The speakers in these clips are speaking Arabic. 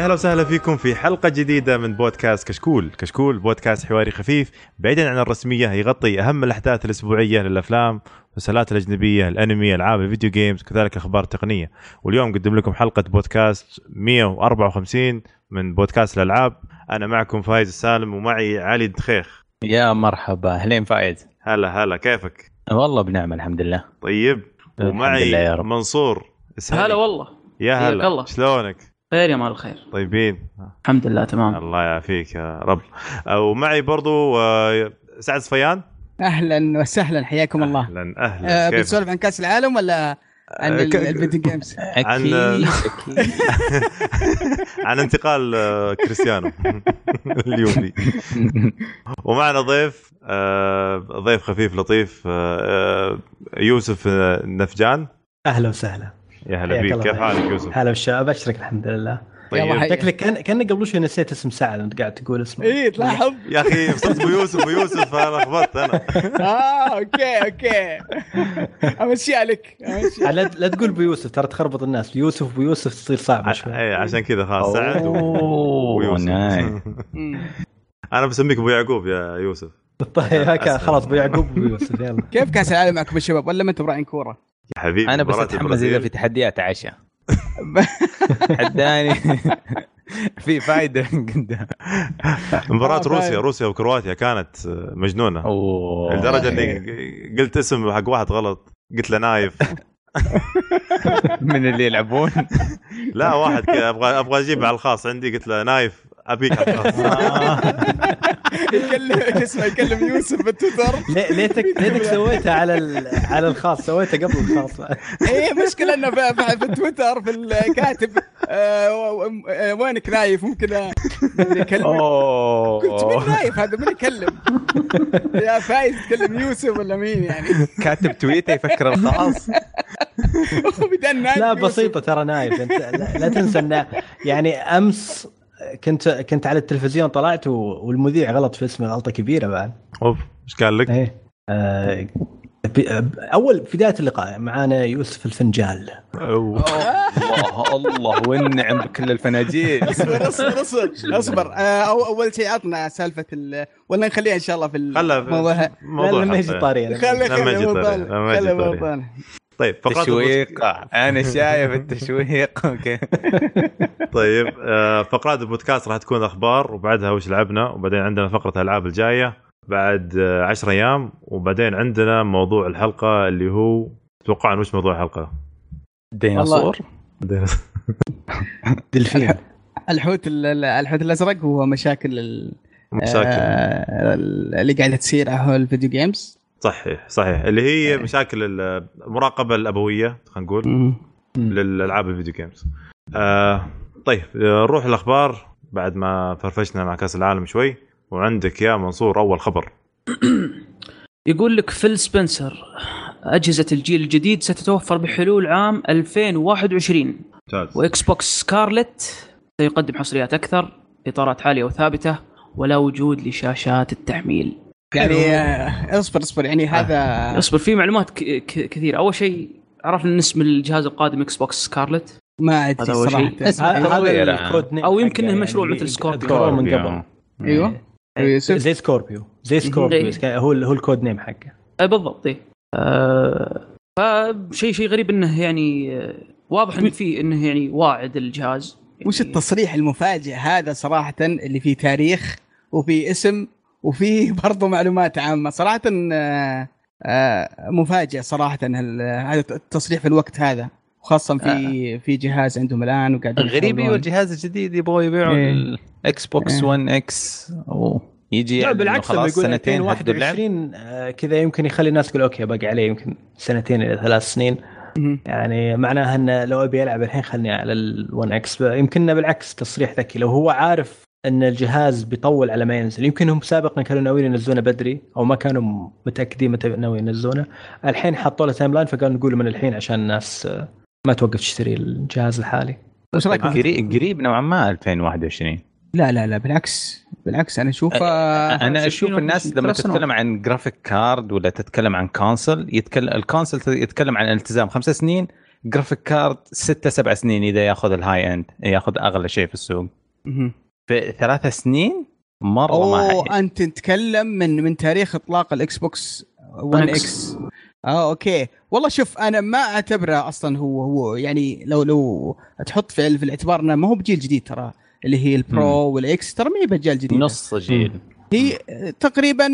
يا أهلا وسهلا فيكم في حلقة جديدة من بودكاست كشكول، كشكول بودكاست حواري خفيف بعيدا عن الرسمية يغطي أهم الأحداث الأسبوعية للأفلام المسلسلات الأجنبية، الأنمي، ألعاب الفيديو games وكذلك أخبار تقنية، واليوم نقدم لكم حلقة بودكاست 154 من بودكاست الألعاب، أنا معكم فايز السالم ومعي علي الدخيخ. يا مرحبا أهلين فايز هلا هلا كيفك؟ والله بنعمة الحمد لله طيب الحمد لله يا ومعي رب. منصور اسهلي. هلا والله يا هلا. شلونك؟ خير يا مال الخير. طيبين. الحمد لله تمام. الله يعافيك يا رب. ومعي برضو آه، سعد صفيان. أهلا وسهلا حياكم الله. أهلا أهلا. آه كيفك؟ بنسولف عن كأس العالم ولا عن آه، ك- ال- الفيديو جيمز أكيد عن- أكيد. عن انتقال آه، كريستيانو اليوفي. ومعنا ضيف آه، ضيف خفيف لطيف آه، آه، يوسف آه، نفجان. أهلا وسهلا. يا هلا فيك الله. كيف حالك يوسف؟ هلا بالشباب أبشرك الحمد لله. طيب. حي- شكلك كان كانك قبل شوي نسيت اسم سعد أنت قاعد تقول اسمه. اي تلاحظ يا أخي صرت أبو يوسف أبو يوسف أنا لخبطت أنا. آه أوكي أوكي. امشيها لك. لا لا تقول أبو يوسف ترى تخربط الناس. يوسف أبو يوسف تصير صعبه شوي. اي عشان كذا خلاص سعد ويوسف مم. أنا بسميك أبو يعقوب يا يوسف. طيب هكا. خلاص أبو يعقوب أبو يوسف يلا. كيف كأس العالم معكم الشباب ولا ما أنتم راعين كورة؟ يا حبيبي أنا بس اتحمس. إذا في تحديات عشاء حداني في فايدة قدام. مباراة آه، روسيا. روسيا وكرواتيا كانت آه، مجنونة. أوه. لدرجة إني قلت اسم حق واحد غلط قلت له نايف. من اللي يلعبون؟ لا واحد كذا أبغى أبغى أجيب على الخاص عندي قلت له نايف. ابيك الخاص يكلم اسمه يكلم يوسف بالتويتر. ليه- ليتك ليتك سويتها على ال- على الخاص. سويتها قبل الخاص. إيه مشكلة إنه في, في, في التويتر في الكاتب آه آه، وينك نايف؟ ممكن آه، من يكلم. قلت مين اوه نايف هذا؟ مين يكلم؟ يا فايز تكلم يوسف ولا مين يعني؟ كاتب تويته يفكر الخاص. بدل نايف لا. بسيطة ترى نايف أنت لا, لا تنسى ان يعني أمس كنت كنت على التلفزيون طلعت و- والمذيع غلط في اسمي غلطة كبيرة بعد. أوف إيش قال لك؟ إيه. آه، ب- أول في بداية اللقاء معانا يوسف الفنجال. أوه. الله الله والنعم بكل الفناجيل اصبر اصبر اصبر اصبر. آه، أو أول شيء عطنا سالفة ال ولا نخليها إن شاء الله في خلا الموضوع موضوع لما يجي. طاري. خلي لما طيب فقرات تشويق. أنا شايف التشويق أوكي. طيب آه، فقرات البودكاست راح تكون أخبار وبعدها وش لعبنا وبعدين عندنا فقرة الالعاب الجاية بعد 10 أيام وبعدين عندنا موضوع الحلقة اللي هو تتوقعون وش موضوع الحلقة؟ ديناصور. دلفين الحوت ال- ال- الحوت الأزرق هو مشاكل ال- مشاكل. آه، اللي قاعدة تصير على ال video games صحيح صحيح. اللي هي مشاكل المراقبة الأبوية خلينا نقول للألعاب ال video games. آه طيب آه، نروح الأخبار بعد ما فرفشنا مع كأس العالم شوي. وعندك يا منصور أول خبر. يقول لك فيل سبنسر أجهزة الجيل الجديد ستتوفر بحلول عام 2021 ممتاز. و Xbox Scarlett سيقدم حصريات أكثر إطارات عالية وثابتة ولا وجود لشاشات التحميل. يعني آه، اصبر اصبر. يعني هذا اصبر في معلومات ك- ك- كثيرة. أول شيء عرفنا إن اسم الجهاز القادم Xbox Scarlett ما أدري صراحة. هذا. ال code name أو يمكن حقه إنه مشروع يعني مثل Scorpio. من قبل. أيوه. إيه، يوسف. زي سكوربيو زي سكوربيو إيه. هو هو ال code name حقه. أي بالضبط. إيه. آه فشيء شيء غريب إنه يعني آه، واضح انه في إنه يعني واعد الجهاز. وش يعني التصريح المفاجئ هذا صراحة اللي فيه تاريخ وفي اسم وفيه برضه معلومات عامة صراحة آه، آه، مفاجئ صراحة هال- هذا التصريح في الوقت هذا وخاصه في في جهاز عندهم الآن وقاعدين الغريب أيوه. الجهاز الجديد يبغوا يبيعوا إيه. ال Xbox إيه. 1 X أو يجي لا بالعكس لما خلاص يقول سنتين حدوا اللعب 2021 آه، كذا يمكن يخلي الناس تقول أوكي باقي عليه يمكن سنتين إلى ثلاث سنين. يعني معناها إنه لو أبي ألعب الحين خلني على ال1 X يمكن بالعكس تصريح ذكي لو هو عارف إن الجهاز بيطول على ما ينزل. يمكن هم سابقا كانوا ناويين ينزلونه بدري أو ما كانوا متأكدين متى ناويين ينزلونه. الحين حطوا له timeline فقالوا نقول من الحين عشان الناس آه، ما توقف تشتري الجهاز الحالي. وش رايك قريب قريب نوعا ما 2021 لا لا لا بالعكس بالعكس. أنا أشوف آه، أنا أشوف الناس لما. تتكلم عن graphic card ولا تتكلم عن console يتكلم ال console يتكلم عن التزام خمس سنين graphic card ستة سبع سنين إذا ياخذ ال high end ياخذ أغلى شيء في السوق. في ثلاث سنين مرة ما أوه حي... أنت تتكلم من من تاريخ إطلاق الإكس بوكس 1 X. إكس آه أوكي. والله شوف أنا ما أعتبره أصلا هو هو يعني لو لو تحط في, في الاعتبار إنه ما هو بجيل جديد ترى اللي هي ال Pro وال X ترى ما هي بجيل جديد نص جيل. هي تقريبا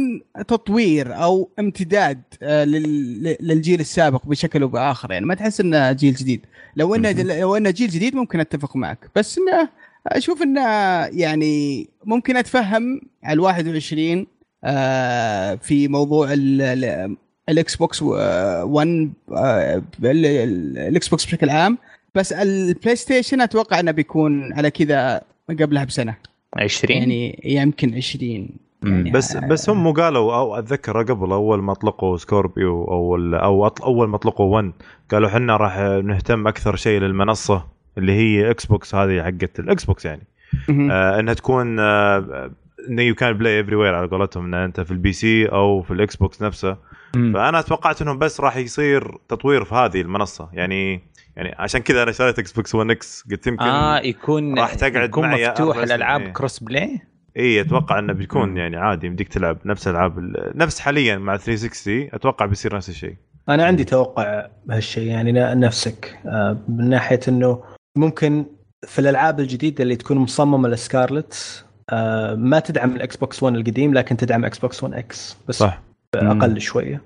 تطوير أو امتداد آه، لل- للجيل السابق بشكل أو بآخر يعني. ما تحس إنه جيل جديد. لو إنه لو إنه جيل جديد ممكن أتفق معك. بس إنه أشوف انه يعني ممكن أتفهم على ال 21 آه، في موضوع ال- ال- ال Xbox 1 آه، ال- ال- ال Xbox بشكل عام. بس ال PlayStation أتوقع إنه بيكون على كذا قبلها بسنة. 20 يعني يمكن 20 يعني بس بس هم قالوا أو أتذكر قبل أول ما أطلقوا Scorpio أو ال- أو أول ما أطلقوا 1 قالوا إحنا راح نهتم أكثر شيء للمنصة. اللي هي Xbox هذه حقت ال Xbox يعني. آه إنها تكون آه إنه you can play everywhere على قولتهم إن أنت في ال PC أو في ال Xbox نفسه مم. فأنا توقعت إنهم بس راح يصير تطوير في هذه المنصة يعني يعني عشان كذا أنا شريت Xbox 1 X قلت يمكن آه يكون راح تقعد يكون معي مفتوح الالعاب سنين. cross play إي أتوقع إنه بيكون مم. يعني عادي يمديك تلعب نفس ألعاب ال- نفس حاليا مع 360 أتوقع بيصير نفس الشيء أنا عندي توقع بهالشيء يعني ن- نفسك آه، من ناحية إنه ممكن في الألعاب الجديدة اللي تكون مصممة لسكارلت آه، ما تدعم الاكس بوكس 1 القديم لكن تدعم إكس بوكس 1 إكس بس صح. أقل شوية.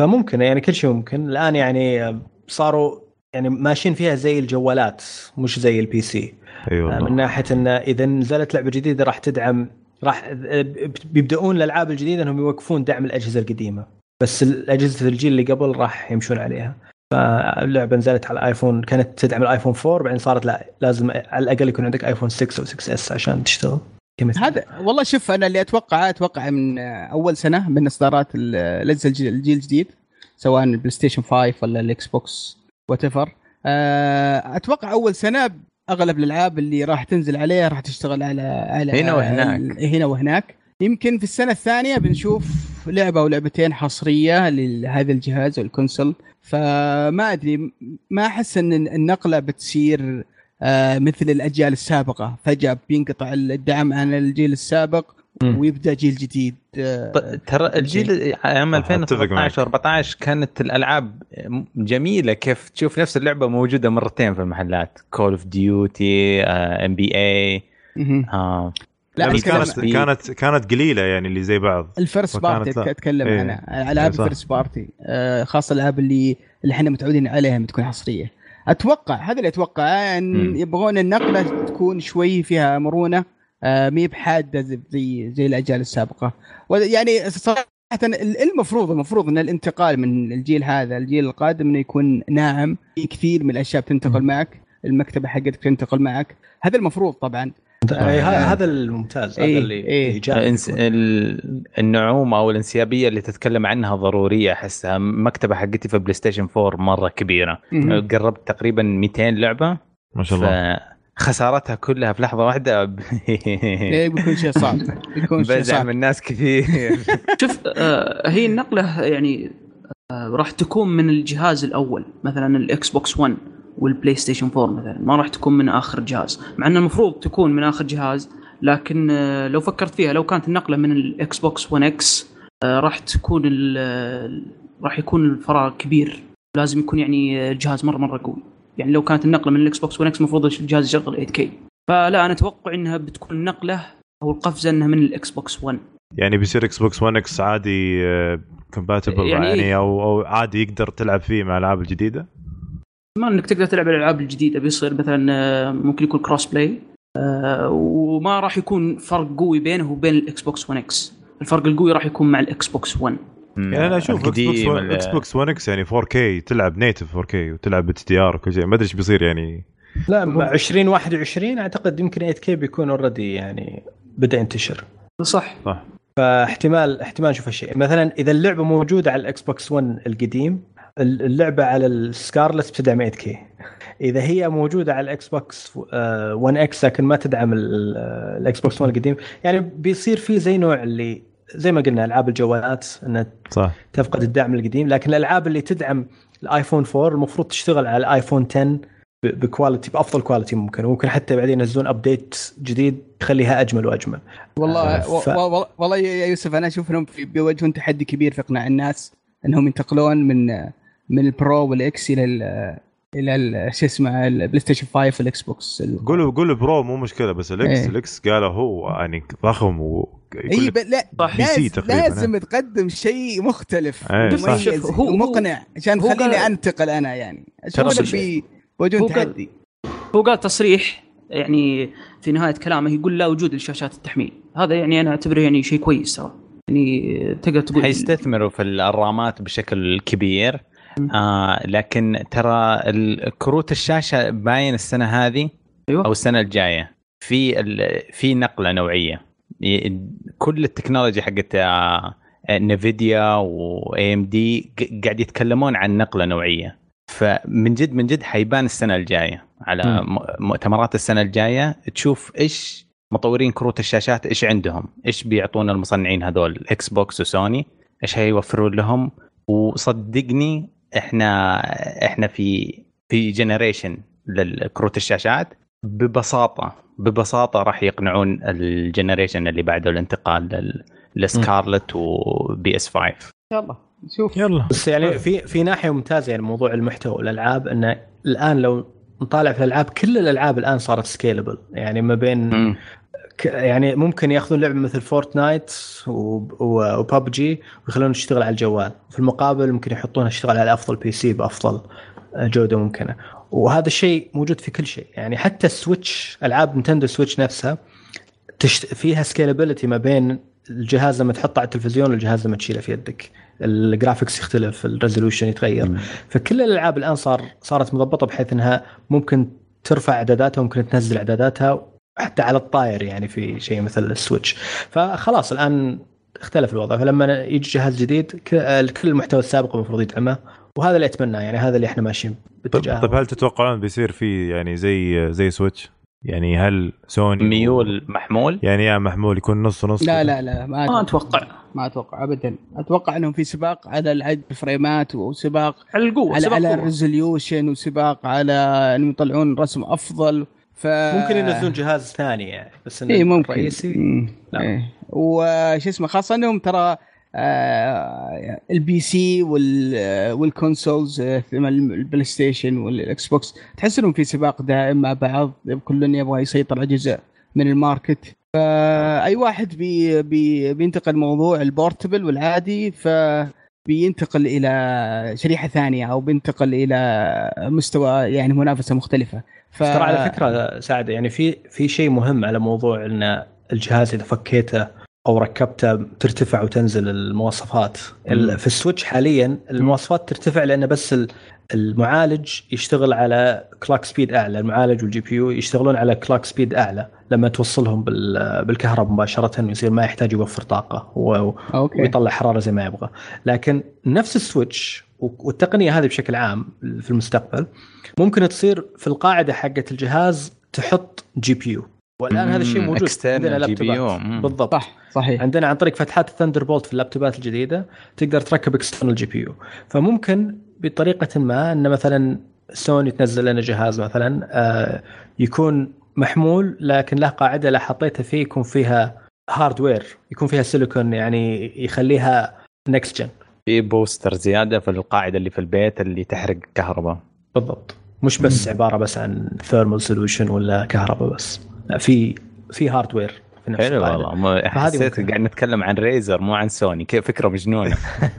فممكن يعني كل شيء ممكن. الآن يعني آه، صاروا يعني ماشيين فيها زي الجوالات مش زي ال PC أي آه، من ناحية انه إذا نزلت لعبة جديدة راح تدعم راح بيبدأون الألعاب الجديدة إنهم يوقفون دعم الأجهزة القديمة. بس اجهزه الجيل اللي قبل راح يمشون عليها. فاللعبة نزلت على الايفون كانت تدعم الايفون 4 بعدين صارت لا لازم على الأقل يكون عندك ايفون 6 أو 6S عشان تشتغل كمثال. هذا والله شوف أنا اللي اتوقعه أتوقع من أول سنة من إصدارات ال- الاجهزه الجيل الجيل الجديد سواء البلاي ستيشن 5 ولا الاكس بوكس whatever أتوقع أول سنة أغلب الألعاب اللي راح تنزل عليها راح تشتغل على على هنا وهناك. هنا وهناك يمكن في السنة الثانية بنشوف لعبة أو لعبتين حصرية لهذا الجهاز وال console فما أدري ما أحس أن النقلة بتصير آه، مثل الأجيال السابقة. فجأة بينقطع الدعم عن الجيل السابق. ويبدأ جيل جديد. آه، ط- ترى الجيل عام صح، أتفق معك. 2013 14 كانت الألعاب جميلة. كيف تشوف نفس اللعبة موجودة مرتين في المحلات؟ Call of Duty NBA. لا بس كانت كانت كانت قليلة يعني اللي زي بعض. ال first party. أتكلم إيه. عنها ألعاب إيه، صح. ال first party آه، خاصة الألعاب اللي اللي إحنا متعودين عليها بتكون حصرية. أتوقع هذا اللي اتوقعه إن. يبغون النقلة تكون شوي فيها مرونة آه، مي بحادة زي- زي الأجيال السابقة. يعني صراحة المفروض المفروض إن الانتقال من الجيل هذا الجيل القادم إنه يكون ناعم. في كثير من الأشياء بتنتقل معك المكتبة حقتك تنتقل معك. هذا المفروض طبعا. هذا الممتاز هذا إيه، اللي إيه. إيجابي. الانس- ال- النعومة أو الانسيابية اللي تتكلم عنها ضرورية أحسها مكتبة حقتي في بلاي ستيشن 4 مرة كبيرة. قربت تقريبا 200 لعبة. ما شاء الله. فخسارتها كلها في لحظة واحدة. ب- إيه، بيكون شيء صعب. بيكون شيء صعب. من ناس كثير. شوف آه، هي النقلة يعني آه، راح تكون من الجهاز الأول. مثلا الإكس بوكس 1 والبلاي ستيشن 4 مثلا. ما راح تكون من آخر جهاز. مع ان المفروض تكون من آخر جهاز لكن آه، لو فكرت فيها لو كانت النقلة من الاكس بوكس 1 إكس راح تكون ال- راح يكون الفراغ كبير. لازم يكون يعني جهاز مرة مرة قوي. يعني لو كانت النقلة من الاكس بوكس 1 إكس المفروض الجهاز يشغل 8K فلا أنا أتوقع إنها بتكون نقلة أو القفزة إنها من الاكس بوكس 1 يعني بيصير إكس بوكس 1 إكس عادي compatible يعني يعني؟ أو أو عادي يقدر تلعب فيه مع الألعاب الجديدة؟ ما انك تقدر تلعب الألعاب الجديدة بيصير مثلا آه، ممكن يكون crossplay آه، وما راح يكون فرق قوي بينه وبين الاكس بوكس 1 إكس الفرق القوي راح يكون مع الاكس بوكس 1 يعني أنا أشوف إكس بوكس القديم 1 ال- إكس بوكس 1 إكس يعني 4K تلعب native 4K وتلعب HDR وكل شيء. ما أدري إيش بيصير يعني. لا مع 2021 أعتقد يمكن 8K بيكون already يعني بدأ ينتشر. صح. صح. فاحتمال احتمال نشوف هالشيء. مثلا إذا اللعبة موجودة على الاكس بوكس 1 القديم اللعبة على السكارلت بتدعم 8K إذا هي موجودة على الاكس بوكس 1 إكس لكن ما تدعم ال- ال- الاكس بوكس 1 القديم. يعني بيصير في زي نوع اللي زي ما قلنا ألعاب الجوالات إنها صح. تفقد الدعم القديم. لكن الألعاب اللي تدعم الآيفون 4 المفروض تشتغل على الآيفون 10 ب- ب quality بأفضل quality ممكن. وممكن حتى بعدين ينزلون update جديد يخليها أجمل وأجمل. والله و- ف- و- والله يا يوسف أنا أشوف إنهم في- بيواجهون تحدي كبير في إقناع الناس إنهم ينتقلون من من ال Pro وال X إلى ال إلى ال- شو اسمه البلاي ستيشن 5 والاكس بوكس قولوا قولوا Pro مو مشكلة بس ال X إيه. ال X قالوا هو يعني ضخم و اي ب- لا صح. لازم, تقريباً، لازم تقدم شيء مختلف. إيه، صح. مميز. هو- ومقنع عشان هو خليني قال- أنتقل أنا يعني. ترى أشوف هو قال- تحدي. هو قال تصريح يعني في نهاية كلامه يقول لا وجود لشاشات التحميل. هذا يعني أنا أعتبره يعني شيء كويس ترى. يعني تقدر تقول حيستثمروا في الرامات بشكل كبير. آه لكن ترى كروت الشاشة باين السنة هذه أيوة. أو السنة الجاية. في في نقلة نوعية. كل التكنولوجيا حقت آه، نفيديا و AMD قاعد يتكلمون عن نقلة نوعية. فمن جد من جد حيبان السنة الجاية. على مؤتمرات السنة الجاية تشوف إيش مطورين كروت الشاشات إيش عندهم. إيش بيعطون المصنعين هذول إكس بوكس وسوني إيش هيوفرون لهم. وصدقني إحنا إحنا في في generation للكروت الشاشات ببساطة ببساطة راح يقنعون ال generation اللي بعده الانتقال لسكارلت و PS 5 يلا نشوف. يلا. بس يعني في في ناحية ممتازة يعني موضوع المحتوى والألعاب انه الآن لو نطالع في الألعاب كل الألعاب الآن صارت scalable يعني ما بين يعني ممكن ياخذون لعبة مثل Fortnite و PUBG ويخلونها تشتغل على الجوال. في المقابل ممكن يحطونها تشتغل على أفضل PC بأفضل جودة ممكنة. وهذا الشيء موجود في كل شيء. يعني حتى السويتش ألعاب نينتندو سويتش نفسها تشت... فيها scalability ما بين الجهاز لما تحطه على التلفزيون والجهاز لما تشيله في يدك. ال graphics يختلف ال resolution يتغير. فكل الألعاب الآن صار صارت مضبطة بحيث إنها ممكن ترفع إعداداتها وممكن تنزل إعداداتها حتى على الطاير يعني في شيء مثل ال Switch. فخلاص الآن اختلف الوضع. فلما يجي جهاز جديد كل المحتوى السابق المفروض يدعمه وهذا اللي اتمناه يعني هذا اللي إحنا ماشيين طيب, باتجاهه. طيب هل تتوقعون بيصير في يعني زي زي Switch؟ يعني هل سوني ميول محمول؟ يعني يا محمول يكون نص نص لا لا لا ما ما أتوقع. ما أتوقع ابدا. أتوقع انهم في سباق على العدد الفريمات وسباق على القوة على على. ال resolution وسباق على إنهم يطلعون رسم أفضل. ف ممكن ينزلون جهاز ثاني يعني بس إنه اي ممكن مم. لا. إيه. وش اسمه خاصة إنهم ترى آه ال PC وال وال consoles آه، ال PlayStation وال Xbox تحس إنهم في سباق دائم مع بعض كل يبغى يسيطر على جزء من ال market فاي واحد بي بي بينتقل موضوع ال portable والعادي ف بينتقل إلى شريحة ثانية أو بينتقل إلى مستوى يعني منافسة مختلفة ف... ترى على فكرة سعد يعني في في شيء مهم على موضوع إن الجهاز إذا فكيته أو ركبته ترتفع وتنزل المواصفات. ال- في ال Switch حاليا المواصفات ترتفع لأن بس ال- المعالج يشتغل على clock speed أعلى المعالج وال GPU يشتغلون على clock speed أعلى لما توصلهم بال- بالكهرباء مباشرة ويصير ما يحتاج يوفر طاقة و- okay. ويطلع حرارة زي ما يبغى. لكن نفس ال Switch والتقنية هذه بشكل عام في المستقبل ممكن تصير في القاعدة حقت الجهاز تحط GPU. والآن هذا الشيء موجود عندنا. لابتوبات. بالضبط. صح صحيح. عندنا عن طريق فتحات ال Thunderbolt في اللابتوبات الجديدة تقدر تركب external GPU. فممكن بطريقة ما إن مثلا سوني تنزل لنا جهاز مثلا آه، يكون محمول لكن له قاعدة لا حطيتها فيه يكون فيها hardware يكون فيها سيليكون يعني يخليها next gen في booster زيادة في القاعدة اللي في البيت اللي تحرق كهرباء. بالضبط. مش بس عبارة بس عن thermal solution ولا كهرباء بس. لا في في hardware في نفس حلو. والله. حسيت. قاعد نتكلم عن Razer مو عن سوني كيف فكرة مجنونة.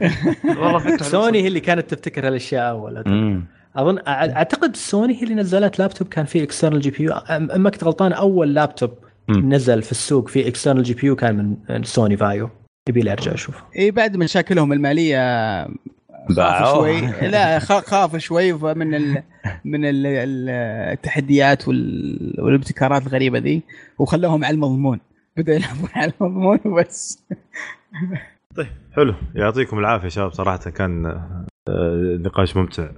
والله فكرة سوني هي اللي كانت تبتكر هالأشياء أول. اظن أع- أعتقد سوني هي اللي نزلت لابتوب كان فيه external GPU اما كنت غلطان أول لابتوب مم. نزل في السوق فيه external GPU كان من Sony Vaio يبي لي ارجع أشوف. إي بعد مشاكلهم المالية خافوا. شوي. لا خ- خافوا شوي من ال... من ال... ال- التحديات وال... والابتكارات الغريبة ذي وخلوهم على المضمون. بدأوا يلعبون على المضمون وبس. طيب حلو. يعطيكم العافية شباب صراحة كان آه، نقاش ممتع.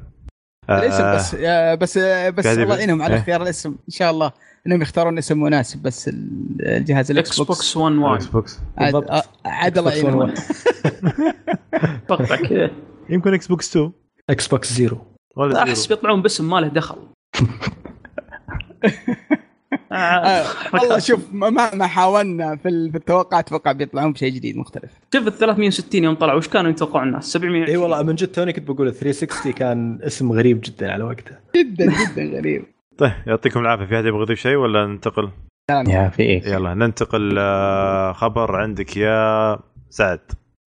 الاسم آه، بس آه، بس بس الله يعينهم على إيه. اختيار الاسم إن شاء الله. انهم يختارون اسم مناسب بس ال- الجهاز ال Xbox 1 واي Xbox عاد بالضبط. عاد الله يعينهم. أتوقع كذا يمكن Xbox 2 Xbox zero أحس. بيطلعون باسم ما له دخل. آه، آه، والله شوف ما ما حاولنا في ال- في التوقع أتوقع بيطلعون بشيء جديد مختلف. شوف ال 360 يوم طلعوا وش كانوا يتوقعون الناس؟ 700 إي والله من جد توني كنت بقول 360 كان اسم غريب جدا على وقته. جدا جدا غريب. طيب يعطيكم العافية. في أحد يبغى يضيف شيء ولا ننتقل؟ يا في إيه؟ يلا ننتقل آه، خبر عندك يا سعد.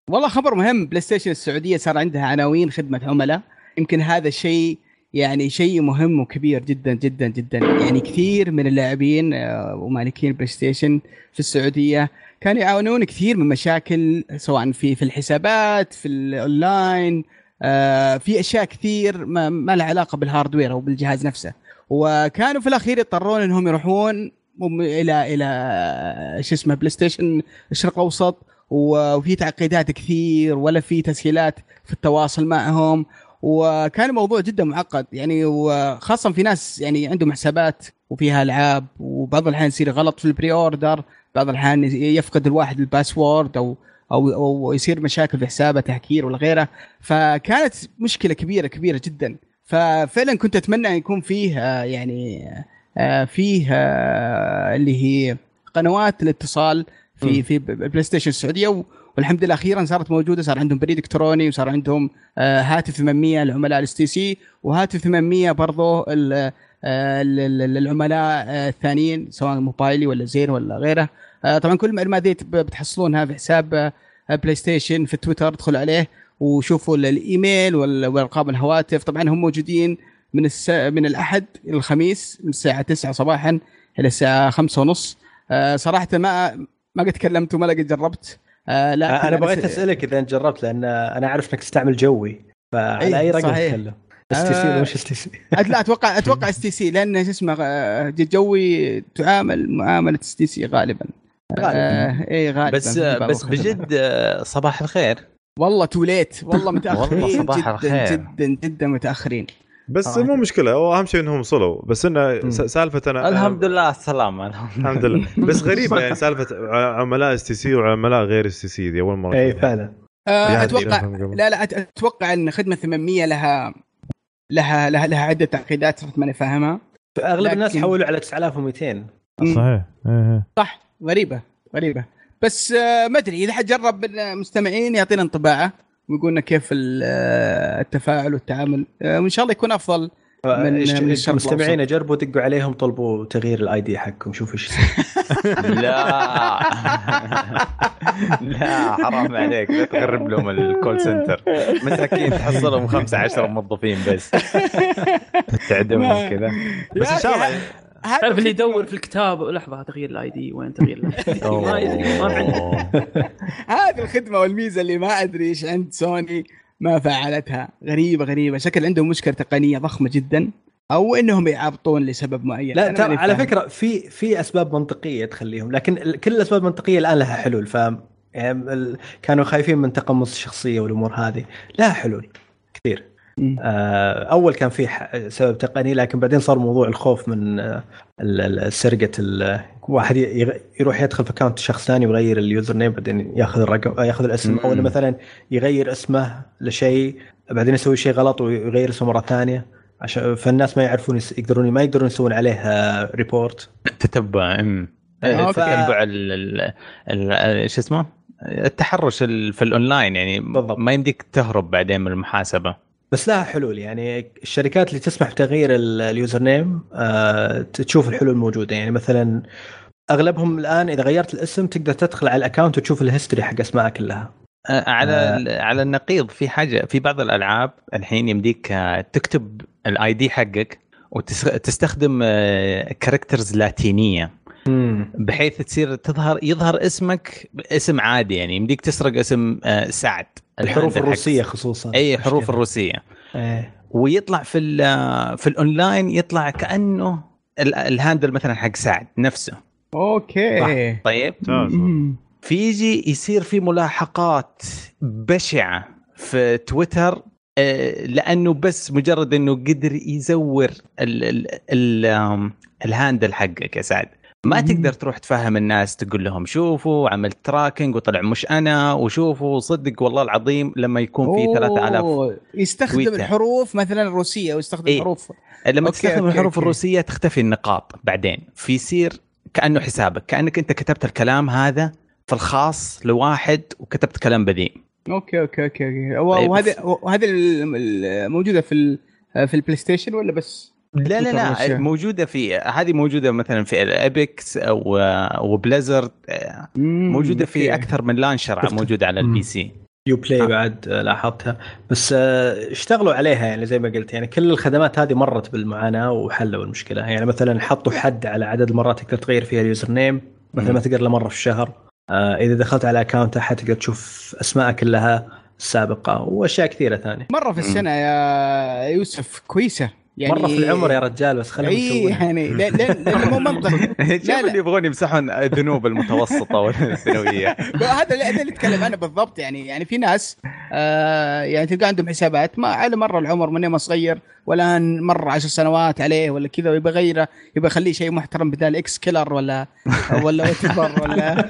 والله خبر مهم. PlayStation السعودية صار عندها عناوين خدمة عملاء. يمكن هذا الشيء يعني شيء مهم وكبير جدا جدا جدا. يعني كثير من اللاعبين آه، ومالكين PlayStation في السعودية كانوا يعانون كثير من مشاكل سواء في في الحسابات في الاونلاين آه، في أشياء كثير ما, ما لها علاقة بال hardware أو بالجهاز نفسه. وكانوا في الأخير يضطرون إنهم يروحون إلى إلى شو اسمه PlayStation الشرق الأوسط وفي تعقيدات كثير ولا في تسهيلات في التواصل معهم. وكان الموضوع جدا معقد يعني وخاصة في ناس يعني عندهم حسابات وفيها ألعاب وبعض الأحيان يصير غلط في ال pre-order بعض الأحيان يفقد الواحد ال password أو أو أو يصير مشاكل في حسابه تهكير ولا غيره. فكانت مشكلة كبيره كبيرة جدا. ففعلا كنت أتمنى أن يكون فيه آه، يعني آه، فيه آه، اللي هي قنوات الاتصال في في ال PlayStation السعودية والحمد لله أخيرا صارت موجودة صار عندهم بريد إلكتروني وصار عندهم هاتف 800 لعملاء ال STC وهاتف 800 برضه ال- ال- ال- العملاء الثانيين سواء موبايلي ولا زين ولا غيره. طبعا كل المعلومات دي بتحصلونها في حساب PlayStation في تويتر ادخلوا عليه. وشوفوا ال- الإيميل وارقام الهواتف. طبعا هم موجودين من الس... من الأحد إلى الخميس من الساعة 9 صباحا إلى الساعة 5 ونص. آه، صراحة ما ما قد تكلمت وما قد جربت. آه، لكن أنا بغيت أسألك إذا أنت جربت لأن أنا أعرف إنك تستعمل Jawwy فعلى إيه، أي رقم. تتكلم STC اس تي سي لا أتوقع أتوقع اس تي سي لأن شو اسمه آه، Jawwy تعامل معاملة STC غالبا. آه، اي غالبا بس بس. بجد آه، صباح الخير. والله توليت والله متأخرين والله صباح جدا الخير. جدا جدا متأخرين بس صراحة. مو مشكلة هو أهم شيء إنهم وصلوا بس إنه سالفة أنا الحمد لله على السلامة الحمد لله بس غريبة يعني سالفة عملاء اس تي سي وعملاء غير اس تي سي دي أول مرة إي. فعلا آه، أتوقع. لا لا أتوقع إن خدمة 800 لها لها لها, لها عدة تعقيدات صرت ماني فاهمها أغلب الناس لكن- حولوا على 9200 مم. صحيح إيه، إيه. صح غريبة غريبة بس آه، ما أدري إذا حد جرب المستمعين يعطينا انطباعه ويقول لنا كيف ال- آه، التفاعل والتعامل آه، وإن شاء الله يكون أفضل من- المستمعين جربوا دقوا عليهم طلبوا تغيير ال ID حقكم شوفوا إيش لا. لا حرام عليك لا تغرب لهم ال call center مساكين تحصلهم خمسة عشر موظفين بس. تعدمهم كذا. بس إن شاء الله تعرف اللي يدور في الكتاب لحظة تغيير ال ID وين؟ تغيير ال ID ما يدري ما عنده هذه الخدمة والميزة اللي ما أدري إيش عند سوني ما فعلتها. غريبة غريبة. شكل عندهم مشكلة تقنية ضخمة جدا أو إنهم يعابطون لسبب معين. لا ترى على. فكرة في في أسباب منطقية تخليهم لكن كل الاسباب المنطقيه الآن لها حلول. ف يعني كانوا خايفين من تقمص الشخصية والأمور هذه. لها حلول كثير. أول كان في سبب تقني لكن بعدين صار موضوع الخوف من آه، سرقة ال- واحد ي- يغ- يروح يدخل في account شخص ثاني ويغير ال username بعدين ياخذ الرقم آه، ياخذ الاسم أو إنه. مثلا يغير اسمه لشيء بعدين يسوي شيء غلط ويغير اسمه مرة ثانية عشان فالناس ما يعرفون يقدرون ما يقدرون يسوون عليه آه، report تتبع أم. أوكي. تتبع ال- ال- ال- شو اسمه التحرش ال- في الاونلاين يعني بالضبط. ما يمديك تهرب بعدين من المحاسبة بس لها حلول. يعني الشركات اللي تسمح بتغيير ال- ال username آه، تشوف الحلول موجودة. يعني مثلا أغلبهم الآن إذا غيرت الاسم تقدر تدخل على ال account وتشوف ال history حق اسمائك كلها. آه، على آه. على النقيض في حاجة في بعض الألعاب الحين يمديك آه، تكتب ال ID حقك وتستخدم characters لاتينية. بحيث تصير تظهر يظهر اسمك اسم عادي. يعني يمديك تسرق اسم آه، سعد. الحروف الروسية خصوصا. اي حروف. الروسية. إيه. ويطلع في ال- في الأونلاين يطلع كأنه ال- ال handle مثلا حق سعد نفسه. أوكي. طيب. فيجي يصير في ملاحقات بشعة في تويتر آه، لأنه بس مجرد إنه قدر يزور ال ال ال آم، ال handle حقك يا سعد. ما. تقدر تروح تفهم الناس تقول لهم شوفوا عملت tracking وطلع مش أنا وشوفوا صدق والله العظيم لما يكون في 3000 أوه، يستخدم تويتر. الحروف مثلا الروسية ويستخدم إيه. حروف لما okay، تستخدم okay، الحروف okay. الروسية تختفي النقاط بعدين فيصير كأنه حسابك كأنك أنت كتبت الكلام هذا في الخاص لواحد وكتبت كلام بذيء okay okay okay, أوكي. و- طيب. ال- موجودة في في البلاي ستيشن ولا بس؟ لا لا لا. موجودة في هذه موجودة مثلا في الابيكس أو وبليزرد مم، موجودة في. أكثر من launcher. موجوده على. ال PC Uplay آه. بعد آه، لاحظتها بس آه، اشتغلوا عليها يعني زي ما قلت يعني كل الخدمات هذه مرت بالمعاناة وحلوا المشكلة يعني مثلا حطوا حد على عدد المرات تقدر تغير فيها ال username مثلا ما تقدر إلا مرة في الشهر آه، إذا دخلت على اكونت أحد تقدر تشوف أسماء كلها السابقة وأشياء كثيرة ثانية مرة في السنة يا يوسف كويسة يعني مرة في العمر يا رجال بس خلينا إي نسويها يعني لا لا لأنه مو منطق. شوف لا. اللي يبغون يمسحون الذنوب المتوسطة والثانوية؟ هذا اللي هذا اللي أتكلم عنه بالضبط. يعني يعني في ناس آه يعني تلقى عندهم حسابات ما على مر العمر من يوم صغير ولا مر عشر سنوات عليه ولا كذا ويبغى يغيره يبغى يخليه شيء محترم بدال X Killer ولا ولا ولا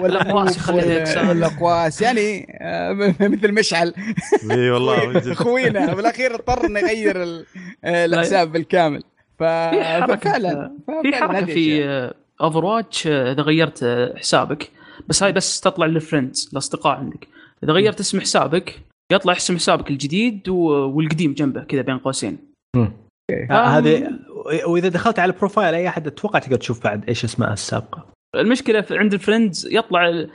ولا يخليها ولا-. ولا اقواس يعني آه مثل مشعل إي والله. خوينا بالأخير اضطر إنه يغير ال- آه، الحساب بالكامل ف... في حركة ففعلا في حركة في. Overwatch إذا غيرت آه، حسابك بس هاي بس تطلع لل friends الأصدقاء عندك إذا غيرت اسم حسابك يطلع اسم حسابك الجديد و- والقديم جنبه كذا بين قوسين. هذه وإذا دخلت على profile أي أحد أتوقع تقدر تشوف بعد إيش اسماء السابقة؟ المشكلة في عند ال friends يطلع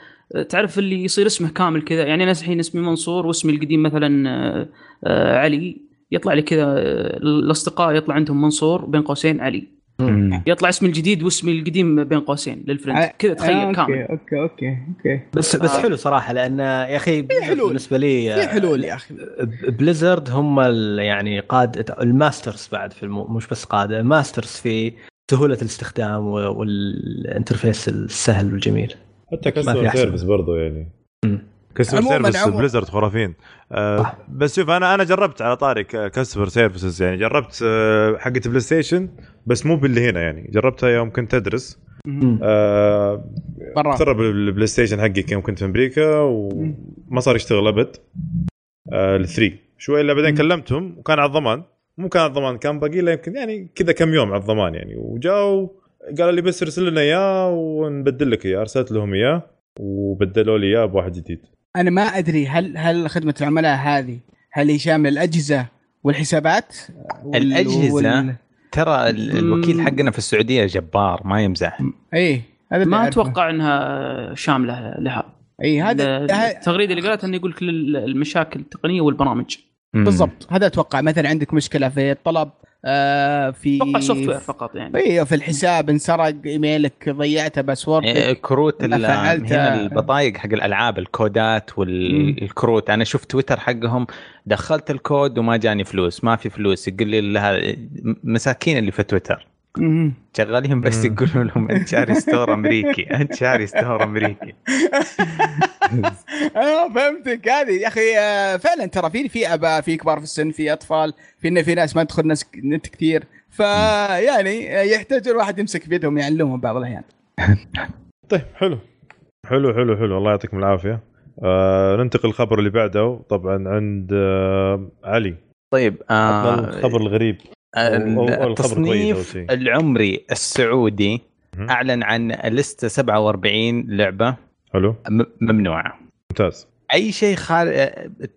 تعرف اللي يصير اسمه كامل كذا. يعني أنا الحين اسمي منصور واسمي القديم مثلا آه، آه، علي. يطلع لي كذا آه، الأصدقاء يطلع عندهم منصور بين قوسين علي. مم. يطلع اسمي الجديد واسمي القديم بين قوسين لل friends آه، كذا تخيل آه، كامل أوكي أوكي أوكي أوكي بس بس آه. حلو صراحة لأن يا أخي. بالنسبة لي في حلول يا أخي بليزرد هم ال- يعني قاده ال masters بعد في المو... مش بس قادة masters في سهولة الاستخدام و- وال interface السهل والجميل حتى customer. service برضه يعني مم. customer service. بليزرد خرافين. آه بس شوف أنا أنا جربت على طاري customer services يعني جربت آه حقه بلاي ستيشن بس مو باللي هنا يعني. جربتها يوم كنت أدرس. آه برا خرب البلاي ستيشن حقي يوم كنت في أمريكا وما صار يشتغل أبد. آه الثري شوي إلا بعدين. كلمتهم وكان على الضمان. مو كان على الضمان كان باقي له يمكن يعني كذا كم يوم على الضمان يعني. وجاوا قالوا لي بس ارسل لنا إياه ونبدل لك إياه. أرسلت لهم إياه وبدلوا لي إياه بواحد جديد. أنا ما أدري هل هل خدمة العملاء هذه هل هي شامله الأجهزة والحسابات وال- الأجهزة؟ وال... ترى ال- الوكيل مم. حقنا في السعودية جبار ما يمزح اي هذا ما. أتوقع إنها شاملة لها اي هذا التغريدة اللي قالتها إنه يقول لك المشاكل التقنية والبرامج. بالضبط هذا أتوقع مثلا عندك مشكلة في الطلب في أتوقع software فقط يعني أيوه في الحساب انسرق إيميلك ضيعته إيه، password كروت ال- فعلتها. هنا البطايق حق الألعاب الكودات والكروت أنا شفت تويتر حقهم دخلت الكود وما جاني فلوس ما في فلوس يقول لي لها مساكين اللي في تويتر. شغالين بس مم. يقولوا لهم أنت شاري store أمريكي أنت شاري store أمريكي. آه فهمتك. هذه يا أخي آه، فعلا ترى في في أباء في كبار في السن في أطفال في في ناس ما تدخل ناس نت كثير. فيعني آه، يحتاج الواحد يمسك بيدهم يعلمهم بعض الأحيان. طيب حلو. حلو حلو حلو. الله يعطيكم العافية. آه ننتقل الخبر اللي بعده. طبعا عند آه علي. طيب آه الخبر الغريب. التصنيف. العمري السعودي. أعلن عن لستة 47 لعبة حلو ممنوعه ممتاز أي شيء خال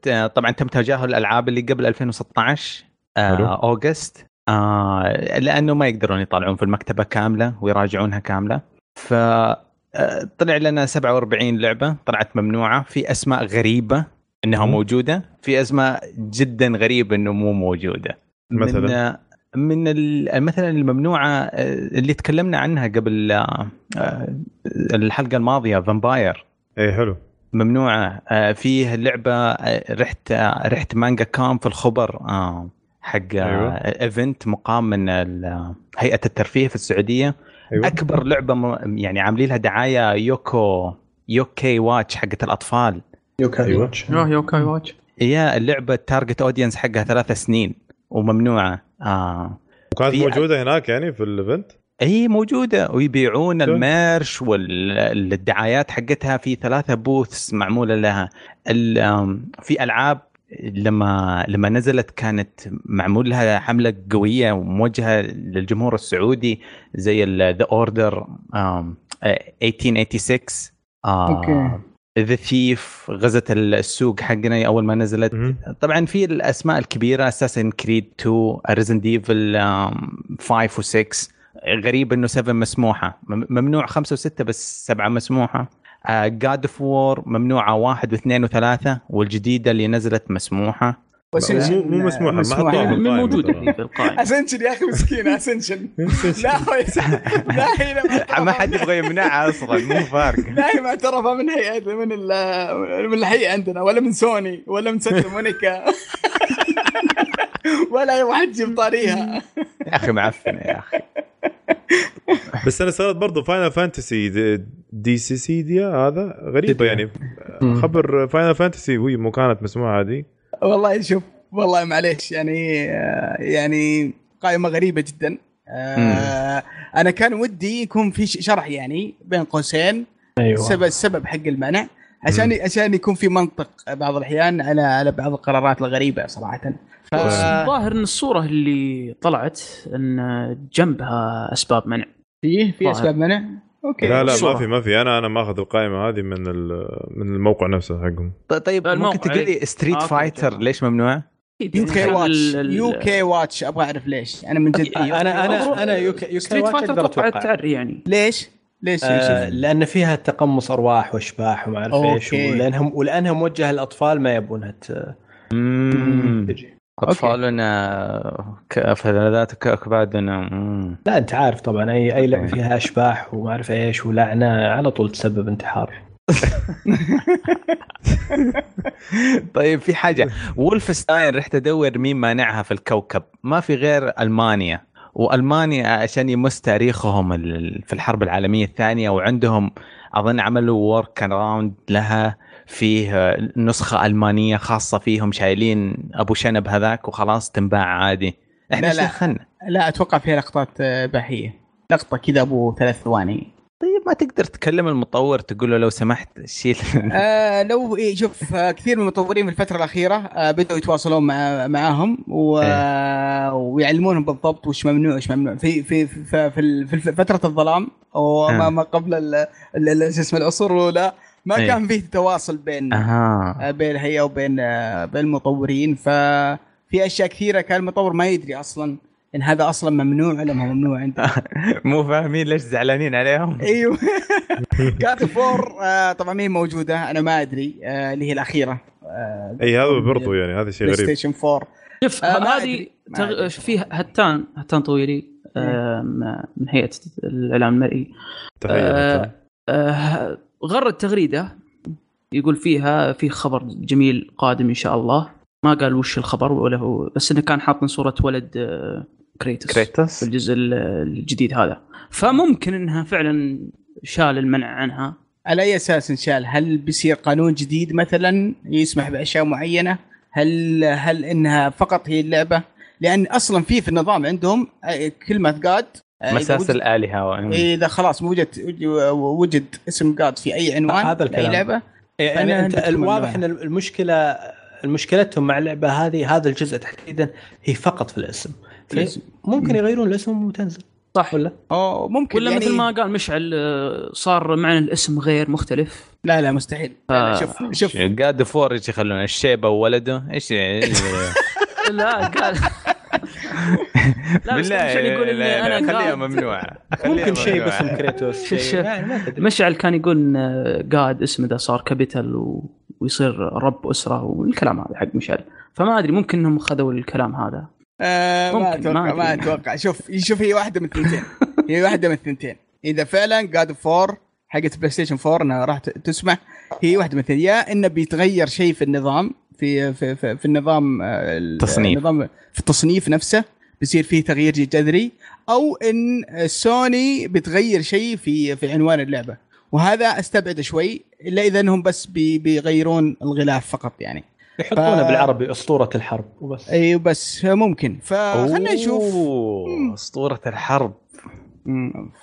آه، طبعا تم تجاهل الألعاب اللي قبل 2016 حلو. آه أوغست آه لأنه ما يقدرون يطلعون في المكتبة كاملة ويراجعونها كاملة ف آه، طلع لنا 47 لعبة طلعت ممنوعة في أسماء غريبة إنها. موجودة في أسماء جدا غريبه إنه مو موجودة مثلاً؟ من مثلا الممنوعة آه، اللي تكلمنا عنها قبل آه، آه، الحلقة الماضية Vampyr اي حلو. ممنوعة فيه لعبة رحت رحت مانجا كام في الخبر حق أيوة. event مقام من هيئة الترفيه في السعودية. أيوه. أكبر لعبة يعني عاملين لها دعاية يوكو Yo-kai Watch حقت الأطفال. Yo-kai أيوة. Watch. آه Yo-kai Watch. هي اللعبة target audience حقها ثلاث سنين وممنوعة. آه. وكانت في- موجودة هناك يعني في ال event هي موجودة. ويبيعون؟ ال merch والدعايات حقتها في ثلاثة booths معمولة لها. في ألعاب لما لما نزلت كانت معمول لها حملة قوية وموجهة للجمهور السعودي زي The Order 1886 okay. The Thief غزت السوق حقنا أول ما نزلت. مهم. طبعا في الأسماء الكبيرة Assassin's Creed 2 Resident Evil 5 و6 غريب إنه 7 مسموحة. مم- ممنوع 5 و6 بس 7 مسموحة. God of War ممنوعه واحد واثنين وثلاثة والجديدة اللي نزلت مسموحة. مو- مو مسموحة، ما حطوها في من القائمة موجوده. في القائمه Ascension يا أخي مسكين Ascension لا لا هي ما حد يبغى يمنعها أصلا مو فارقة. لا هي معترفه من هيئه من ال- من الهيئة عندنا ولا من سوني ولا من سانتا مونيكا. ولا أي واحد يجيب طاريها. يا أخي معفنة يا أخي. بس أنا صارت برضو Final Fantasy Dissidia هذا غريبة يعني. خبر Final Fantasy وهي مو كانت مسموعة هذه. والله شوف والله معليش يعني آه، يعني قائمة غريبة جدا. آه، أنا كان ودي يكون في شرح يعني بين قوسين أيوه. السبب السبب حق المنع. عشان عشان يكون في منطق بعض الأحيان على على بعض القرارات الغريبة صراحة. ف... الظاهر إن الصورة اللي طلعت إن جنبها أسباب منع. فيه في. أسباب منع. okay لا لا ما. في ما في أنا أنا ماخذ القائمة هذه من ال- من الموقع نفسه حقهم طيب الموقع، ممكن تقول لي. Street آه، Fighter. ليش ممنوع؟ Yo-kai Watch Yo-kai Watch أبغى أعرف ليش أنا من جد أنا أنا أنا Yo-kai Yo-kai Street Fighter أتوقع تعري يعني ليش؟ ليش آه؟ لأن فيها تقمص أرواح واشباح وما أعرف إيش okay. ولأنهم ولانها موجهه للاطفال ما يبونها. تجي أطفالنا فلذات أكبادنا. مم. لا أنت عارف طبعا اي أي لعبة فيها أشباح وما أعرف إيش ولعنة على طول تسبب انتحار. طيب في حاجة. Wolfenstein رحت أدور مين مانعها في الكوكب. ما في غير ألمانيا. وألمانيا عشان يمس تاريخهم في الحرب العالمية الثانية وعندهم أظن عملوا work around لها. فيه نسخة ألمانية خاصة فيهم شايلين أبو شنب هذاك وخلاص تنباع عادي إحنا لا، إيش لا. دخلنا لا أتوقع فيها لقطات آه، اباحيه لقطة كذا أبو ثلاث ثواني طيب ما تقدر تكلم المطور تقول له لو سمحت شيل آه لو إيه شوف آه كثير من المطورين في الفترة الأخيرة آه بدأوا يتواصلون مع معاهم و... إيه. ويعلمونهم بالضبط وش ممنوع وش ممنوع في في في, في, في فترة الظلام وما آه. ما قبل شو اسمه العصور الأولى ما إيه. كان فيه تواصل بين أها. آه، بين الهيئه وبين آه، بين المطورين. ففي أشياء كثيرة كان المطور ما يدري أصلا إن هذا أصلا ممنوع ولا ما ممنوع عنده مو فاهمين ليش زعلانين عليهم. أيوه. فور آه طبعا مين موجودة؟ أنا ما أدري آه اللي هي الأخيرة. آه إي هذا برضو يعني هذا شيء بلاي غريب. ستيشن 4 شوف هذه تغ... في هتان هتان طويلي من هيئة الإعلام المرئي. آه، غرد تغريدة يقول فيها في خبر جميل قادم إن شاء الله ما قال وش الخبر ولا هو بس إنه كان حاطن صورة ولد آه، كريتوس كريتوس في الجزء ال- الجديد هذا فممكن إنها فعلا شال المنع عنها على أي أساس انشال؟ هل بيصير قانون جديد مثلا يسمح بأشياء معينة؟ هل هل إنها فقط هي اللعبة؟ لأن أصلا في في النظام عندهم آه، كلمة جاد مساس الالهه و... إذا خلاص وجد وجد اسم جاد في أي عنوان هذا في اي الكلام. لعبة يعني أنت الواضح. إن المشكلة مشكلتهم مع اللعبة هذه هذا الجزء تحديدا هي فقط في الاسم في الاسم. ممكن يغيرون الاسم وتنزل صح ولا أو ممكن ولا يعني مثل ما قال مشعل آه، صار معنا الاسم غير مختلف لا لا مستحيل آه. شوف شوف قاد فور إيش يخلون الشيبة وولده إيش لا قال لا بس بالله مشعل يقول إني لا، لا، أنا خليها ممنوعة. خليها ممكن شيء. باسم كريتوس شيء. يعني تدري مشعل كان يقول إن قاد اسمه ده صار كابيتال و... ويصير رب أسرة والكلام هذا حق مشعل. فما أدري ممكن إنهم خذوا الكلام هذا. آه ما ممكن، أتوقع ما ما. أتوقع. شوف شوف هي واحدة من الثنتين هي واحدة من الثنتين إذا فعلا God Four حقت PlayStation 4 إنها راح ت- تسمح هي واحدة من الثنتين يا إنه بيتغير شيء في النظام في في في, في النظام آه، ال- تصنيف. النظام في التصنيف نفسه بيصير فيه تغيير جذري أو إن سوني بتغير شيء في في عنوان اللعبة. وهذا استبعده شوي إلا إذا إنهم بس بي بيغيرون الغلاف فقط يعني. يحطونه ف- بالعربي أسطورة الحرب وبس. إي بس ممكن. فخلنا نشوف. أسطورة الحرب.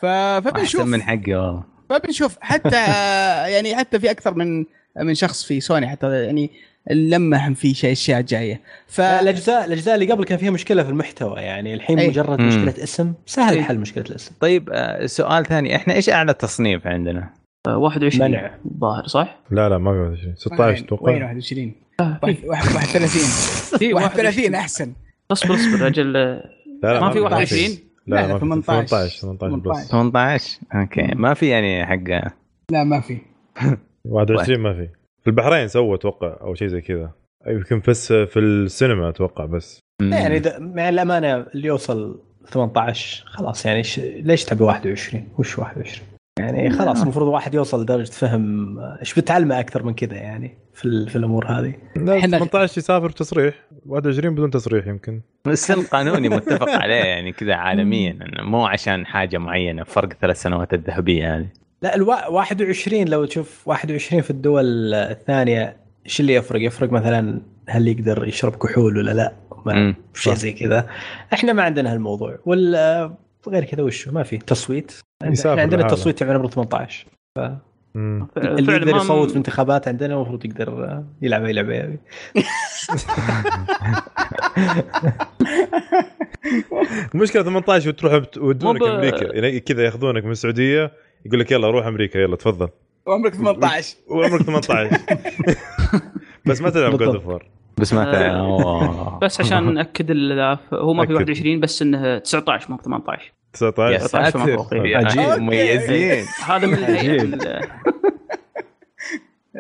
ف... أحسن فبنشوف من حقي والله. فبنشوف. حتى يعني حتى في أكثر من من شخص في سوني حتى يعني لمهم في شيء أشياء جاية. ف لا، الأجزاء اللي قبل كان فيها مشكلة في المحتوى يعني الحين أي. مجرد مم. مشكلة اسم سهل أي. حل مشكلة الاسم. طيب آه، سؤال ثاني. إحنا إيش أعلى تصنيف عندنا؟ آه، 21 منع. الظاهر صح؟ لا لا ما في 21 16 وين أتوقع 21 آه، في. 31 في 31 أحسن. اصبر اصبر أجل لا لا ما في في. 21 لا لا، ما في. 18. 18 18 بس. 18 أوكي. ما في يعني حق لا ما في. 21 ما في. في البحرين سووا أتوقع أو شيء زي كذا. يمكن بس في السينما أتوقع بس. يعني مع الأمانة اللي يوصل 18 خلاص يعني. ليش تبي 21 وش 21 يعني خلاص المفروض واحد يوصل لدرجة فهم إيش بتعلمه أكثر من كذا يعني في, ال... في الأمور هذه. لا إحنا- 18 يسافر تصريح. 21 بدون تصريح يمكن. السن قانوني متفق عليه يعني كذا عالميا إنه مو عشان حاجة معينة فرق ثلاث سنوات الذهبية هذه. لا الوا... 21 لو تشوف 21 في الدول الثانية إيش اللي يفرق؟ يفرق مثلا هل يقدر يشرب كحول ولا لا؟ شيء. زي كذا إحنا ما عندنا هالموضوع ولا غير كذا وش ما في تصويت إحنا عندنا. التصويت من عمر 18 مم. اللي يقدر يصوت في انتخابات عندنا المفروض يقدر يلعب أي لعبة يبي المشكلة 18 وتروح بت- يودونك مو ب- أمريكا يعني كذا ياخذونك من السعودية يقول لك يلا روح أمريكا يلا تفضل. وعمرك 18 وعمرك 18 بس ما تلعب God. of War بس ما آه. أوه. بس عشان ناكد ال- هو ما في أكد. 21 بس إنه 19 مو 18 يا 19 19 فما فوق، ساتر إيه. يا عجيب. مميزين. هذا من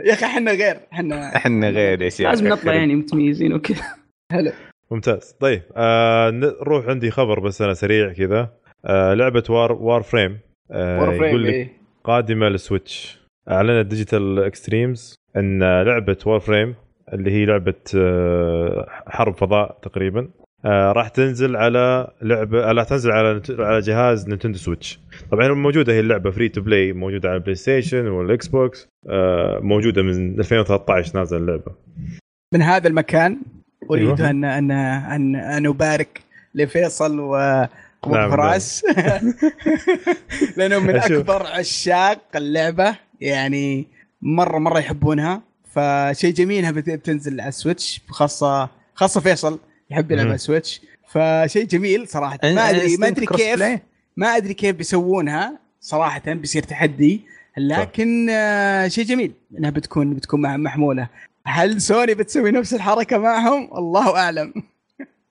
يا أخي إحنا غير إحنا إحنا غير يا شيخ لازم نطلع يعني متميزين وكذا. حلو ممتاز. طيب آه نروح عندي خبر بس أنا سريع كذا. آه لعبة War War آه Frame، يقول لك إيه. قادمة لل Switch أعلنت Digital Extremes أن لعبة Warframe اللي هي لعبة آه، حرب فضاء تقريبا آه، راح تنزل على لعبة راح تنزل على على جهاز Nintendo Switch طبعا موجودة هي اللعبة free to play موجودة على ال PlayStation وال Xbox آه، موجودة من 2013 نازل اللعبة من هذا المكان أريد أيوة. ان ان ان أن أبارك لفيصل و نعم، وفراس لانهم من أشوف. أكبر عشاق اللعبة يعني مرة مرة يحبونها. فشيء جميل إنها بت- بتنزل على ال Switch خاصة خاصة فيصل يحب يلعب. على ال Switch. فشيء جميل صراحة. ما أدري ما أدري كيف ما أدري كيف بيسوونها صراحة بيصير تحدي. لكن آه شيء جميل إنها بتكون بتكون مع- محمولة. هل سوني بتسوي نفس الحركة معهم؟ الله أعلم.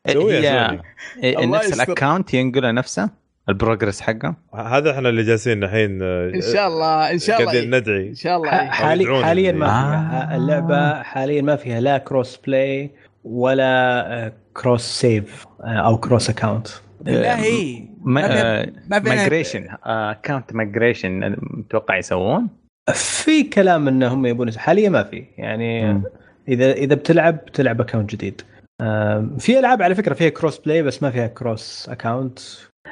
هي نفس. ال account ينقله نفسه ال progress حقه هذا إحنا اللي جالسين الحين آه، إن شاء الله إن شاء الله قاعدين. ندعي إن شاء الله. حالي حاليا اللي- ما فيها آه. اللعبة حاليا ما فيها لا cross play ولا آه، cross save آه، أو cross فيها- ما فيها- migration اكونت مايجريشن متوقع يسوون في كلام إنهم يبون حاليا ما في يعني. اذا إذا بتلعب تلعب account جديد في ألعاب على فكرة فيها cross play بس ما فيها cross account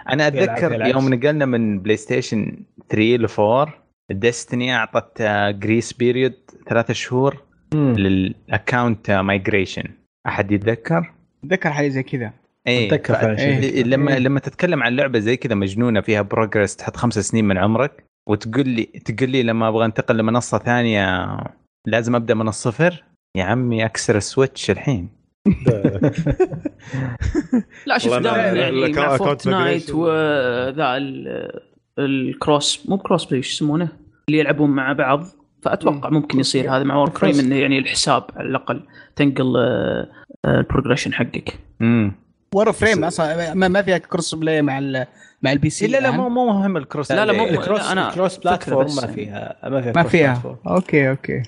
أنا أتذكر. يوم نقلنا من PlayStation 3 ل 4 Destiny أعطت grace period ثلاثة شهور لل account migration أحد يتذكر؟ أتذكر حاجة زي كذا إيه فعلاً شيء. إيه. لما إيه. لما تتكلم عن لعبة زي كذا مجنونة فيها progress تحط خمس سنين من عمرك وتقول لي تقول لي لما أبغى أنتقل لمنصة ثانية لازم أبدأ من الصفر يا عمي أكسر ال Switch الحين لا شوف دائما يعني مع Fortnite migration. وذا ال- ال cross مو ب cross play شو يسمونه اللي يلعبون مع بعض فأتوقع ممكن يصير هذا مع Warframe cross. إنه يعني الحساب على الأقل تنقل آه، آه، ال progression حقك امم Warframe أصلا ما, ما فيها cross play مع ال مع البي سي لا لا. مو مو مهم ال cross لا، لا، مو- ال cross لا، أنا ال cross platform ما يعني. فيها ما فيها ما cross فيها. okay okay آه،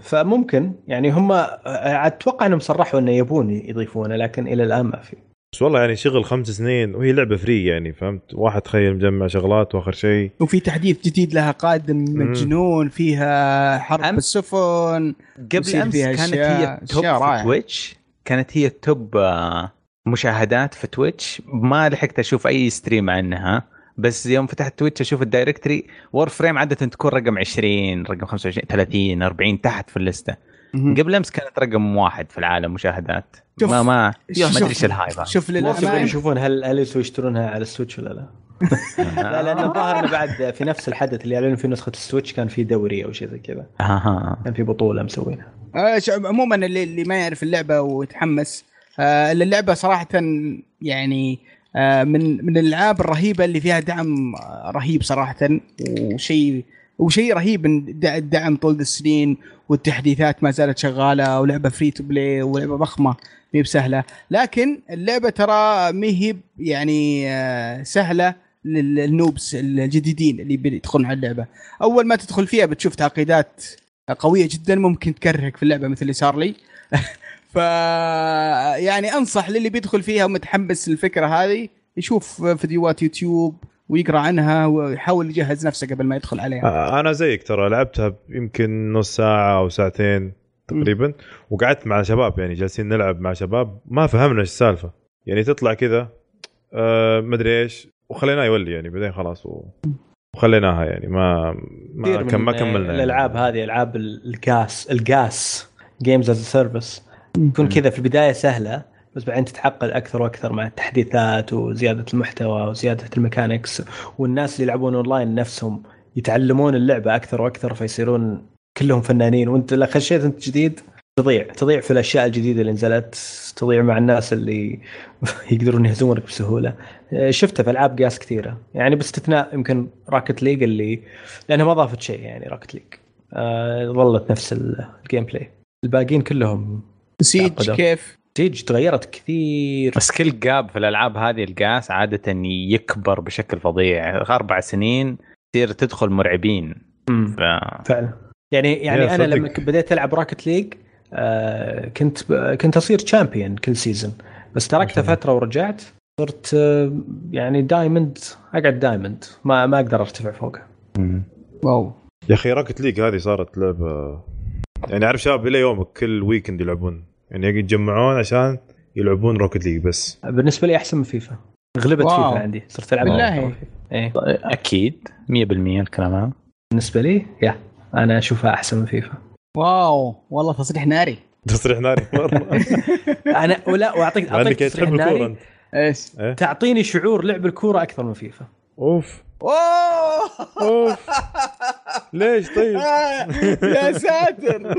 فممكن. يعني هم آه، أتوقع إنهم صرحوا إنه يبون يضيفونه لكن إلى الآن ما في. بس والله يعني شغل خمس سنين وهي لعبة free يعني فهمت؟ واحد تخيل مجمع شغلات وآخر شيء. وفي تحديث جديد لها قادم مجنون فيها حرب أم- بالسفن قبل أمس فيها كانت هي ال top في. Twitch كانت هي ال top آه، مشاهدات في Twitch ما لحقت أشوف أي stream عنها. بس يوم فتحت Twitch أشوف ال directory Warframe عادة تكون رقم 20 رقم 25 30 40 تحت في الليستة مهم. قبل أمس كانت رقم واحد في العالم مشاهدات شوف. ما ما ما. أدري إيش ال hype هذا. شوف للأمانة يشوفون هل هل يشترونها على ال Switch ولا لا؟ لا لأن الظاهر إنه بعد في نفس الحدث اللي اعلنوا فيه نسخة ال Switch كان في دوري أو شيء زي كذا أها كان في بطولة مسوينها آه، عموما اللي, اللي ما يعرف اللعبة ويتحمس آه، اللعبة صراحة يعني آه، من من الألعاب الرهيبة اللي فيها دعم آه، رهيب صراحة وشيء وشيء رهيب الدعم طول السنين والتحديثات ما زالت شغالة ولعبة free to play ولعبة ضخمة ما بسهلة. لكن اللعبة ترى ما هي يعني آه، سهلة لل noobs الجديدين اللي بيدخلون على اللعبة. أول ما تدخل فيها بتشوف تعقيدات قوية جدا ممكن تكرهك في اللعبة مثل اللي صار لي. ف يعني أنصح للي بيدخل فيها ومتحمس للفكرة هذه يشوف فيديوهات يوتيوب ويقرأ عنها ويحاول يجهز نفسه قبل ما يدخل عليها. آه، أنا زيك ترى لعبتها يمكن نص ساعة أو ساعتين تقريبا وقعدت مع شباب يعني جالسين نلعب مع شباب ما فهمنا إيش السالفة. يعني تطلع كذا آه مدري إيش وخليناه يولي يعني بعدين خلاص و... وخليناها يعني ما ما, كم ما كملنا يعني. الألعاب هذه ألعاب ال GaaS ال games as service تكون كذا في البداية سهلة بس بعدين تتعقد أكثر وأكثر مع التحديثات وزيادة المحتوى وزيادة ال mechanics. والناس اللي يلعبون أونلاين نفسهم يتعلمون اللعبة أكثر وأكثر فيصيرون كلهم فنانين. وأنت لو خشيت أنت جديد تضيع تضيع في الأشياء الجديدة اللي نزلت تضيع مع الناس اللي يقدرون يهزمونك بسهولة. شفتها في ألعاب قياس كثيرة يعني باستثناء يمكن Rocket League اللي لأنها ما ضافت شيء يعني Rocket League آه ظلت نفس ال- ال gameplay الباقيين كلهم Siege. كيف؟ تيج تغيرت كثير. بس كل gap في الألعاب هذه القاس عادة يكبر بشكل فظيع. أربع سنين تصير تدخل مرعبين. ف... فعلا. يعني يعني أنا صدق. لما بديت ألعب Rocket League آه كنت ب- كنت أصير champion كل season بس الله. فترة ورجعت صرت آه يعني diamond أقعد diamond ما ما أقدر أرتفع فوقها wow. يا أخي Rocket League هذه صارت لعبة يعني أعرف شباب إلى يومك كل weekend يلعبون. يعني يتجمعون عشان يلعبون Rocket League بس. بالنسبة لي أحسن من فيفا. غلبت wow. FIFA عندي. صرت ألعب بالله. إيه. أكيد. 100% الكلام هذا. بالنسبة لي يا أنا أشوفها أحسن من فيفا. wow. والله تصريح ناري. تصريح ناري. مره أنا ولا وأعطيك أعطيك تصريح ناري. إيش؟ إيه؟ تعطيني شعور لعب الكورة أكثر من فيفا. أوف. أوه أوف ليش طيب؟ يا ساتر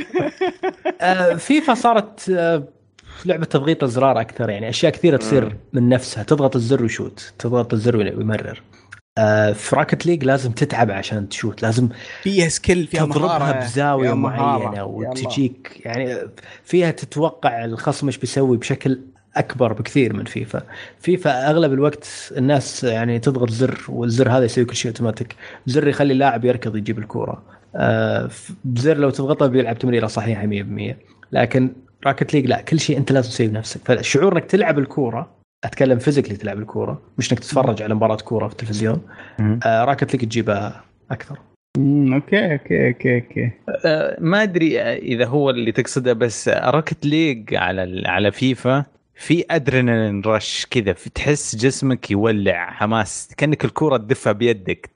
آه، فيفا صارت آه، لعبة تضغيط الزرار أكثر يعني أشياء كثيرة تصير من نفسها تضغط الزر ويشوت تضغط الزر ويمرر آه، في Rocket League لازم تتعب عشان تشوت لازم فيها skill فيها تضربها بزاوية. معينة. وتجيك يعني فيها تتوقع الخصم إيش بيسوي بشكل أكبر بكثير من FIFA. FIFA أغلب الوقت الناس يعني تضغط زر والزر هذا يسوي كل شيء أوتوماتيك. زر يخلي اللاعب يركض يجيب الكورة. آه، زر لو تضغطه بيلعب تمريرة صحيحة 100% لكن Rocket League لا كل شيء أنت لازم تسويه بنفسك. فالشعور إنك تلعب الكورة أتكلم physically تلعب الكورة مش إنك تتفرج على مباراة كورة في التلفزيون. آه، Rocket League تجيبها أكثر. okay okay okay okay. آه، ما أدري إذا هو اللي تقصده بس Rocket League على ال- على فيفا في adrenaline rush كذا تحس جسمك يولع حماس كأنك الكورة تدفها بيدك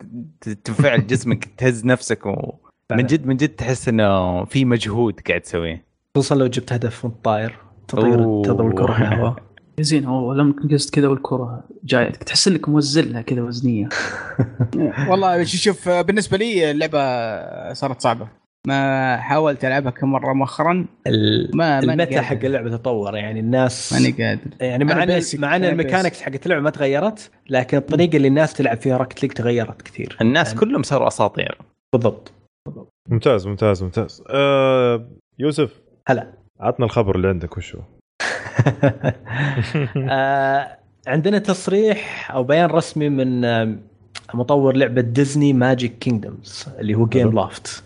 تنفعل جسمك تهز نفسك و... من جد من جد تحس إنه في مجهود قاعد تسويه. خصوصا لو جبت هدف وانت طاير تطير. تضرب الكرة في الهواء زين هو لما قست كذا والكرة جاية تحس إنك موزلها كذا وزنية. والله شوف بالنسبة لي اللعبة صارت صعبة. ما حاولت ألعبها كم مره مؤخرا ما- المتى قادر. حق اللعبة تطور؟ يعني الناس ماني قادر يعني مع إن مع إن ال mechanics حقت اللعبة ما تغيرت لكن الطريقة اللي الناس تلعب فيها Rocket League تغيرت كثير. الناس يعني- كلهم صاروا أساطير. بالضبط. ممتاز ممتاز ممتاز. آه يوسف هلا. عطنا الخبر اللي عندك وشو آه عندنا تصريح أو بيان رسمي من آه، مطور لعبة Disney Magic Kingdoms اللي هو Gameloft.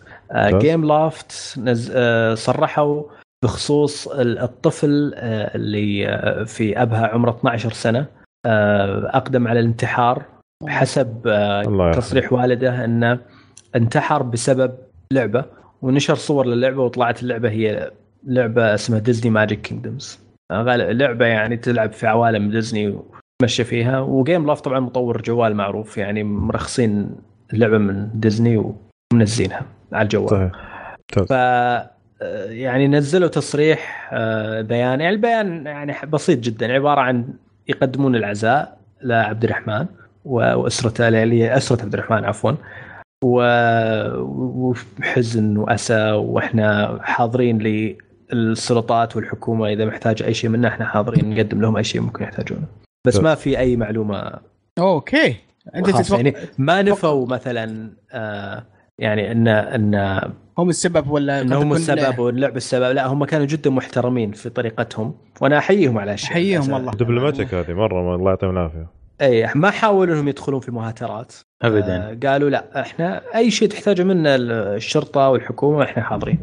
Gameloft نز... آه صرحوا بخصوص ال- الطفل آه اللي آه في أبها عمره 12 سنة آه أقدم على الانتحار حسب آه تصريح والده إنه انتحر بسبب لعبة ونشر صور للعبة وطلعت اللعبة هي لعبة اسمها Disney Magic Kingdoms لعبة يعني تلعب في عوالم ديزني وتمشى فيها و Gameloft طبعا مطور جوال معروف يعني مرخصين اللعبة من ديزني ومنزلينها على الجوال. صحيح. ممتاز. ف يعني نزلوا تصريح آه، بيان. يعني البيان يعني بسيط جدا. عبارة عن يقدمون العزاء لعبد الرحمن واسرته اللي هي أسرة عبد الرحمن عفوا وحزن وأسى وإحنا حاضرين للسلطات والحكومة. إذا محتاج أي شيء منا إحنا حاضرين نقدم لهم أي شيء ممكن يحتاجونه. بس ما في أي معلومة okay. أنت تتوقع يعني ما نفوا مثلا آه يعني ان إن هم السبب ولا إن هم السبب واللعب السبب. لا هم كانوا جدا محترمين في طريقتهم وأنا أحييهم على هالشيء. أحييهم للأسف. والله. diplomatic هذه مرة الله يعطيهم العافية. اي ما حاولوا إنهم يدخلون في مهاترات ابدا. آه قالوا لا إحنا أي شيء تحتاجه منا الشرطة والحكومة إحنا حاضرين.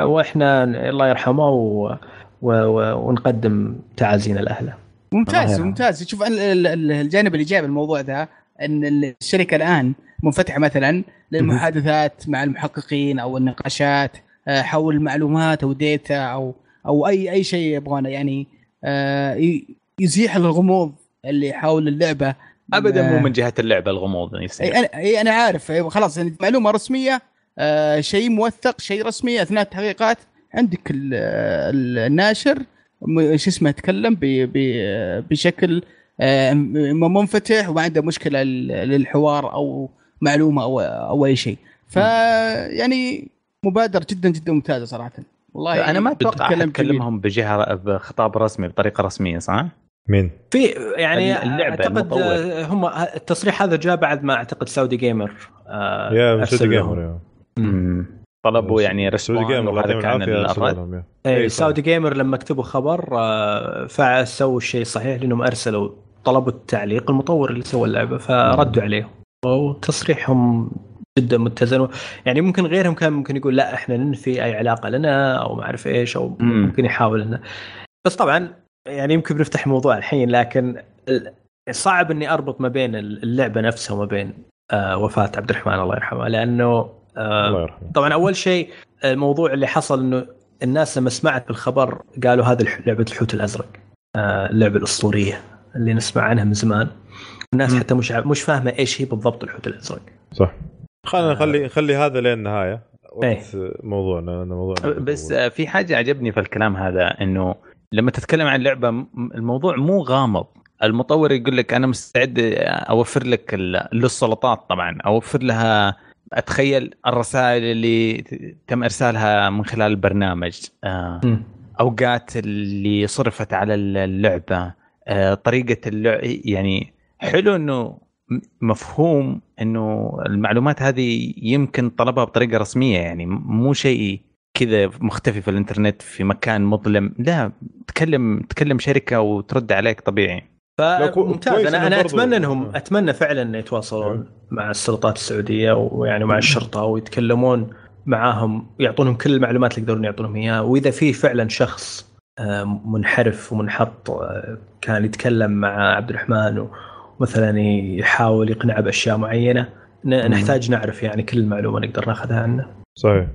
وإحنا الله يرحمه و... و... و... ونقدم تعازينا لأهله. ممتاز ممتاز. شوف ال- ال- ال- الجانب الإيجابي الموضوع ذا إن الشركة الآن منفتحه مثلا للمحادثات مع المحققين أو النقاشات آه، حول معلومات أو ديتا أو أو اي أي شيء يبغونه. يعني آه، يزيح الغموض اللي حول اللعبة. ابدا آه، مو من جهة اللعبة الغموض يصير. أنا إي أنا عارف. خلاص يعني معلومة رسمية شيء موثق شيء رسمي أثناء التحقيقات عندك ال- ال- الناشر. شو اسمه يتكلم بشكل منفتح وما عنده مشكلة للحوار أو معلومة أو أو أي شيء ف يعني مبادرة جدا جدا ممتازة صراحة والله أنا ما أتوقع تتكلم أحد كلمهم بجهة بخطاب رسمي بطريقة رسمية صح؟ مين؟ في يعني اللعبة أعتقد المطور. آه، هم التصريح هذا جاء بعد ما أعتقد سعودي جيمر آه يا سعودي. جيمر. طلبوا يعني سعودي رسبون جيمر يعطيهم كان الرد. اي إي، صح. سعودي جيمر لما كتبوا خبر آه، فعل سووا الشيء الصحيح لأنهم أرسلوا طلبوا التعليق المطور اللي سوى اللعبة فردوا عليه وتصريحهم جدا متزن يعني ممكن غيرهم كان ممكن يقول لا إحنا ننفي أي علاقة لنا أو ما أعرف إيش أو مم. ممكن يحاول إنه. بس طبعا يعني يمكن بنفتح موضوع الحين لكن صعب إني أربط ما بين اللعبة نفسها وما بين آه، وفاة عبد الرحمن الله يرحمه. لأنه آه، الله يرحمه. طبعا أول شيء الموضوع اللي حصل إنه الناس لما سمعت بالخبر قالوا هذه لعبة الحوت الأزرق آه، اللعبة الأسطورية اللي نسمع عنها من زمان. الناس مم. حتى مش ع- مش فاهمة إيش هي بالضبط الحوت الازرق صح. خلينا آه. نخلي نخلي هذا لين النهايه إيه. وقت موضوعنا لأن موضوعنا بس آه، في حاجة عجبني في الكلام هذا إنه لما تتكلم عن لعبة م- الموضوع مو غامض. المطور يقول لك أنا مستعد أوفر لك ال- للسلطات طبعا. أوفر لها أتخيل الرسائل اللي تم إرسالها من خلال البرنامج. أوقات اللي صرفت على اللعبة. طريقة اللعب يعني حلو إنه مفهوم إنه المعلومات هذه يمكن طلبها بطريقة رسمية يعني مو شيء كذا مختفي في الإنترنت في مكان مظلم. لا تكلم تكلم شركة وترد عليك طبيعي. فممتاز. أنا أنا أتمنى انهم آه. أتمنى فعلا ان يتواصلون مع السلطات السعودية ويعني مع الشرطة ويتكلمون معاهم يعطونهم كل المعلومات اللي يقدرون يعطونهم إياها. وإذا في فعلا شخص آه، منحرف ومنحط آه، كان يتكلم مع عبد الرحمن ومثلا يحاول يقنعه بأشياء معينة ن- نحتاج نعرف يعني كل المعلومة نقدر ناخذها عنه. صحيح.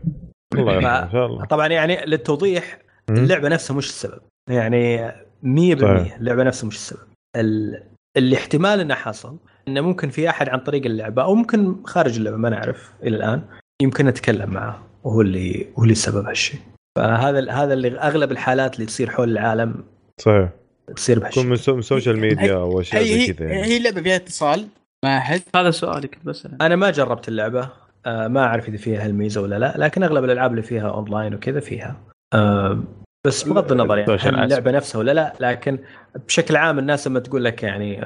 الله يرحمه ف- إن شاء الله. طبعا يعني للتوضيح. اللعبة نفسها مش السبب. يعني 100% صحيح. اللعبة نفسها مش السبب. ال... الاحتمال إنه حصل إنه ممكن في أحد عن طريق اللعبة أو ممكن خارج اللعبة ما نعرف إلى الآن يمكن نتكلم معه وهو اللي هو اللي سبب هالشيء. فهذا ال- هذا اللي أغلب الحالات اللي تصير حول العالم صحيح. تصير تكون بهالشيء من سو- من social media أو اشياء زي كذا يعني. هي اللعبه فيها اتصال مع أحد. هذا سؤالي كنت بسأله. أنا ما جربت اللعبة آه، ما أعرف إذا فيها هالميزة ولا لا لكن أغلب الألعاب اللي فيها اونلاين وكذا فيها. آه، بس بغض النظر يعني هل اللعبة نفسها ولا لا لكن بشكل عام الناس لما تقول لك يعني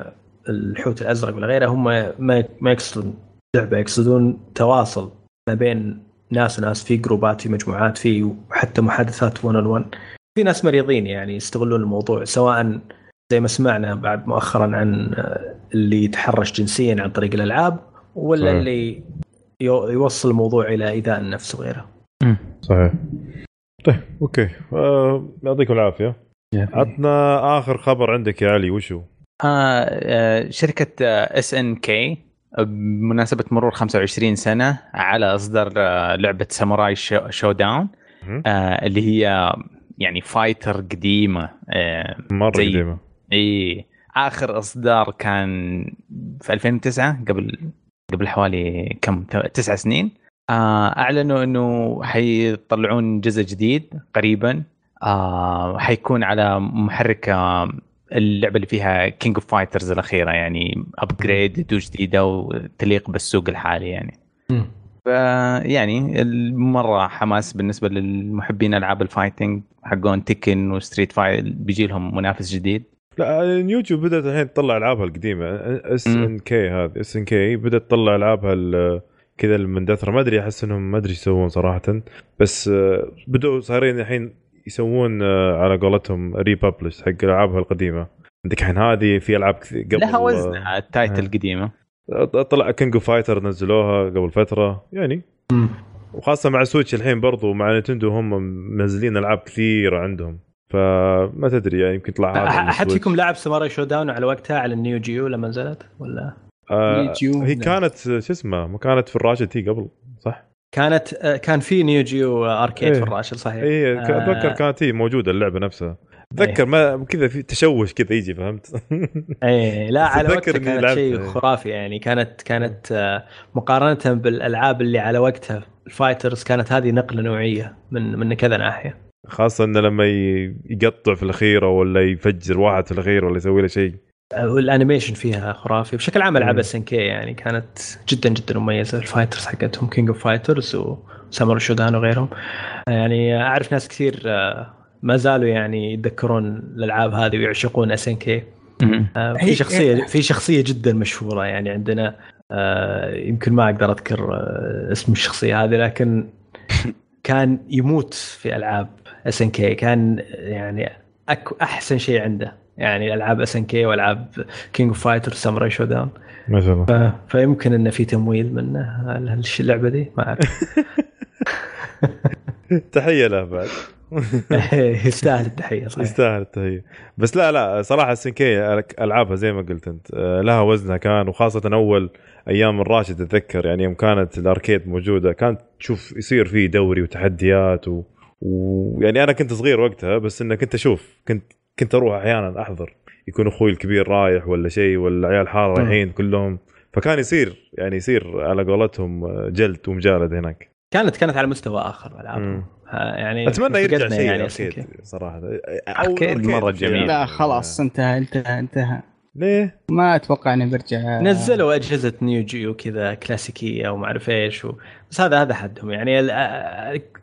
الحوت الأزرق ولا غيره هم ما ما يقصدون لعبة يقصدون تواصل ما بين ناس وناس في جروبات في مجموعات في وحتى محادثات 1 on 1 في ناس مريضين يعني يستغلون الموضوع سواء زي ما سمعنا بعد مؤخرا عن اللي يتحرش جنسيا عن طريق الألعاب ولا صحيح. اللي يو- يوصل الموضوع إلى إيذاء النفس وغيره صحيح طيب okay آه، يعطيكم العافية عطنا آخر خبر عندك يا علي وشو؟ آه آه شركة SNK بمناسبة مرور 25 سنة على إصدار آه لعبة Samurai Sho, Shodown. آه اللي هي يعني fighter قديمة آه مرة زي- قديمة. إي آخر إصدار كان في 2009 قبل قبل حوالي كم تسع سنين. آه أعلنوا إنه حيطلعون جزء جديد قريبا. آه حيكون على محرك اللعبة اللي فيها King of Fighters الأخيرة يعني upgrade وجديده وتليق بالسوق الحالي يعني. مم. فيعني مره حماس بالنسبة للمحبين ألعاب ال fighting حقون Tekken و Street Fight بيجي لهم منافس جديد. لا Neo تيوب بدأت الحين تطلع ألعابها القديمة. إس إن كي هذه إس إن كي بدأت تطلع ألعابها ال- كذا المندثره ما أدري أحس إنهم ما أدري يسوون صراحة. بس آه، بدوا صايرين الحين يسوون آه، على قولتهم ريببلش حق ألعابها القديمة. عندك الحين هذه في ألعاب قبل لها وزنها التايتل آه. القديمة. آه، طلع كينج اوف فايتر نزلوها قبل فترة يعني. وخاصة مع سويتش الحين برضو مع نتندو هم منزلين ألعاب كثيرة عندهم فما تدري يعني يمكن يطلع هذا أحد. فيكم لعب سماري شو داون على وقتها على النيو جيو لما نزلت ولا آه. هي كانت شو اسمه ما كانت في الراشد تي قبل صح؟ كانت آه، كان في نيو جيو اركيد إيه. في الراشد صحيح اي آه. أتذكر كانت هي موجودة اللعبة نفسها اتذكر ما كذا في تشوش كذا يجي فهمت؟ إيه لا على وقتها كانت شيء إيه. خرافي يعني. كانت كانت آه، مقارنة بالألعاب اللي على وقتها الفايترز كانت هذه نقلة نوعية من من كذا ناحية. خاصة انه لما يقطع في الأخيرة ولا يفجر واحد في الاخير ولا يسوي له شيء. آه، والأنيميشن فيها خرافي. بشكل عام ألعاب. اس ان كي يعني كانت جدا جدا مميزة. ال fighters حقتهم King of Fighters و Samurai Shodown وغيرهم. آه، يعني أعرف ناس كثير ما زالوا يعني يتذكرون الألعاب هذه ويعشقون SNK في شخصيه في شخصية جدا مشهورة يعني عندنا. آه، يمكن ما أقدر أذكر آه، اسم الشخصية هذه لكن كان يموت في ألعاب SNK كان يعني أك أحسن شيء عنده. يعني ألعاب SNK وألعاب King of Fighter Samurai Shodown ما شاء الله. ف... فيمكن انه في تمويل من هالش- اللعبة دي ما أعرف. تحية له بعد. يستاهل التحية صحيح. يستاهل التحية بس لا لا صراحة SNK ألعابها زي ما قلت أنت. آه، لها وزنها كان وخاصة أول أيام ال arcade أتذكر يعني يوم كانت ال arcade موجودة كانت تشوف يصير فيه دوري وتحديات و... ويعني أنا كنت صغير وقتها بس إنه كنت أشوف كنت كنت أروح أحيانا أحضر. يكون أخوي الكبير رايح ولا شيء ولا عيال حارة رايحين كلهم. فكان يصير يعني يصير على قولتهم آه، جلد ومجالد هناك. كانت كانت على مستوى آخر. آه، يعني أتمنى يرجع شيء يعني اركيد. صراحة. أركيد مرة جميل. لا خلاص انتهى انتهى انتهى. ليه؟ ما أتوقع انه بيرجع نزلوا أجهزة نيو جيو كذا كلاسيكية وما أعرف إيش و... بس هذا هذا حدهم. يعني ال-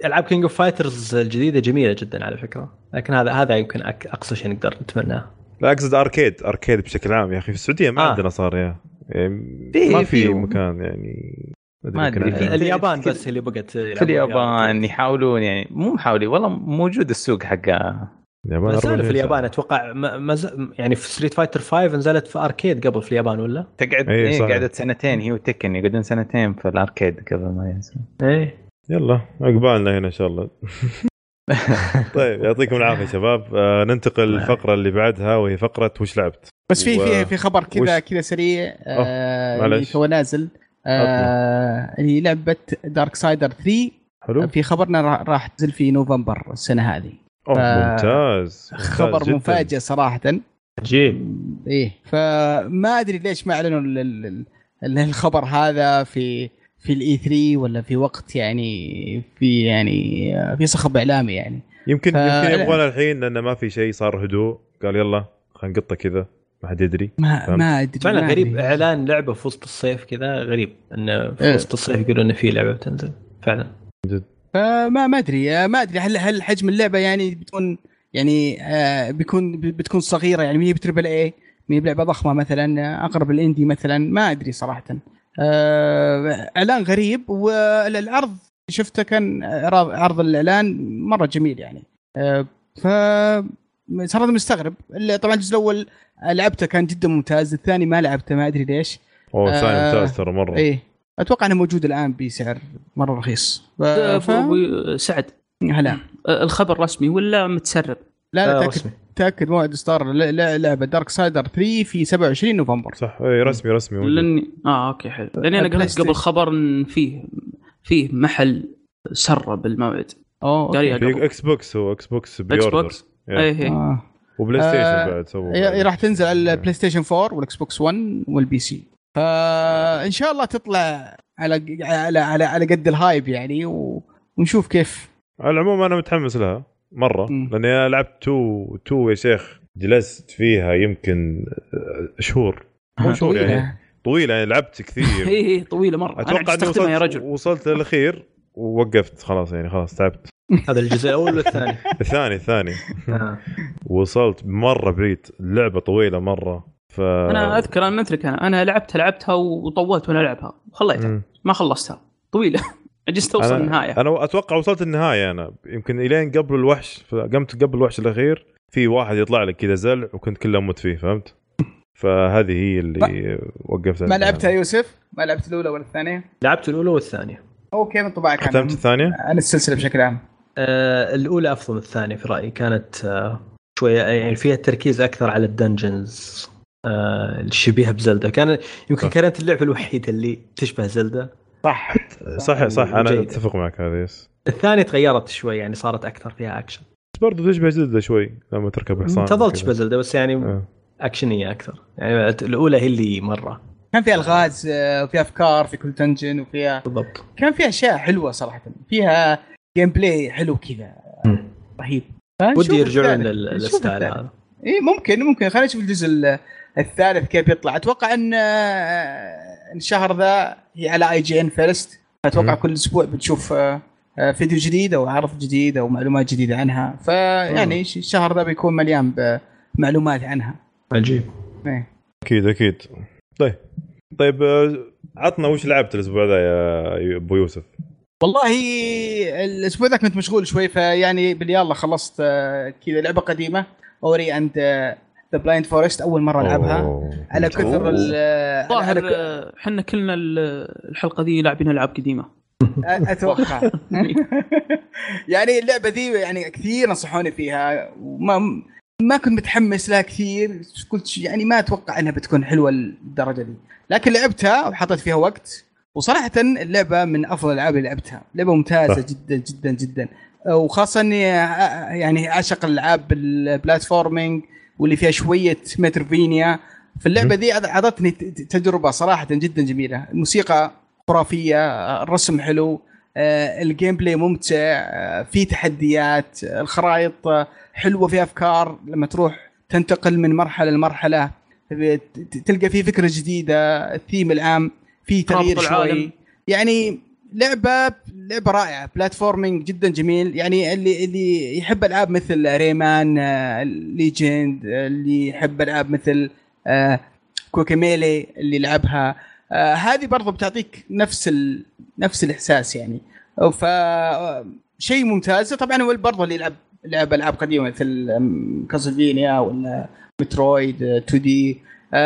ألعاب King of Fighters الجديدة جميلة جدا على فكرة. لكن هذا هذا يمكن أك- أقصى شيء نقدر نتمناه. لا أقصد arcade. arcade بشكل عام يا أخي. في السعودية ما آه. عندنا صار يا يعني ما في- مكان يعني. ما. في- اليابان بس اللي بقت في اليابان يحاولون يعني مو محاولين والله موجود السوق حقها اليابان 24 في اليابان. أتوقع ما ما ز... يعني في Street Fighter 5 نزلت في arcade قبل في اليابان ولا؟ تقعد إيه، إيه صحيح. قعدت سنتين هي و Tekken يقعدون سنتين في ال arcade قبل ما ينزل إيه يلا عقبالنا هنا إن شاء الله طيب يعطيكم العافية شباب آه ننتقل للفقره اللي بعدها وهي فقرة وش لعبت بس في و- في في خبر كذا وش- كذا سريع آه معلش. اللي تو نازل آه اللي لعبه Darksiders 3 حلو. في خبرنا را- راح تنزل في نوفمبر السنة هذه. أوه ممتاز ممتاز. خبر جداً. مفاجئ صراحة. عجيب. إيه فما أدري ليش ما أعلنوا ال- ال- ال- الخبر هذا في في الاي 3 ولا في وقت يعني في يعني آه، في صخب إعلامي يعني. يمكن ف- يمكن يبغانا الحين لأنه ما في شيء صار هدوء. قال يلا خلينا نقطة كذا. ما حد يدري ما. ما أدري فعلا ما غريب أدري. إعلان لعبة في وسط الصيف كذا غريب انه في إيه. وسط الصيف يقولون انه في لعبة بتنزل فعلا فما ما أدري آه، ما أدري هل هل حجم اللعبة يعني بتكون يعني آه بيكون بتكون صغيرة يعني مي بتربل اي مي بلعبة ضخمة مثلا أقرب الاندي مثلا ما أدري صراحة آه إعلان غريب والعرض شفته كان عرض عرض الإعلان مرة جميل يعني آه ف صراحة مستغرب اللي- طبعا الجزء الأول لعبته كان جدا ممتاز الثاني ما لعبته ما أدري ليش أوه ثاني آه، ممتاز ترى مرة إيه أتوقع إنه موجود الآن بسعر مرة رخيص ف... ف... سعد هلا آه، الخبر رسمي ولا متسرب؟ لا لا آه، تاكد رسمي. تأكد موعد ستار ل- ل- لعبة Darksiders 3 في 27 نوفمبر صح اي رسمي رسمي موجود. لاني آه أوكي حلو لأني أنا قريت قبل. خبر إن فيه فيه محل سرب الموعد أوه قاريها أوكي. قبل في Xbox هو Xbox X pre-order box إيه. اي اي آه. و PlayStation آه، بعد سووا هي راح تنزل على ال PlayStation 4 وال Xbox 1 وال PC فإن شاء الله تطلع على على على, على قد ال hype يعني و... ونشوف كيف. على العموم أنا متحمس لها مرة. مم. لأني لعبت two two يا شيخ جلست فيها يمكن شهور. مو شهور يعني طويلة. يعني لعبت كثير. هي طويلة مرة. أنا أتوقع إني استخدمها يا وصلت رجل. وصلت للأخير ووقفت خلاص يعني خلاص تعبت. هذا الجزء الأول والثاني الثاني الثاني آه. وصلت مرة بعيد اللعبه طويلة مرة ف أنا أذكر أنا مثلك أنا أنا لعبتها لعبتها وطولت وأنا ألعبها وخليتها. ما خلصتها طويلة عجزت اوصل أنا- النهاية أنا أتوقع وصلت النهاية أنا يمكن إلين قبل الوحش قمت قبل الوحش الأخير في واحد يطلع لك كذا زلع وكنت كله أموت فيه فهمت؟ فهذه هي اللي وقفت ما لعبتها يوسف؟ ما لعبت الأولى ولا الثانية؟ لعبت الأولى والثانية هو كيف انطباعك عنها؟ ختمت الثانية؟ عن السلسلة بشكل عام الأولى أفضل من الثانية في رأيي. كانت آه شوية يعني فيها تركيز أكثر على الدنجنز آه الشبيهه بزلدة. كان يمكن صح. كانت اللعبة الوحيدة اللي تشبه Zelda. صح. صح صح. أنا. أتفق معك هذا yes. الثانية تغيرت شوي يعني صارت أكثر فيها أكشن. بس برضه تشبه Zelda شوي لما تركب حصان تظل. تشبه Zelda بس يعني آه. أكشنية أكثر. يعني الأولى هي اللي مرة. كان فيها ألغاز آه، وفيها أفكار في كل dungeon وفيها بالضبط. كان فيها أشياء حلوة صراحة. فيها gameplay حلو كذا. رهيب. ودي يرجعون لل style. هذا. اي ممكن ممكن. خلينا نشوف الجزء ال- الثالث كيف يطلع. أتوقع إن آه، الشهر ذا هي على IGN First أتوقع مم. كل أسبوع بنشوف آه، آه، فيديو جديد أو عرض جديد أو معلومات جديدة عنها. فيعني الشهر ذا بيكون مليان بمعلومات عنها. عجيب. إيه. أكيد أكيد. طيب. طيب عطنا وش لعبت الأسبوع ذا يا أبو يوسف؟ والله الأسبوع ذا كنت مشغول شوي فيعني باللي يلا خلصت آه، كذا لعبة قديمة. Ori and the Blind Forest أول مرة ألعبها. على كثر ال- على ظاهر هذا- آه، حنا كلنا ال- الحلقة ذي لاعبين ألعاب قديمة. أتوقع. يعني اللعبة ذي يعني كثير نصحوني فيها. وما ما كنت متحمس لها كثير. قلت يعني ما أتوقع إنها بتكون حلوة للدرجة دي لكن لعبتها وحطيت فيها وقت. وصراحة اللعبة من أفضل الألعاب اللي لعبتها. لعبة ممتازة صح. جدا جدا جدا. وخاصة إني ع- يعني أعشق الألعاب ال platforming واللي فيها شوية Metroidvania. في اللعبه ذي أعطتني تجربة صراحة جدا جميلة. الموسيقى خرافية الرسم حلو آه، ال gameplay ممتع آه، في تحديات آه، الخرائط آه، حلوة فيها أفكار. لما تروح تنتقل من مرحلة لمرحلة تلقى في فكرة جديدة الثيم العام. في تغيير شوي. يعني لعبة لعبة رائعة platforming جدا جميل. يعني اللي اللي يحب ألعاب مثل Rayman آه، Legends آه، اللي يحب ألعاب مثل آه، Guacamelee اللي لعبها آه، هذه برضو بتعطيك نفس ال... نفس الإحساس يعني. ف آه، شيء ممتاز. طبعا هو برضو اللي يلعب لعب العاب قديمة مثل Castlevania ولا Metroid 2D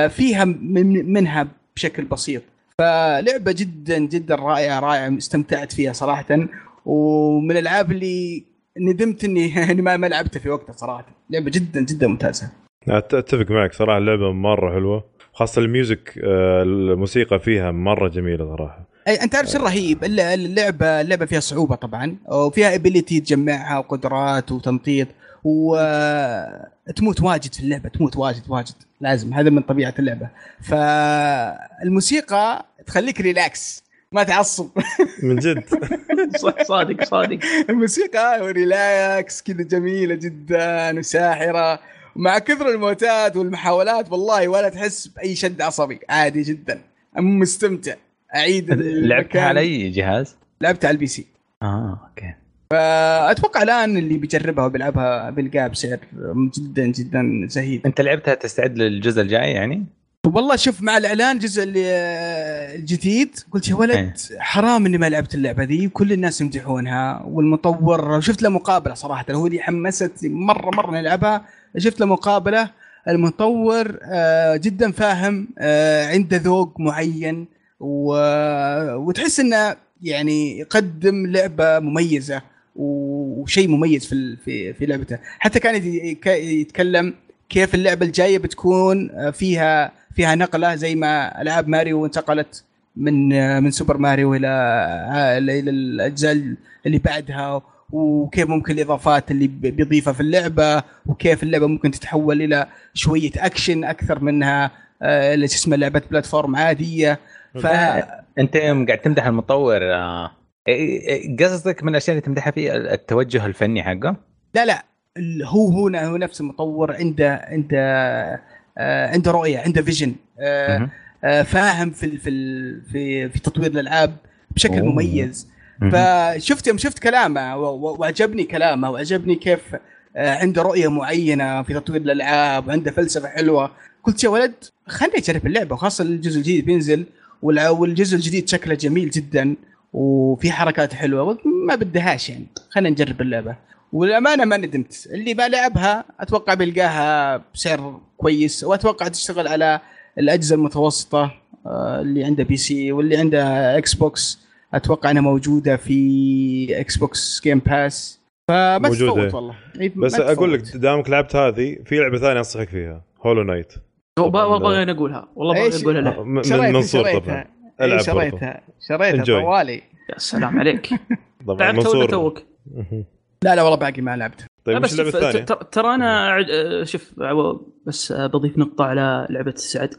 فيها من منها بشكل بسيط. فلعبة جدا جدا رائعة رائعة استمتعت فيها صراحة. ومن الألعاب اللي ندمت إني إني ما لعبتها في وقتها صراحة. لعبة جدا جدا ممتازة. أتفق معك صراحة اللعبة مرة حلوة. خاصة ال music آه، الموسيقى فيها مرة جميلة صراحة. أي أنت عارف شو الرهيب الل- اللعبه اللعبة فيها صعوبة طبعا وفيها ability تجمعها وقدرات وتنطيط. وتموت واجد في اللعبة تموت واجد واجد. لازم هذا من طبيعة اللعبة. فالموسيقى تخليك relax ما تعصب. من جد. صادق صادق. الموسيقى relax كذا جميلة جدا وساحرة. مع كثر الموتات والمحاولات والله ولا تحس بأي شد عصبي. عادي جدا. أم مستمتع. أعيد لعبتها. على أي جهاز؟ لعبتها على ال P C. آه okay. أتوقع الآن اللي بيجربها وبيلعبها بيلقاها بسعر جدا جدا زهيد أنت لعبتها تستعد للجزء الجاي يعني؟ والله شوف مع الإعلان الجزء الجديد قلت يا ولد إيه. حرام إني ما لعبت اللعبة ذي كل الناس يمدحونها والمطور شفت له مقابلة صراحة هو اللي حمست مرة مرة نلعبها شفت له مقابلة المطور آه، جدا فاهم آه، عنده ذوق معين و- وتحس إنه يعني يقدم لعبة مميزة وشيء مميز في في في لعبته. حتى كان يتكلم كيف اللعبة الجاية بتكون آه، فيها فيها نقلة زي ما العاب ماريو انتقلت من آه، من سوبر ماريو إلى آه، إلى الأجزاء اللي بعدها وكيف ممكن الإضافات اللي بيضيفها في اللعبة وكيف اللعبة ممكن تتحول إلى شوية أكشن أكثر منها اللي اسمه لعبة platform عادية. ف أنت قاعد تمدح المطور قصدك من الأشياء اللي تمدحها فيه التوجه الفني حقه؟ لا لا هو هو هو نفس المطور عنده عنده آه، عنده رؤية عنده vision مهم. فاهم في في في في تطوير الألعاب بشكل أوه. مميز. فشفت يوم شفت كلامه وعجبني كلامه وعجبني كيف آه، عنده رؤية معينة في تطوير الألعاب وعنده فلسفة حلوة قلت يا ولد خليني أجرب اللعبة خاصه الجزء الجديد بينزل والجزء الجديد شكله جميل جدا وفي حركات حلوة ما بدهاش يعني. خلينا نجرب اللعبة. والأمانة ما ندمت اللي بلعبها أتوقع بيلقاها بسعر كويس وأتوقع تشتغل على الأجهزة المتوسطة آه، اللي عنده PC واللي عنده Xbox أتوقع إنها موجودة في Xbox Game Pass فما موجودة. تفوت والله. إيه، ما بس أقول لك. دامك لعبت هذه في لعبة ثانية أنصحك فيها Hollow Knight والله باغي أنا أقولها والله باغي إيش؟ أقولها. له من منصور. طبعا. ألعب برضو. شريتها شريتها. طوالي. يا سلام عليك. طبعا لعبت ولا منصور توك؟ لا لا والله باقي ما لعبت. طيب وش بس اللعبة شوف الثانية؟ ترى أنا آه، شوف بس آه، بضيف نقطة على لعبة السعد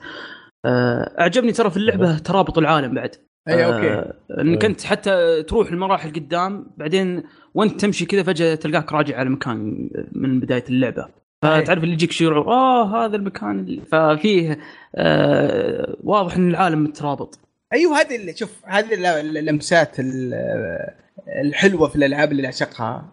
آه، أعجبني ترى في اللعبة ترابط العالم بعد. أي okay. آه، انك إيه. انت حتى تروح المراحل قدام بعدين وانت تمشي كذا فجأة تلقاك راجع على مكان من بداية اللعبة. فتعرف اللي يجيك شعور آه هذا المكان اللي ففيه آه واضح إن العالم مترابط. أيوه هذه اللي شوف هذه ال- ال- اللمسات ال- الحلوة في الألعاب اللي أعشقها.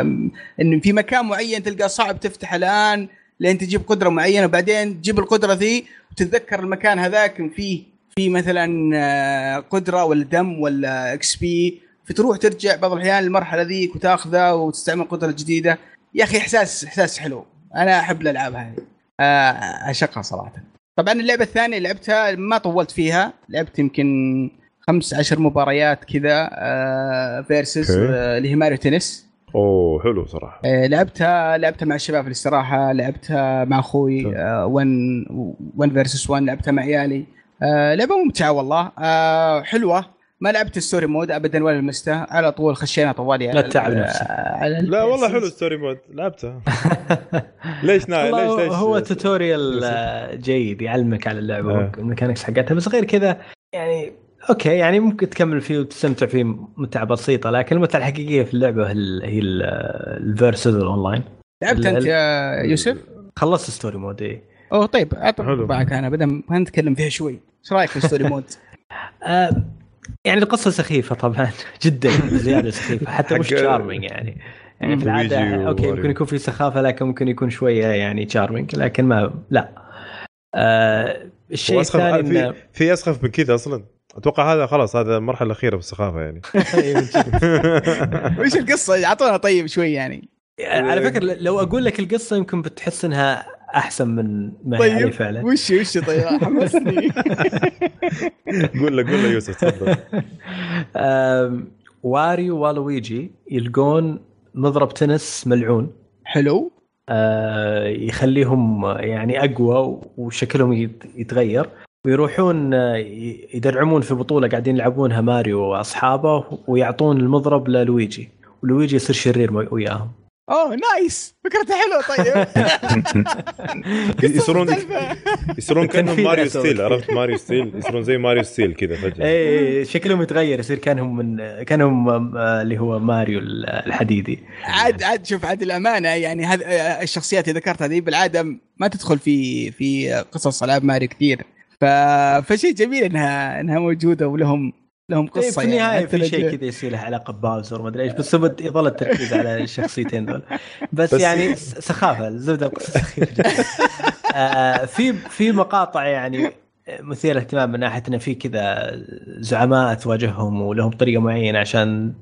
أم، إن في مكان معين تلقاه صعب تفتح الآن لين تجيب قدرة معينة وبعدين تجيب القدرة ذي وتتذكر المكان هذاك فيه في مثلا آه، قدرة ولا دم ولا XP فتروح ترجع بعض الأحيان المرحله ذيك وتاخذها وتستعمل قدرة جديدة. يا أخي احساس إحساس حلو. أنا أحب الألعاب هذه. آه، أعشقها صراحة. طبعا اللعبة الثانية لعبتها ما طولت فيها. لعبت يمكن خمس عشر مباريات كذا آه versus okay. آه اللي هي Mario Tennis. أوه حلو صراحة. آه لعبتها لعبتها مع الشباب في الاستراحة لعبتها مع أخوي طيب. آه 1 1 versus 1 لعبتها مع عيالي. آه لعبة ممتعة والله. آه حلوة. ما لعبت ال story mode ابدا ولا لمسته على طول خشينا طوالي لا تتعب نفسك. على لا والله. حلو story mode لعبتها ليش نا... ليش ليش هو tutorial آه، جيد يعلمك على اللعبة آه. وال mechanics حقتها بس غير كذا يعني okay يعني ممكن تكمل فيه وتستمتع فيه متعة بسيطة لكن المتعة الحقيقية في اللعبة هي ال- هي ال versus ال online لعبت أنت يا يوسف؟ خلصت story mode إيه أوه طيب حلو. معك أنا بدل ما نتكلم فيها شوي إيش رأيك في ال story mode؟ آه يعني القصة سخيفة طبعا جدا زيادة سخيفة حتى مش charming يعني. يعني في العادة okay. ممكن يكون في سخافة لكن ممكن يكون شوية يعني charming لكن ما لا. آه الشيء الثاني إنه- في في أسخف من كذا أصلا. أتوقع هذا خلاص هذا المرحلة الأخيرة في السخافه يعني. وش القصة؟ اعطونا طيب شوي يعني. على فكرة لو أقول لك القصة يمكن بتحس إنها أحسن من ما عليه طيب فعلا. وش وش طيب حمسني. قول له قول له يوسف تفضل. واريو والويجي يلقون مضرب تنس ملعون. حلو. آه، يخليهم يعني أقوى وشكلهم يت- يتغير. ويروحون آه، يدرعمون في بطولة قاعدين يلعبونها ماريو وأصحابه ويعطون المضرب للويجي. ولويجي يصير شرير وياهم. أوه nice. فكرته حلوة طيب. يصيرون. يصيرون كأنهم ماريو. steel عرفت؟ ماريو steel يصيرون زي ماريو steel كذا فجأة. اي شكلهم يتغير يصير كأنهم من كأنهم آه، اللي هو ماريو الحديدي. عاد عاد شوف عاد الأمانة يعني هذه الشخصيات اللي ذكرتها ذي بالعادة ما تدخل في في قصص ألعاب ماريو كثير. ف... فشيء جميل انها إنها موجودة ولهم لهم طيب قصة في النهاية يعني في شيء كذا يصير له علاقة بباوزر ما أدري إيش بس يظل التركيز على الشخصيتين دول بس, بس- يعني سخافة الزبدة القصة سخيفه جدا آه، في في مقاطع يعني مثيرة اهتمام من ناحية إنه في كذا زعماء تواجههم ولهم طريقة معينة عشان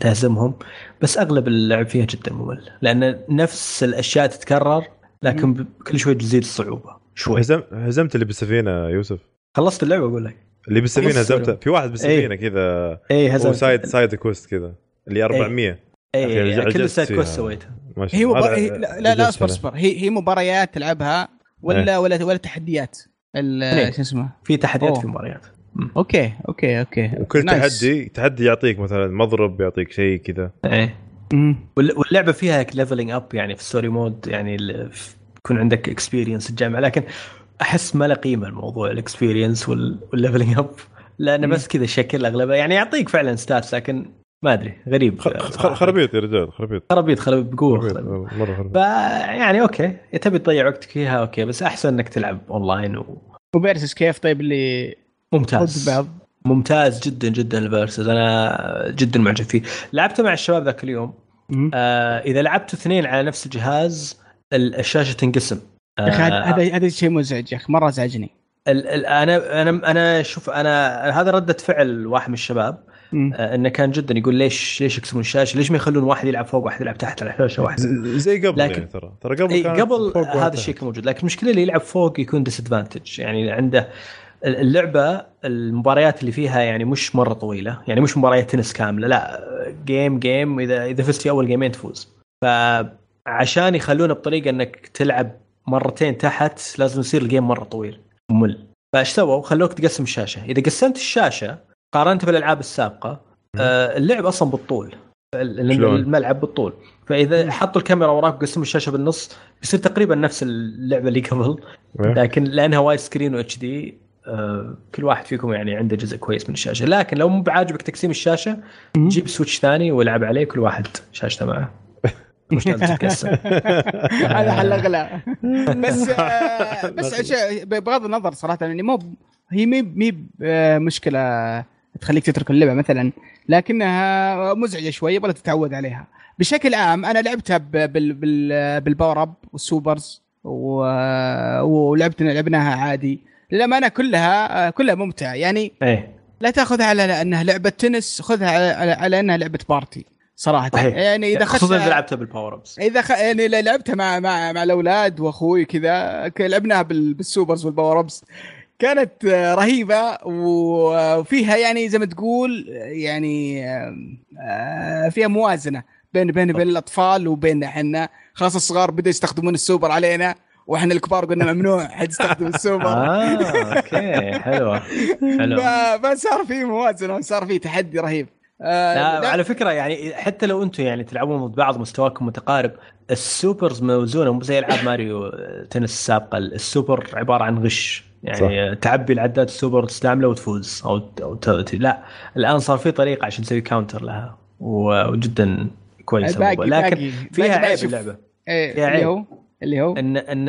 تهزمهم بس أغلب اللعب فيها جدا ممل لأن نفس الأشياء تتكرر لكن كل شوي تزيد الصعوبه شوي. هزم هزمت اللي بالسفينه يوسف. خلصت اللعبة أقول لك. اللي بالسفينه هزمته. في واحد بالسفينه كذا. اي هو هزمت سايد سايد كويست كذا. اللي 400 اي كل السايد. كويست سويتها ما شاء هي الله. مبا... هذا هي... لا لا, أصبر. أصبر. هي هي مباريات تلعبها ولا إيه. ولا ولا تحديات؟ اثنين. شو اسمه؟ في تحديات أوه. في مباريات. أوكي أوكي أوكي. وكل نايس. تحدي تحدي يعطيك مثلا مضرب يعطيك شيء كذا. إيه. واللعبة فيها ليفلينج اب يعني في ستوري مود يعني ال- في- يكون عندك اكسبيرينس الجامعة. لكن أحس ما له قيمة الموضوع ال experience وال leveling up لأنه بس كذا شكل اغلبها يعني يعطيك فعلا stats لكن ما أدري غريب. خرابيط يا رجال خرابيط. خرابيط خرابيط بقوة خرابيط، مره خرابيط. يعني okay تبي تضيع وقتك فيها okay بس أحسن إنك تلعب online و versus كيف؟ طيب اللي ضد وممتاز بعض. ممتاز جدا جدا ال versus أنا جدا معجب فيه. لعبته مع الشباب ذاك اليوم. آه إذا لعبتوا اثنين على نفس الجهاز ال- الشاشة تنقسم. يا أخي هذا آه، هذا هذا شيء مزعج يا أخي مرة ازعجني ال- ال- أنا أنا أنا شوف أنا هذا ردة فعل واحد من الشباب. آه، إنه كان جدا يقول ليش ليش يقسمون الشاشة؟ ليش ما يخلون واحد يلعب فوق واحد يلعب تحت على شاشة واحدة؟ ز- زي قبل لكن- يعني ترى ترى قبل إي كانت قبل هذا. الشيء كان موجود لكن المشكلة اللي يلعب فوق يكون ديسادفانتج يعني عنده اللعبة المباريات اللي فيها يعني مش مرة طويلة يعني مش مباريات تنس كاملة لا game game اذا إذا فزت في أول game ين تفوز فعشان يخلونه بطريقة إنك تلعب مرتين تحت لازم يصير ال game مرة طويل. ممل. فايش سووا؟ خلوك تقسم الشاشة. إذا قسمت الشاشة قارنت بالألعاب السابقة آه، اللعب أصلا بالطول؟ الملعب بالطول. فإذا حطوا الكاميرا وراك وقسموا الشاشة بالنص بيصير تقريبا نفس اللعبة اللي قبل. إيه. لكن لأنها wide screen و HD كل واحد فيكم يعني عنده جزء كويس من الشاشة. لكن لو مو بعاجبك تقسيم الشاشة. جيب Switch ثاني والعب عليه كل واحد شاشته معه. مش لازم تتقسم هذا حل اغلى بس آه، بس بغض النظر صراحة يعني مو هي مي مي آه، مشكلة تخليك تترك اللعبة مثلا لكنها مزعجة شوي يبغى تتعود عليها. بشكل عام أنا لعبتها ب- بال بال بال power up وال supers و- ولعبت لعبناها عادي. للأمانة كلها آه، كلها ممتعة. يعني إيه. لا تأخذها على أنها لعبة تنس خذها على أنها لعبة party. صراحة. صحيح. يعني إذا خصوصا إذا لعبتها بال power ups إذا خ... يعني لعبتها مع مع مع الأولاد وأخوي كذا لعبناها بال... بال supers وال power ups كانت رهيبة و- وفيها يعني زي ما تقول يعني آه، فيها موازنة بين بين بين الأطفال وبيننا إحنا. خلاص الصغار بدأوا يستخدمون السوبر علينا وإحنا الكبار قلنا ممنوع حد يستخدم السوبر. آه okay حلوة حلو ف- فصار في موازنة وصار في تحدي رهيب. آه، لا لا- على فكرة يعني حتى لو أنتم يعني تلعبون ضد بعض مستواكم متقارب ال supers موزونة مو زي ألعاب ماريو تنس السابقة السوبر عبارة عن غش يعني صح. تعبي العداد السوبر تستعمله وتفوز أو أو ت- لا الآن صار في طريقة عشان تسوي counter لها وجدا كويسه باقي-. لكن باقي- فيها باقي عيب. اللعبة إيه، فيها اللي عيب. هو اللي هو ان ان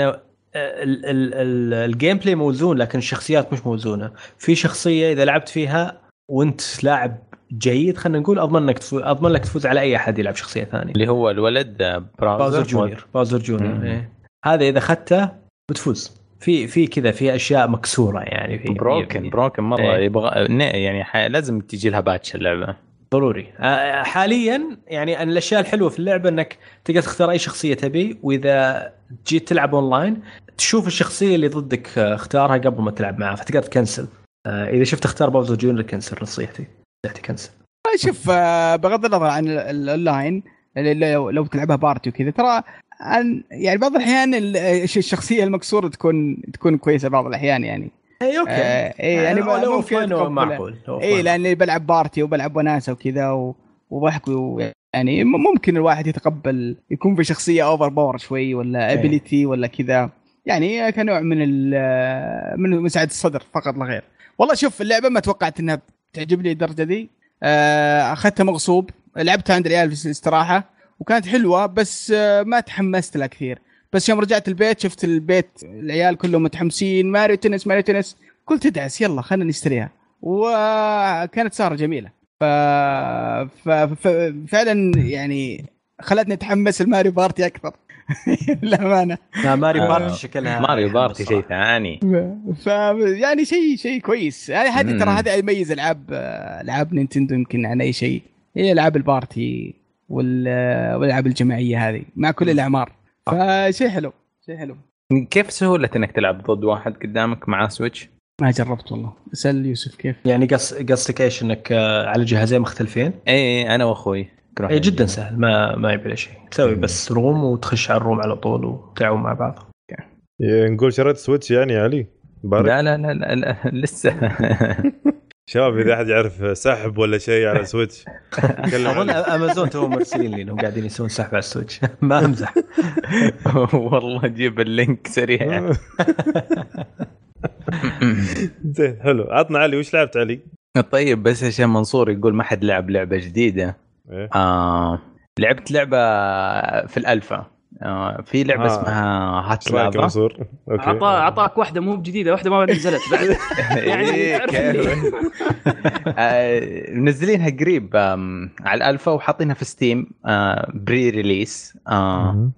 ال- ال gameplay موزون لكن الشخصيات مش موزونة في شخصية إذا لعبت فيها وأنت لاعب جيد خلينا نقول أضمن إنك تفوز أضمن لك تفوز على أي أحد يلعب شخصية ثانية. اللي هو الولد باوزر باوزر جونيور باوزر جونيور. إيه. هذا إذا اخذته بتفوز. في في كذا في أشياء مكسورة يعني في broken broken مرة إيه. يبغى ن- يعني ح... لازم تجي لها patch اللعبة. ضروري. آه، حاليا يعني أن الأشياء الحلوة في اللعبة إنك تقدر تختار أي شخصية تبي وإذا جيت تلعب أونلاين تشوف الشخصية اللي ضدك آه، اختارها قبل ما تلعب معها فتقدر تكنسل. آه، إذا شفت اختار باوزر جونيور cancel نصيحتي. نصيحتي cancel شوف آه، بغض النظر عن ال- ال- الاونلاين اللي- لو, لو تلعبها party وكذا ترى عن يعني بعض الأحيان ال- الش- الشخصية المكسورة تكون تكون كويسة بعض الأحيان يعني إي okay آه إيه يعني لو- ممكن. معقول إي. لأني بلعب party وبلعب وناسة وكذا وضحك يعني ممكن الواحد يتقبل يكون في شخصية overpower شوي ولا. ability ولا كذا يعني كنوع من ال- من مساعدة الصدر فقط لا غير والله شوف اللعبة ما توقعت إنها تعجبني الدرجه دي. آه، أخذتها مغصوب. لعبتها عند العيال في الاستراحه وكانت حلوة بس آه، ما تحمست لها كثير. بس يوم رجعت البيت شفت البيت العيال كلهم متحمسين. ماريو تنس ماريو تنس. قلت ادعس يلا خلينا نشتريها. وكانت سهرة جميلة. ف... ف... ف... فعلا يعني خلتني أتحمس الماريو بارتي أكثر. للامانة لا ماري آه. بارتي شكلها ماريو بارتي شيء. ثاني ف يعني شيء شيء كويس هذه هذه. ترى هذا يميز العاب العاب نينتندو يمكن عن أي شيء هي العاب ال party وال... والألعاب الجماعية هذه مع كل الأعمار فشيء حلو شيء حلو كيف سهولة إنك تلعب ضد واحد قدامك مع Switch؟ ما جربت والله اسأل يوسف كيف يعني قص قصدك إيش إنك آه، على جهازين مختلفين؟ اي أنا وأخوي اي جدا سهل ما ما يبي له شيء. تسوي بس room وتخش على ال room على طول وتلعبون مع بعض. نقول شريت Switch يعني يا علي؟ بارك. لا لا لا, لا, لا لسه. شباب إذا أحد يعرف سحب ولا شيء على Switch أظن. أمازون تو مرسلين لي انهم قاعدين يسوون سحب على ال Switch. ما أمزح. والله جيب ال link سريع. زين حلو. عطنا علي وش لعبت علي؟ طيب بس عشان منصور يقول ما حد لعب لعبة جديدة. إيه؟ آه لعبت لعبة في الألفا. آه في لعبة آه. اسمها Hot Lava. منصور؟ okay. عطا اعطاك واحدة مو بجديدة واحدة ما نزلت. بعد يعني إيه،. آه، منزلينها قريب على الألفا وحاطينها في Steam آه، pre-release آه،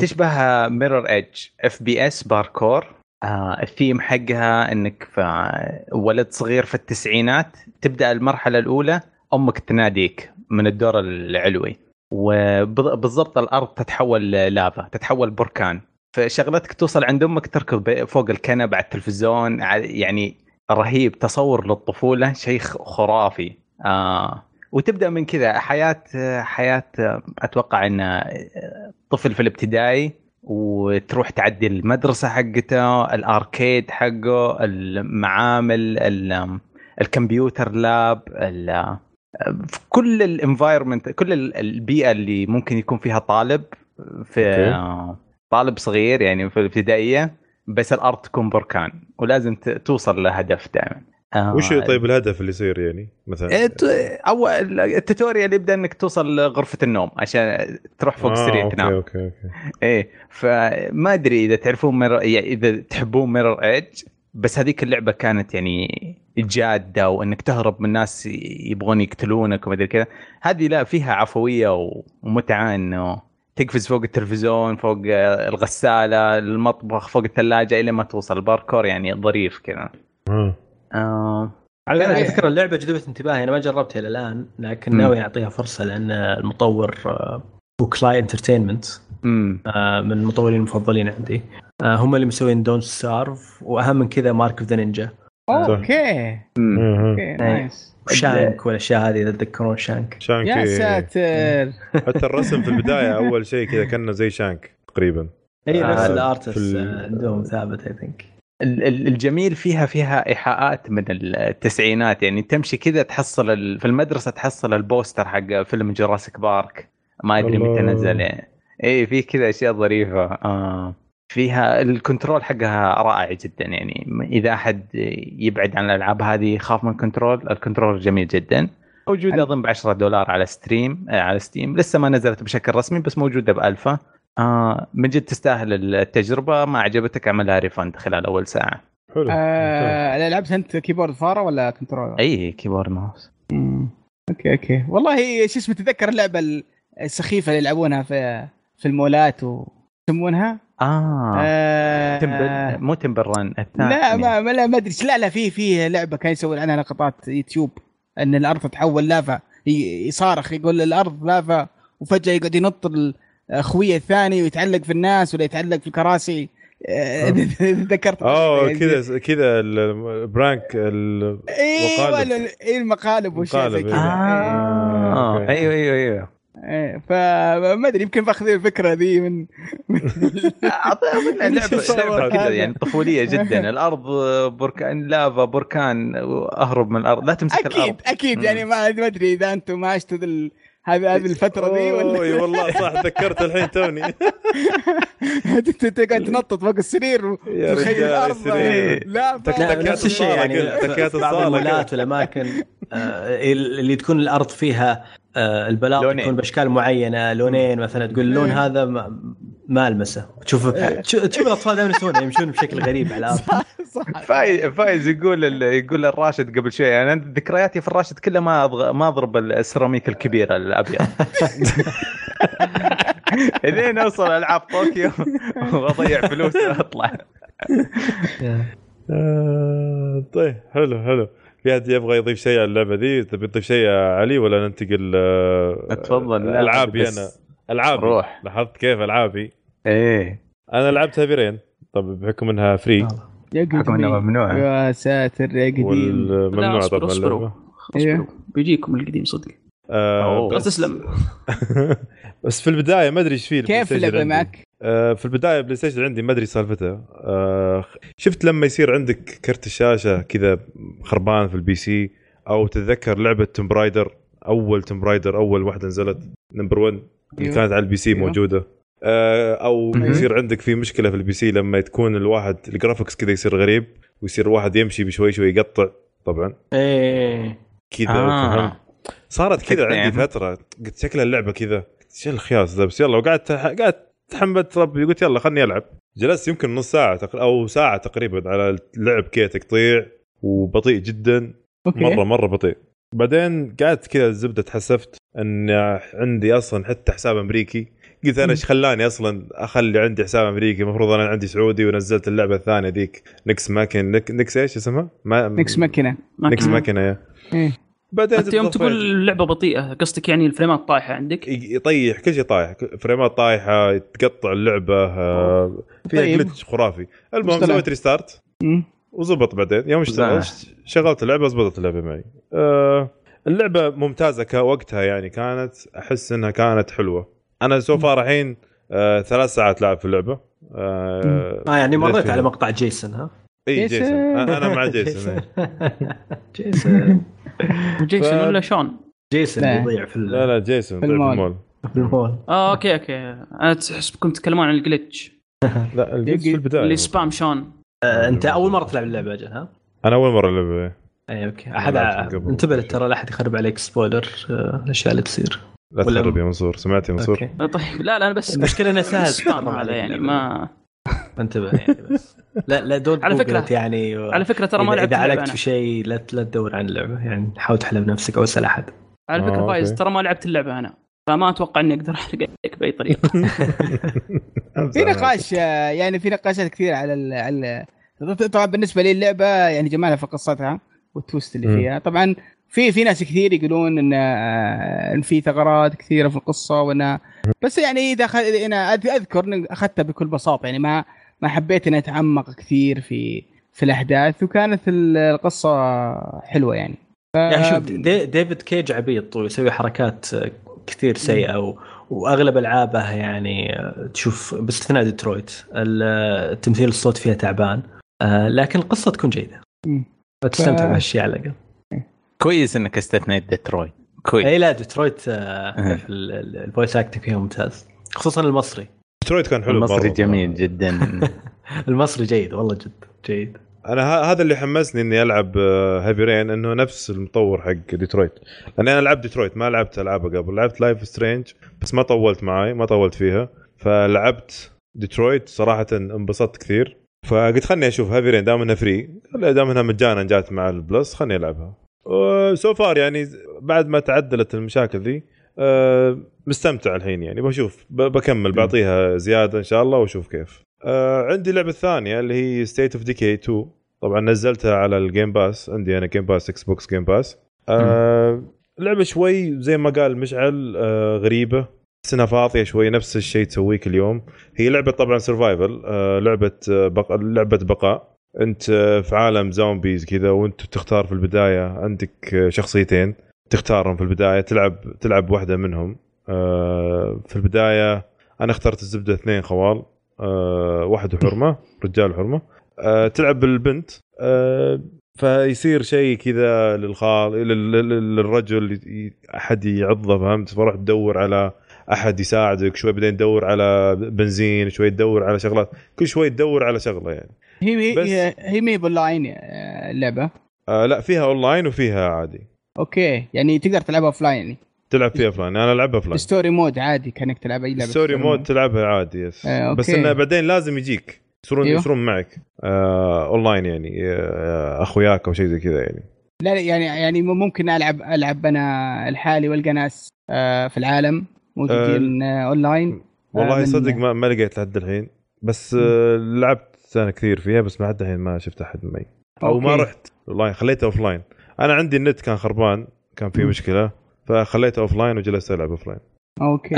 تشبه Mirror's Edge FPS parkour آه، الثيم حقها إنك في ولد صغير في التسعينات تبدأ المرحلة الأولى أمك تناديك. من الدور العلوي. وبالضبط الأرض تتحول لافا تتحول بركان. فشغلتك توصل عند أمك تركض فوق الكنب على التلفزيون يعني رهيب تصور للطفولة شيء خرافي. آه. وتبدأ من كذا حياة حياة أتوقع إن طفل في الابتدائي وتروح تعدي المدرسة حقته ال arcade حقه المعامل ال- ال computer lab في كل ال environment كل ال- البيئة اللي ممكن يكون فيها طالب في okay. طالب صغير يعني في الابتدائية بس الأرض تكون بركان ولازم توصل لهدف دائما آه، وش طيب الهدف اللي يصير يعني مثلا؟ إيه، أول ال tutorial يبدأ إنك توصل لغرفة النوم عشان تروح فوق آه، السرير okay تنام okay okay إيه فما أدري إذا تعرفون Mirror يعني إذا تحبون Mirror's Edge بس هذيك اللعبة كانت يعني جادة وإنك تهرب من ناس يبغون يقتلونك وما أدري كذا. هذه لا فيها عفوية ومتعة إنه تقفز فوق التلفزيون فوق الغسالة المطبخ فوق الثلاجة إلى ما توصل. الباركور يعني ظريف كذا. آه. آه. على فكره اللعبة جذبت انتباهي أنا ما جربتها إلى الآن لكن. ناوي أعطيها فرصة لأن المطور آه، هو Klei Entertainment امم من المطورين المفضلين عندي. آه، هم اللي مسوين Don't Starve وأهم من كذا Mark of the Ninja okay. okay nice و Shank والاشياء هذه إذا تتذكرون شانك شانك يا إيه. ساتر. حتى الرسم في البداية أول شيء كذا كأنه زي Shank تقريبا. اي آه، نفس في ال artist ال- آه، عندهم ثابت I think ال- ال- الجميل فيها فيها إيحاءات من التسعينات يعني تمشي كذا تحصل في المدرسة تحصل ال poster حق فيلم Jurassic Park ما أدري. متى نزل يعني. اي في كذا أشياء ظريفة. آه. فيها ال control حقها رائع جدا. يعني إذا أحد يبعد عن الألعاب هذه يخاف من ال control ال control جميل جدا. موجودة. اظن ب 10 دولار على stream آه على Steam. لسه ما نزلت بشكل رسمي بس موجودة بألفا. آه من جد تستاهل التجربة. ما عجبتك اعملها refund خلال أول ساعة. حلو. آه لعبت أنت keyboard فأرة ولا controller؟ أي keyboard mouse. مم. okay okay. والله شو اسمه تتذكر اللعبة السخيفة اللي يلعبونها في في المولات و يسمونها؟ آه, آه. Temple مو Temple Run الثاني. لا ما ما لا ما أدري. لا لا في في لعبة كان يسوون عنها لقطات يوتيوب إن الأرض تتحول لافا. ي- يصارخ يقول الأرض لافا وفجأة يقعد ينط ال- اخويه الثاني ويتعلق في الناس ولا يتعلق في الكراسي. آه، تذكرت آه كذا كذا ال prank ال- أيوه مقالب. ال- إيه المقالب زي كذا. آه okay. أيوه أيوه أيوه. إيه، فما أدري يمكن باخذين الفكرة ذي من اعطيها لعبة. كذا. يعني طفولية جدا. الأرض بركان لافا بركان أهرب من الأرض. لا تمسك أكيد الأرض. أكيد. مم. يعني ما أدري إذا أنتم ما عشتوا هذه هذه الفترة ذي ولا والله صح تذكرت الحين توني. تقعد تنطط فوق السرير وتخيل الأرض. لا نفس الشيء يعني. بعض المولات والأماكن آه، اللي تكون الأرض فيها البلاط لونين. تكون بأشكال معينة لونين مثلا تقول اللون هذا ما- ألمسه. تشوف تشوف تشوف الأطفال دائما يسوونها يمشون بشكل غريب على الأرض. فايز فايز يقول ال- يقول الراشد قبل شوي يعني أنا ذكرياتي في الراشد كلها ما. ما أضرب السيراميك الكبيرة الأبيض. إلين أوصل ألعاب طوكيو وأضيع فلوس وأطلع. آه، طيب حلو حلو. في احد يبغى يضيف شيء على اللعبة ذي تبي تضيف شيء يا علي ولا ننتقل آه، تفضل، ألعابي أنا. ألعابي. روح. لاحظت كيف ألعابي؟ إيه. أنا لعبتها برين طب بحكم إنها فري يا حكم انه قديم. ممنوع. يا ساتر يا قديم. والممنوع طبعا اصبروا اصبروا. بيجيكم القديم صدق. آه. لا بس تسلم. بس في البداية ما أدري إيش فيه كيف اللعبه. معك؟ آه في البداية بلاي ستيشن عندي ما أدري سالفتها آه شفت لما يصير عندك كرت الشاشة كذا خربان في ال PC أو تتذكر لعبة Tomb Raider أول Tomb Raider أول واحدة نزلت number 1 اللي أيوه. كانت على ال PC أيوه. موجودة آه، أو. يصير عندك في مشكلة في ال PC لما تكون الواحد ال graphics كذا يصير غريب ويصير الواحد يمشي بشوي شوي يقطع طبعا إيه كذا آه. صارت كذا عندي يعني. فترة قلت شكلها اللعبة كذا شو الخياس ذا بس يلا وقعدت قعدت تحملت ربي قلت يلا خلني ألعب. جلست يمكن نص ساعة تق... أو ساعة تقريبا على اللعب كذا تقطيع وبطيء جدا. okay. مره مرة بطيء. بعدين قعدت كذا الزبده تحسفت إن عندي أصلا حتى حساب أمريكي. قلت أنا إيش خلاني أصلا أخلي عندي حساب أمريكي؟ المفروض أنا عندي سعودي ونزلت اللعبة الثانية ذيك. Nex Machin Nex... Nex إيش اسمها؟ ما... Nex Machina. Nex Machina يا. إيه. بعدين يوم تقول اللعبة بطيئة قصدك يعني الفريمات طايحة عندك؟ يطيح كل شيء طايح فريمات طايحة تقطع اللعبة آه، فيها طيب. glitch خرافي. المهم. سويت restart مم. وزبط بعدين. يوم اشتغلت شغلت اللعبة زبطت اللعبة معي. آه، اللعبة ممتازة كوقتها يعني كانت أحس إنها كانت حلوة. أنا so far الحين آه، ثلاث ساعات لعب في اللعبة. آه آه يعني مريت. على مقطع جيسون ها؟ إي جيسون. أنا أنا مع جيسون. جيسون. جيسون ف- ولا شون؟ جيسون لا. يضيع في لا ال- لا جيسون في طلع في المول. المول. في المول. آه أوكي أوكي. أنا تحسبكم تتكلمون عن الجلتش لا الجيتس في البداية. اللي سبام شون. آه، أنت أول مرة تلعب اللعبة أجل ها؟ أنا أول مرة ألعب اي أوكي. أحد. انتبه ترى لا أحد يخرب عليك سبويلر آه، الأشياء اللي تصير. لا تخرب يا منصور. سمعت يا منصور؟ أوكي. طيب لا لا أنا بس المشكلة إنه سهل. سبام هذا يعني ما انتبه يعني بس. لا لا دونت على فكرة- يعني. و- على فكرة ترى ما لعبت إذا اللعبة علقت. في شيء لا لا تدور عن اللعبة. يعني حاول تحلم نفسك أو اسأل أحد. على فكرة آه، فايز. ترى ما لعبت اللعبة أنا. فما أتوقع إني أقدر احرق عليك بأي طريقة. في نقاش آه، يعني في نقاشات كثير على ال على طبعا بالنسبة لي اللعبة يعني جمالها في قصتها والتويست اللي. فيها. طبعا في في ناس كثير يقولون إن آه، إن في ثغرات كثيرة في القصة وانها بس يعني إذا. أنا أذ- أذكر اني أخذتها بكل بساطة. يعني ما ما حبيت إني أتعمق كثير في في الأحداث وكانت ال- القصة حلوة يعني. ف... يعني شوف دي ديفيد كيج عبيط ويسوي حركات كثير سيئة و... وأغلب ألعابه يعني تشوف باستثناء ديترويت ال- التمثيل الصوت فيها تعبان آه، لكن القصة تكون جيدة. فتستمتع ف- بهالشيء على الأقل. كويس إنك استثنيت ديترويت. كويس. إي لا ديترويت آه،. في ال- ال- ال voice acting فيها ممتاز خصوصا المصري. ديترويت كان حلو المصري مرة. جميل جدا. المصري جيد والله جد جيد. أنا ه- هذا اللي حمسني إني ألعب Heavy Rain إنه نفس المطور حق ديترويت. لأن أنا لعبت ديترويت ما لعبت العابها قبل. لعبت Life Strange بس ما طولت معي ما طولت فيها. فلعبت ديترويت صراحة انبسطت كثير. فقلت خلني أشوف Heavy Rain دام إنها free دام إنها مجانا جات مع ال Plus خلني ألعبها. so far يعني بعد ما تعدلت المشاكل ذي آه، مستمتع الحين يعني. بشوف بكمل بعطيها زيادة إن شاء الله وأشوف كيف. آه، عندي اللعبه الثانية اللي هي State of Decay 2 طبعا نزلتها على ال Game Pass عندي أنا Game Pass إكس بوكس Game Pass آه لعبة شوي زي ما قال مشعل آه غريبة. بس انها فاضيه شوي نفس الشيء تسويه كل يوم هي لعبة طبعا survival آه لعبة آه بق... لعبة بقاء. أنت آه في عالم زومبيز كذا وأنت تختار في البداية عندك آه شخصيتين. تختارهم في البداية تلعب تلعب واحدة منهم. آه في البداية أنا اخترت الزبدة اثنين خوال آه واحد وحرمه رجال وحرمه آه تلعب بالبنت. فيصير شيء كذا للخال لل- لل- للرجل أحد يعضه فهمت؟ فروح تدور على أحد يساعدك شوي بعدين تدور على بنزين شوي تدور على شغلات. كل شوي تدور على شغلة يعني. هي هي هي مي باونلاين آه، اللعبة؟ آه لا فيها اونلاين وفيها عادي. okay يعني تقدر تلعبها offline يعني تلعب فيها offline أنا ألعبها offline story mode عادي كأنك تلعب أي لعبة story mode تلعبها عادي yes آه،. بس إنه بعدين لازم يجيك. يصيرون أيوه. يصيرون معك. آه اونلاين يعني آه أخوياك أو شيء زي كذا يعني. لا يعني يعني ممكن العب ألعب أنا لحالي وألقى ناس آه، في العالم. موجودين آه، اونلاين والله من- صدق ما, ما لقيت لحد الحين. بس آه لعبت أنا كثير فيها بس ما لحد الحين ما شفت أحد معي. أو ما. رحت. اونلاين خليته offline أنا عندي النت كان خربان كان في. مشكلة فخليته offline وجلست ألعب اوف لاين okay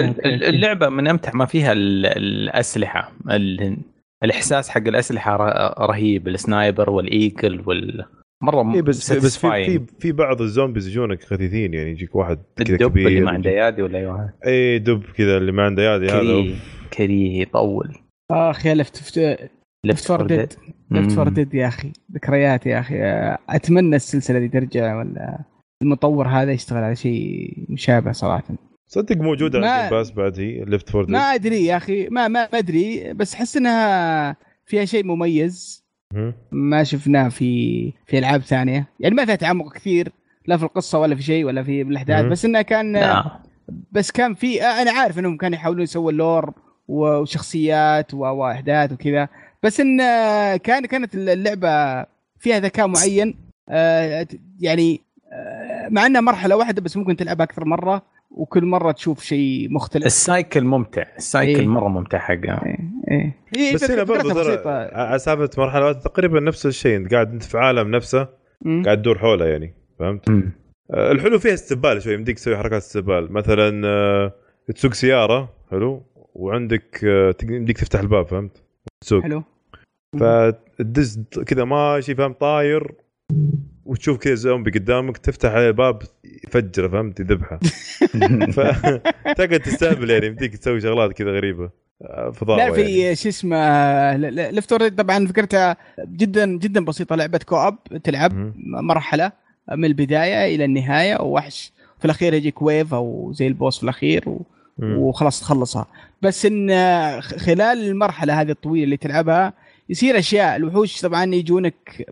اللعبة من أمتع ما فيها ال- الأسلحة ال- الإحساس حق الأسلحة ر- رهيب ال sniper وال Eagle وال مرة اي بس بس في. في في بعض الزومبيز يجونك غثيثين يعني يجيك واحد كذا الدب كبير اللي ما عنده يدين ولا أيوه. اي دب كذا اللي ما عنده يدين هذا كريه يطول. اخ يا Left Left 4 Dead Left 4. Dead يا أخي. ذكريات يا أخي. أتمنى السلسلة دي ترجع ولا المطور هذا يشتغل على شيء مشابه صراحة. صدق موجوده ما- على باس بعد هي Left 4 ما أدري يا أخي. ما ما ما أدري. بس أحس إنها فيها شيء مميز. ما شفناه في في ألعاب ثانية. يعني ما فيها تعمق كثير. لا في القصة ولا في شيء ولا في الأحداث. بس انها كان لا. بس كان في أنا عارف إنهم كانوا يحاولون يسووا ال lore وشخصيات و- وأحداث وكذا. بس إن كان كانت اللعبة فيها ذكاء معين آه، يعني آه، مع إنها مرحلة واحدة بس ممكن تلعبها أكثر مرة وكل مرة تشوف شيء مختلف. ال cycle ممتع. ال cycle إيه. مرة ممتع حقها إيه إيه. هي بس هنا برضه ترى سالفة مرحلة تقريبا نفس الشيء. أنت قاعد أنت في عالم نفسه مم. قاعد تدور حوله يعني. فهمت؟ مم. آه، الحلو فيها استهبال شوي يمديك تسوي حركات استهبال. مثلا آه، تسوق سيارة حلو؟ وعندك آه، يمديك تفتح الباب فهمت؟ تسوق. حلو. فتدز كذا ماشي فهمت طاير وتشوف كذا زومبي قدامك تفتح عليه الباب يفجره فهمت؟ يذبحه. فتقعد تستهبل يعني يمديك تسوي شغلات كذا غريبة. فضاء لا يعني. في شو اسمه Left 4 طبعا فكرتها جدا جدا بسيطة لعبة co-op تلعب. مرحلة من البداية إلى النهاية ووحش. في الأخير يجيك ويف أو زي البوس في الأخير و... وخلاص تخلصها. بس إن خلال المرحلة هذه الطويلة اللي تلعبها يصير أشياء. الوحوش طبعا يجونك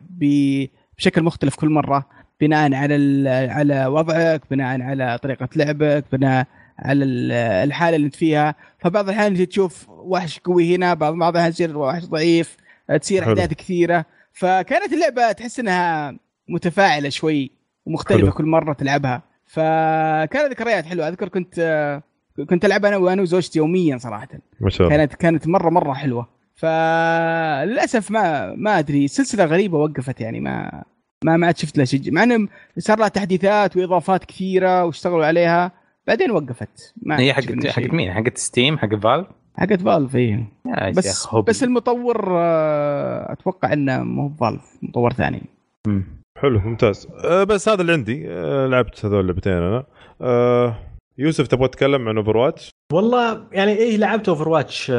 بشكل مختلف كل مرة بناء على على وضعك بناء على طريقة لعبك بناء على ال- الحالة اللي أنت فيها. فبعض الأحيان تشوف وحش قوي هنا بعض بعض الأحيان يصير وحش ضعيف تصير. احداث كثيرة. فكانت اللعبة تحس إنها متفاعلة شوي ومختلفة حلو. كل مرة تلعبها. فكانت ذكريات حلوة. أذكر كنت كنت العب أنا وأنا وزوجتي يوميا صراحة. ما شاء الله. كانت كانت مره مرة حلوة. فللأسف ما ما أدري سلسلة غريبة وقفت يعني ما ما ما عاد شفت لها شيء مع إنه صار لها تحديثات وإضافات كثيرة واشتغلوا عليها بعدين وقفت ما هي حقت. حقت مين؟ حقت Steam حق Valve؟ حقت Valve يا بس. بس المطور آه، أتوقع إنه مو Valve مطور ثاني مم. حلو ممتاز أه بس هذا اللي عندي أه لعبت هذول اللعبتين أنا أه يوسف تبغى تتكلم عن Overwatch والله يعني إيه لعبت Overwatch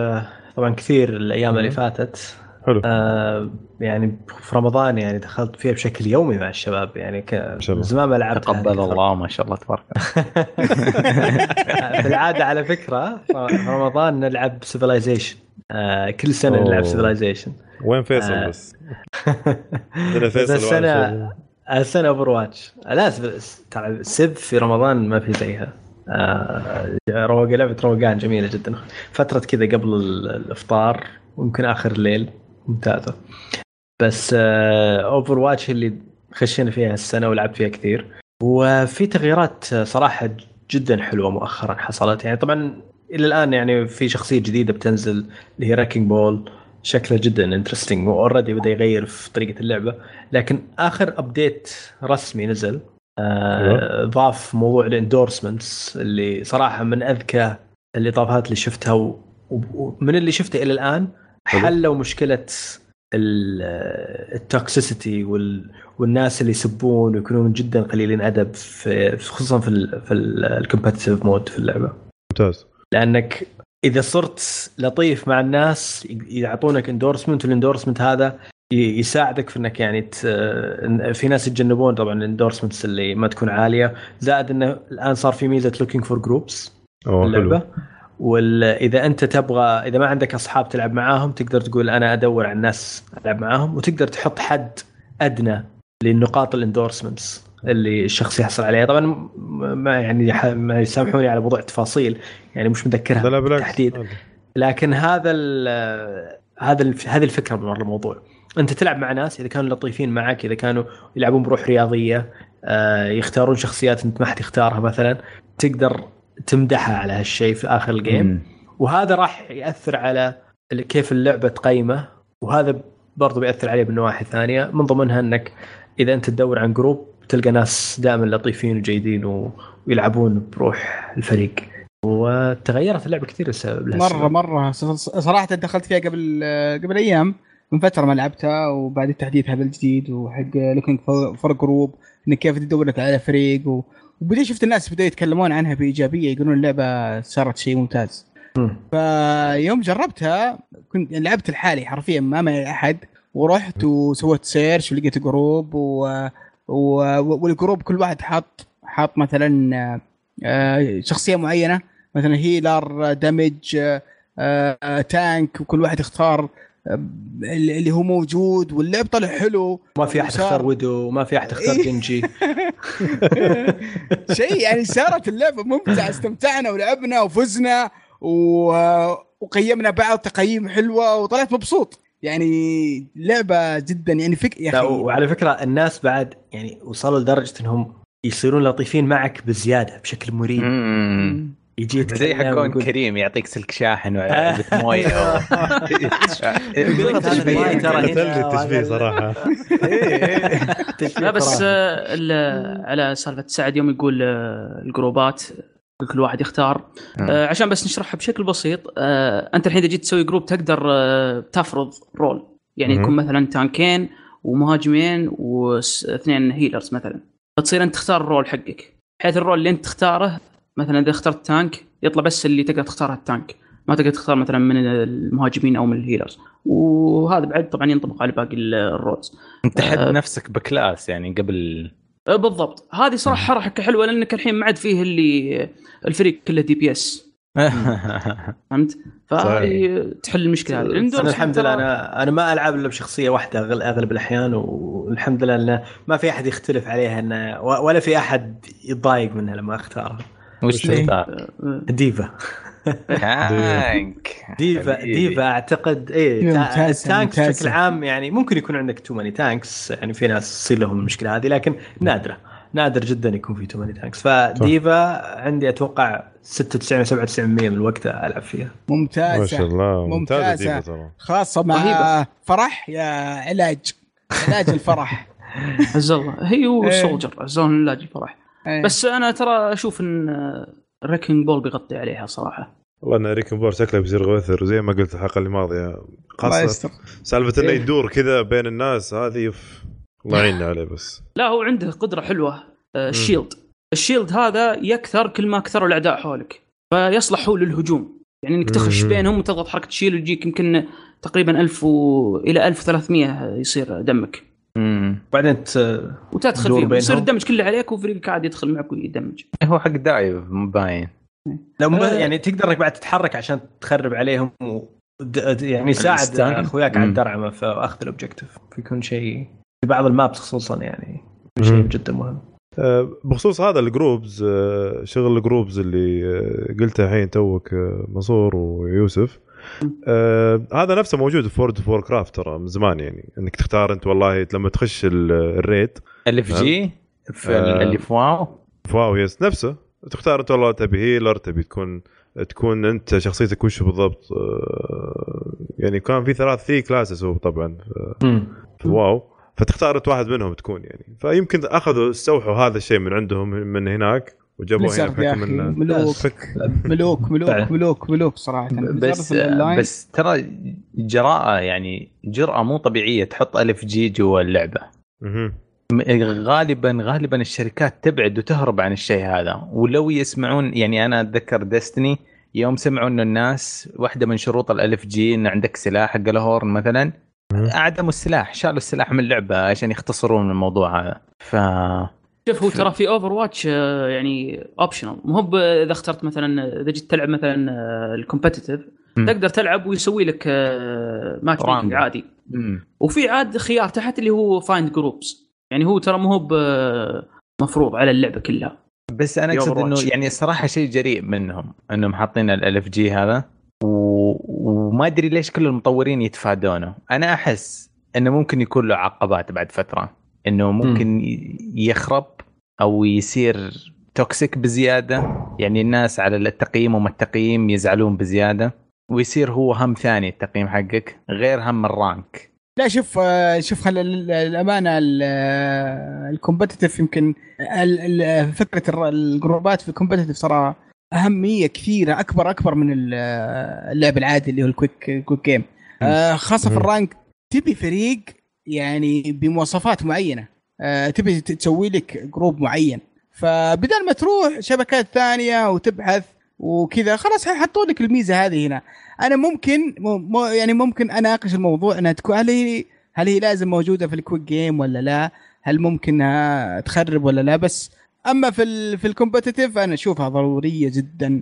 طبعا كثير الأيام اللي. فاتت. حلو. آه يعني في رمضان يعني دخلت فيها بشكل يومي مع الشباب يعني ك... زمان ما لعبت تقبل الله ما شاء الله تبارك في العادة على فكرة في رمضان نلعب Civilization آه كل سنة أوه. نلعب Civilization وين فيصل آه. بس؟ عندنا فيصل أنا- السنة Overwatch لا ترى Civ في رمضان ما في زيها. روق لعبة روقان جميلة جدا. فترة كذا قبل ال- الإفطار ويمكن آخر الليل ممتازة. بس Overwatch اللي خشينا فيها السنة ولعبت فيها كثير. وفي تغييرات آه، صراحة جدا حلوة مؤخرا حصلت. يعني طبعا إلى الآن يعني في شخصية جديدة بتنزل اللي هي Wrecking Ball شكله جدا interesting و already بدأ يغير في طريقة اللعبة. لكن آخر update رسمي نزل. آه ضاف موضوع ال endorsements اللي صراحة من أذكى الاضافات اللي شفتها ومن اللي شفته إلى الآن. حلو. حلوا مشكلة ال toxicity والناس اللي يسبون ويكونون جدا قليلين أدب في خصوصا في ال في ال competitive mode في اللعبة. ممتاز. لأنك إذا صرت لطيف مع الناس يعطونك endorsement وال endorsement هذا يساعدك في إنك يعني ت... في ناس يتجنبون طبعا ال endorsements اللي ما تكون عالية زائد إنه الآن صار في ميزة looking for groups اللعبة حلو واذا أنت تبغى إذا ما عندك أصحاب تلعب معاهم تقدر تقول أنا أدور على الناس ألعب معاهم وتقدر تحط حد أدنى للنقاط ال endorsements اللي الشخص يحصل عليها. طبعا ما يعني ح- ما يسامحوني على موضوع التفاصيل يعني مش بالعكس. بالتحديد. لكن هذا ال هذا هذه الفكرة من الموضوع. أنت تلعب مع ناس إذا كانوا لطيفين معك إذا كانوا يلعبون بروح رياضية آه، يختارون شخصيات أنت ما حد يختارها مثلا تقدر تمدحها على هالشيء في آخر ال game. وهذا راح يأثر على كيف اللعبة تقيمه وهذا برضو بيأثر عليه من نواحي ثانية من ضمنها إنك إذا أنت تدور عن group تلقى ناس دائما لطيفين وجيدين. ويلعبون بروح الفريق وتغيرت اللعبة كثير بسبب مرة. مرة صراحة دخلت فيها قبل قبل أيام من فترة ما لعبتها وبعد التحديث هذا الجديد وحق looking for group إنك كيف تدور لك على فريق و... وبديت شفت الناس بدأوا يتكلمون عنها بإيجابية يقولون اللعبة صارت شيء ممتاز مم. فيوم جربتها كنت لعبت لحالي حرفيا ما معي أحد ورحت وسويت search ولقيت group و... و- وال group كل واحد حاط حاط مثلا آه، شخصية معينة مثلا healer آه، tank وكل واحد يختار اللي اللي هو موجود واللعب طلع حلو ما في أحد يختار ودو ما في أحد يختار إيه. جنجي. شيء يعني صارت اللعبة ممتعة استمتعنا ولعبنا وفزنا و... وقيمنا بعض تقييم حلوة وطلعت مبسوط. يعني لعبة جدا يعني فك يا لا أخي. وعلى فكرة الناس بعد يعني وصلوا لدرجة إنهم يصيرون لطيفين معك بزيادة بشكل مريب. يجي زي حقون كريم يعطيك سلك شاحن وعلبة لك هذا الماي ترى التشبيه وهذا- صراحة. تشبيه لا بس. آه، ال- على سالفة سعد يوم يقول آه، ال groupات كل واحد يختار. آه، عشان بس نشرحها بشكل بسيط آه، أنت الحين إذا جيت تسوي group تقدر آه، تفرض role يعني. يكون مثلا tankين ومهاجمين واثنين healers مثلا. فتصير أنت تختار ال role حقك. بحيث ال role اللي أنت تختاره مثلا إذا اخترت tank يطلع بس اللي تقدر تختاره ال tank ما تقدر تختار مثلا من المهاجمين أو من ال healers وهذا بعد طبعا ينطبق على باقي ال roles أنت حد آه. نفسك ب class يعني قبل؟ أه، بالضبط. هذه صراحة حركه حلوة لأنك الحين ما عاد فيه اللي الفريق كله DPS فهمت؟ فهذه تحل المشكلة هذه. أنا الحمد لله أنا أنا ما ألعب إلا بشخصية واحدة أغلب الأحيان والحمد لله انه ما في أحد يختلف عليها انه ولا في أحد يتضايق منها لما أختارها. وش إيه. ديفا تانك ديفا. ديفا أعتقد إيه التانكس ممتازة. بشكل عام يعني ممكن يكون عندك تو ماني تانكس يعني في ناس تصير لهم المشكلة هذه لكن نادرة نادر جدا يكون في تو ماني تانكس فديفا عندي أتوقع 96 97% من الوقت ألعب فيها ممتازة ما شاء الله ممتازة ممتازة. ديفا ترى خاصه مع رهيبة. فرح يا علاج علاج الفرح عز الله هي إيه. والسولجر عزون اللاج الفرح إيه. بس أنا ترى أشوف إن ريكينج بول بيغطي عليها صراحة. والله إن ريكن بور شكله بيصير غوثر وزي ما قلت الحلقة اللي ماضية. الله خاصه سالفة إنه إيه. يدور كذا بين الناس هذه يف الله يعيننا عليه بس. لا هو عنده قدرة حلوة آه، الشيلد الشيلد هذا يكثر كل ما كثروا الأعداء حولك فيصلح هو للهجوم. يعني إنك تخش. بينهم وتضغط حركة شيل ويجيك يمكن تقريبا 1000 و... إلى 1300 يصير دمك. مم. بعدين ت- وتدخل فيهم يصير. الدمج كله عليك وفريقك عاد يدخل معك ويدمج هو حق دايف مباين لو مب... آه. يعني تقدر إنك بعد تتحرك عشان تخرب عليهم و... يعني يساعد الستان. أخوياك على. الدرعمه في أخذ الاوبجيكتيف يكون شيء في بعض المابس خصوصا يعني شيء مم. جدا مهم آه، بخصوص هذا الجروبز آه، شغل الجروبز اللي آه، قلته الحين توك منصور ويوسف آه هذا نفسه موجود في وورلد أوف ووركرافت ترى من زمان يعني. إنك تختار أنت والله لما تخش ال- ال raid ال LFG في. اللي في واو فواو yes نفسه. تختار أنت والله تبي healer تبي تكون تكون أنت شخصيتك وش بالضبط آه، يعني كان في ثلاث three classes هو طبعا في واو فتختار أنت واحد منهم تكون يعني. فيمكن أخذوا استوحوا هذا الشيء من عندهم من هناك. وجابوه هنا بحكم إنه ملوك. ملوك ملوك. ملوك ملوك صراحة. بس. بس ترى جراءة يعني جرأة مو طبيعية تحط ألف جي جوا اللعبة. غالبا غالبا الشركات تبعد وتهرب عن الشيء هذا. ولو يسمعون يعني أنا أتذكر ديستني يوم سمعوا إنه الناس واحدة من شروط الألف جي إن عندك سلاح حق الهورن مثلا. أعدموا السلاح شالوا السلاح من اللعبة عشان يختصرون الموضوع هذا. ف شوف هو ترى في اوفر واتش يعني optional مو هو إذا اخترت مثلا إذا جيت تلعب مثلا ال competitive مم. تقدر تلعب ويسوي لك match random. عادي مم. وفي عاد خيار تحت اللي هو find groups يعني هو ترى مو هو مفروض على اللعبة كلها بس أنا أقصد إنه. يعني الصراحه شيء جريء منهم إنهم حاطين ال LFG هذا و... وما أدري ليش كل المطورين يتفادونه أنا أحس إنه ممكن يكون له عقبات بعد فترة إنه ممكن يخرب أو يصير toxic بزيادة. يعني الناس على التقييم وما التقييم يزعلون بزيادة. ويصير هو هم ثاني التقييم حقك غير هم ال rank. لا شوف آه، شوف الأمانة ال competitive يمكن ال- ال- فكرة ال groupات في ال competitive ترى أهمية كثيرة أكبر أكبر من ال- اللعب العادي اللي هو ال quick quick game آه، خاصة في. ال rank تبي فريق يعني بمواصفات معينة. آه، تبي تسوي لك group معين. فبدل ما تروح شبكات ثانية وتبحث وكذا خلاص حطوا لك الميزة هذه هنا. أنا ممكن م- م- يعني ممكن أناقش الموضوع أنها تكون هل هي هل هي لازم موجودة في ال quick game ولا لا؟ هل ممكن أنها تخرب ولا لا؟ بس أما في ال في ال competitive أنا أشوفها ضرورية جدا.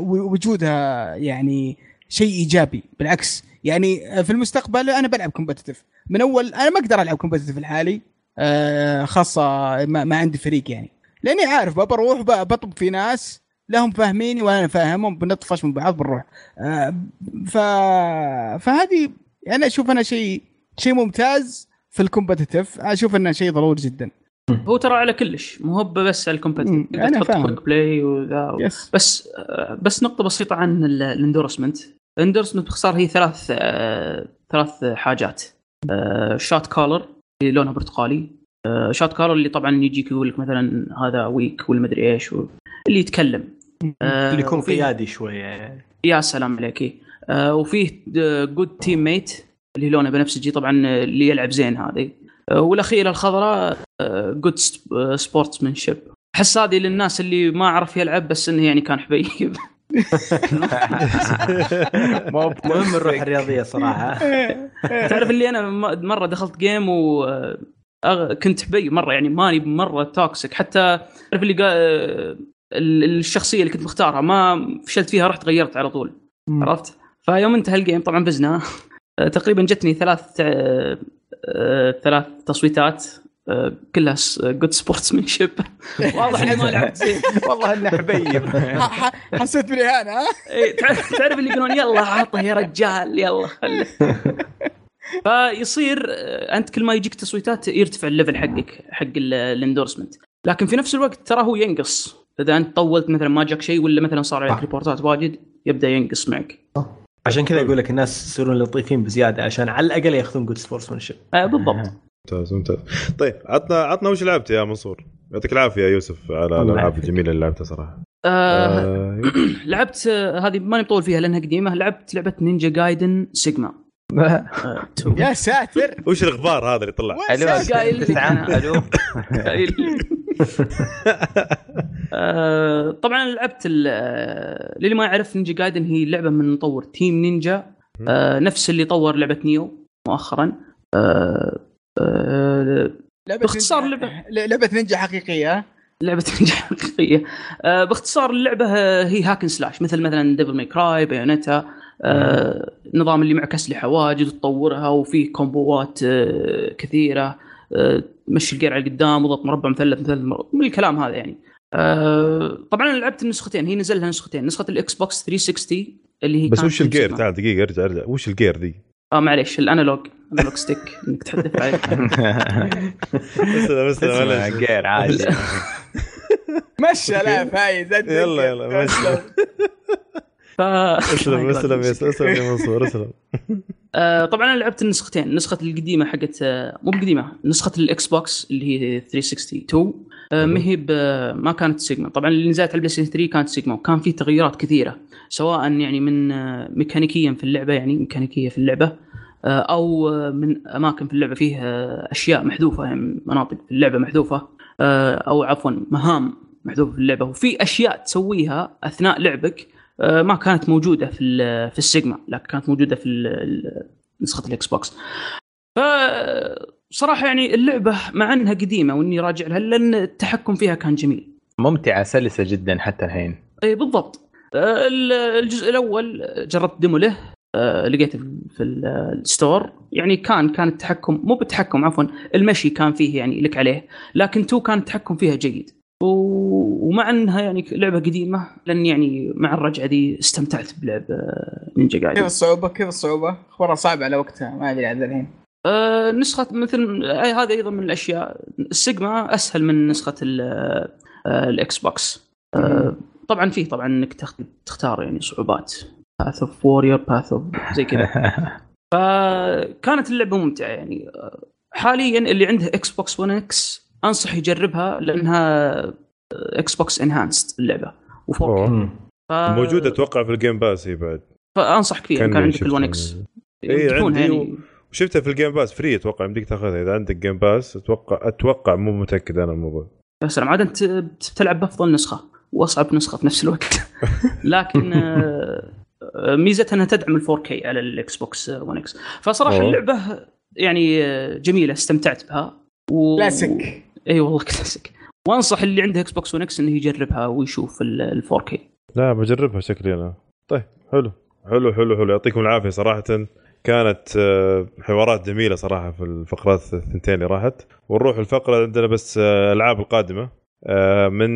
ووجودها يعني شيء إيجابي. بالعكس يعني في المستقبل أنا بلعب competitive من أول أنا ما أقدر ألعب competitive لحالي آه، خاصة ما, ما عندي فريق يعني. لأني عارف بروح بطب في ناس لهم فاهميني وأنا فاهمهم بنطفش من بعض بنروح. آه، ف فهذه أنا أشوف أنا شيء شيء ممتاز في ال competitive أشوف إنه شيء ضروري جدا. هو ترى على كلش مو هو بس على أنا تقدر تحط. quick play وذا يس بس آه، بس نقطة بسيطة عن ال- ال endorsement ال endorsement باختصار هي ثلاث آه، ثلاث حاجات. shot caller اللي لونها برتقالي. shot caller اللي طبعا يجيك يقول لك مثلا هذا weak ولا مدري إيش و- اللي يتكلم. آه، اللي يكون قيادي شوية. يا سلام عليك. إيه. آه وفيه good teammate اللي لونه بنفسجي. طبعا آه، اللي يلعب زين هذه. آه والأخيرة الخضراء good sportsmanship أحس هذه للناس اللي ما عرف يلعب بس إنه يعني كان حبيب. مو مهم الروح الرياضية صراحة. تعرف اللي أنا م- مرة دخلت game و آه، أغ- كنت حبي مرة يعني ماني مرة toxic حتى تعرف اللي قا... آه، ال- الشخصية اللي كنت مختارها ما فشلت فيها رحت غيرت على طول. عرفت؟ فيوم انتهى ال game طبعا فزنا آه، تقريبا جتني ثلاث ثلاث تصويتات. كلها good sportsmanship واضح إني ما لعبت. زين والله إنه حبيب. حسيت بالاهانه ها؟ إيه، تعرف تعرف اللي يقولون يلا عطه يا رجال يلا خله فيصير أنت كل ما يجيك تصويتات يرتفع ال level حقك حق ال endorsement لكن في نفس الوقت ترى هو ينقص. إذا أنت طولت مثلا ما جاك شيء ولا مثلا صار عليك. report ات واجد يبدأ ينقص معك. عشان كذا أقول لك الناس يصيرون لطيفين بزيادة عشان على الأقل ياخذون good sportsmanship آه بالضبط. ممتاز ممتاز. طيب عطنا عطنا وش لعبت يا منصور؟ يعطيك العافية يا يوسف على الألعاب. الجميلة اللي لعبتها صراحة. آه آه، لعبت آه، هذه ماني مطول فيها لأنها قديمة. لعبت لعبة Ninja Gaiden Sigma. آه،. يا ساتر! وش الغبار هذا اللي طلع؟ ألو أنا. ألو. آه، طبعا لعبت آه، للي ما يعرف Ninja Gaiden هي لعبة من مطور Team Ninja. آه، نفس اللي طور لعبة Nioh مؤخرا. آه، آه، لعبة باختصار نينجا- لعبة. لعبة نينجا حقيقية. لعبة نينجا حقيقية. آه، باختصار اللعبة آه، هي hack and slash مثل مثلا Devil May Cry Bayonetta آه، نظام اللي معك اسلحه واجد تطورها وفيه combo ات آه، كثيرة آه، تمشي ال gear على القدام وضغط مربع مثلث مثلث من الكلام هذا يعني. آه، طبعا أنا لعبت النسختين هي نزل لها نسختين نسخة ال Xbox 360 اللي هي بس وش ال gear؟ تعال دقيقة ارجع ارجع. وش ال gear ذي؟ آه معليش ال analog analog stick إنك تحدث عليه. اسلم اسلم اسمع معليش. غير عادي. مشى لا فايز يلا يلا ماشي ف اسلم اسلم يا اسلم يا منصور اسلم. آه، طبعا أنا لعبت النسختين. النسخة القديمة حقت آه، مو القديمه نسخة ال Xbox اللي هي 362 آه، ما هي ب- ما كانت سيجما. طبعا اللي نزلت على ال PlayStation 3 كانت سيجما وكان في تغيرات كثيرة سواء يعني من آه، ميكانيكيا في اللعبة يعني ميكانيكية في اللعبة آه، أو آه، من أماكن في اللعبة فيه آه، أشياء محذوفة يعني مناطق في اللعبة محذوفة آه، أو عفوا مهام محذوفة في اللعبة. وفي أشياء تسويها أثناء لعبك آه، ما كانت موجودة في في السيجما لكن كانت موجودة في نسخة ال Xbox. ف صراحة يعني اللعبة مع أنها قديمة وإني راجع لها لأن التحكم فيها كان جميل. ممتعة سلسة جدا حتى الحين. اي بالضبط. آه، ال- الجزء الأول جربت demo له آه، لقيته في- في ال- ال store. يعني كان كان التحكم مو بالتحكم عفوا المشي كان فيه يعني lag عليه لكن تو كان التحكم فيها جيد. و- ومع أنها يعني لعبة قديمة لأن يعني مع الرجعة دي استمتعت بلعب آه، نينجا كيف Gaiden الصعوبة؟ كيف الصعوبة؟ أخبارها صعبة على وقتها ما أدري عاد الحين. آه، نسخة مثل أي هذا أيضا من الأشياء. السيجما أسهل من نسخة ال- آه، box آه، طبعا فيه طبعا إنك تخ- تختار يعني صعوبات. path of warrior path of زي كذا. فكانت اللعبة ممتعة يعني. آه، حاليا اللي عنده Xbox 1 X أنصح يجربها لأنها Xbox enhanced اللعبة. و4 أوه. ف... موجودة أتوقع في ال Game Pass هي بعد. فانصحك فيها كان عندك شفت ال1 عن- X تكون عندي يعني. وشفتها في ال Game Pass free أتوقع يمديك تاخذها. إذا عندك Game Pass أتوقع أتوقع مو متأكد أنا الموضوع. يا سلام عاد انت بتلعب بأفضل نسخة وأصعب نسخة في نفس الوقت. لكن آه، آه، ميزتها إنها تدعم ال 4K على ال Xbox 1 X فصراحة أوه. اللعبة يعني آه، جميلة استمتعت بها. و... كلاسيك. إي والله كلاسيك. وأنصح اللي عنده Xbox 1 X إنه يجربها ويشوف ال 4K لا بجربها شكلي أنا. طيب حلو. حلو حلو حلو. يعطيكم العافية صراحة. كانت آه، حوارات جميلة صراحة في الفقرات الثنتين اللي راحت. ونروح الفقرة عندنا بس آه، الألعاب القادمة آه، من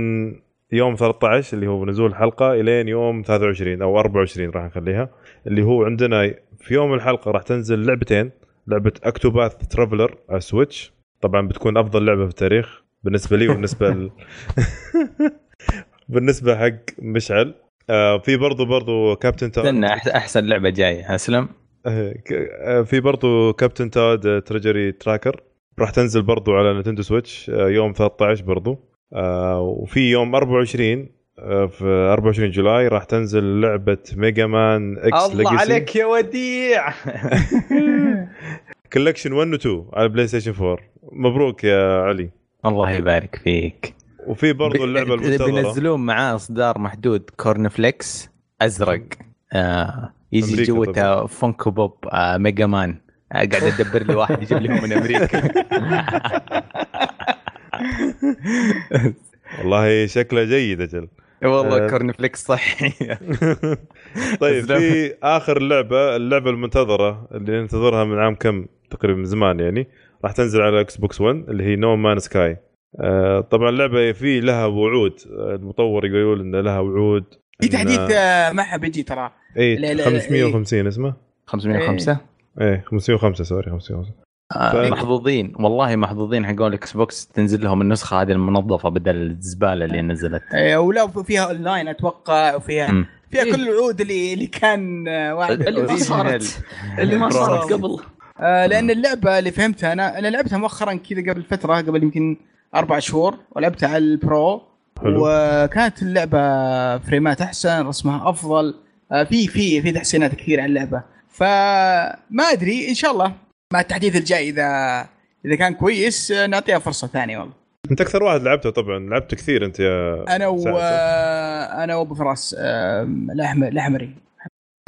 يوم 13 اللي هو نزول الحلقة إلين يوم 23 أو 24 راح نخليها. اللي هو عندنا في يوم الحلقة راح تنزل لعبتين لعبة Octopath Traveler على Switch. طبعا بتكون أفضل لعبة في التاريخ بالنسبة لي وبالنسبة ل... بالنسبة حق مشعل. في برضو برضو كابتن أح- أحسن لعبة جاية أسلم. في برضو كابتن Toad Treasure Tracker راح تنزل برضو على Nintendo Switch آه، يوم 13 برضو. آه، وفي يوم 24 آه، في 24 July راح تنزل لعبة Mega Man X الله عليك يا وديع. Collection 1 و 2 على PlayStation 4 مبروك يا علي. الله يبارك فيك. وفي برضو اللعبة المنتظرة. بينزلون معاه إصدار محدود corn flakes أزرق. آه يجي جوته Funko Pop آه Mega Man آه قاعد أدبر لي واحد يجيب لي من أمريكا. والله شكله جيد أجل. والله آه. corn flakes صحي طيب. في آخر لعبة اللعبة المنتظرة اللي ننتظرها من عام كم؟ تقريبا من زمان يعني. راح تنزل على Xbox 1 اللي هي No Man's Sky طبعا اللعبة في لها وعود. آه، المطور يقول إن لها وعود في إن- تحديث آه، معها بيجي ترى. اي لا- لا- لا، 550 اسمه؟ 505 إيه 505 sorry 505 آه ف- محظوظين والله محظوظين حقون ال Xbox تنزل لهم النسخة هذه المنظفة بدل الزبالة اللي نزلت. آه، ولو فيها اونلاين أتوقع وفيها مم. فيها إيه. كل الوعود اللي اللي كان آه، واحد اللي ما. صارت. اللي ما صارت قبل. آه لأن اللعبة اللي فهمتها أنا أنا لعبتها مؤخرا كذا قبل فترة قبل يمكن أربع شهور ولعبتها على ال Pro. حلو. وكانت اللعبة فريمات أحسن رسمها أفضل. في في في تحسينات كثير على اللعبة. فما أدري إن شاء الله مع التحديث الجاي اذا إذا كان كويس آه، نعطيها فرصة ثانية والله. أنت أكثر واحد لعبته طبعا لعبت كثير أنت يا أنا و؟ آه، أنا وأبو فراس آه، الاحمر الأحمري.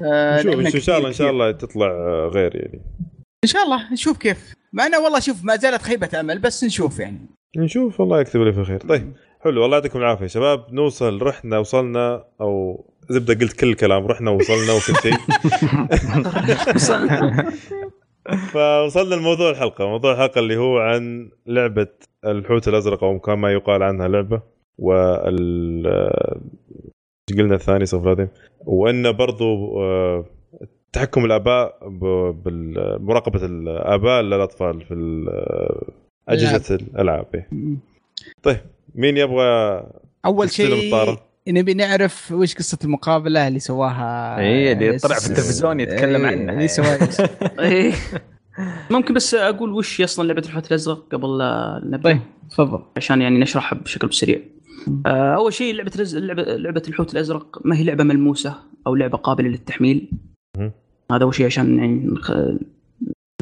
آه، نشوف إن شاء الله إن شاء الله تطلع آه، غير يعني. إن شاء الله نشوف كيف. مع إنه والله شوف ما زالت خيبة أمل بس نشوف يعني. نشوف الله يكتب لي في خير طيب حلو الله يعطيكم العافية. شباب نوصل رحنا وصلنا أو زبدة قلت كل الكلام رحنا وصلنا وكل شيء فوصلنا لموضوع الحلقة موضوع الحلقة اللي هو عن لعبة الحوت الأزرق أو كما يقال عنها لعبة وال قلنا الثاني سوف لا وأن برضو آه، تحكم الآباء بمراقبه الآباء للأطفال في آه، أجهزة الألعاب. طيب مين يبغى أول شيء؟ نبي نعرف وش قصة المقابلة اللي سواها إيه، اللي طلع في التلفزيون يتكلم إيه، عنها. اللي سواها إيه. ممكن بس أقول وش هي أصلا لعبة الحوت الأزرق قبل لا نبدأ طيب تفضل عشان يعني نشرحها بشكل سريع. آه، أول شيء لعبة رز... لعبة لعبة الحوت الأزرق ما هي لعبة ملموسة أو لعبة قابلة للتحميل. هذا أول شيء عشان يعني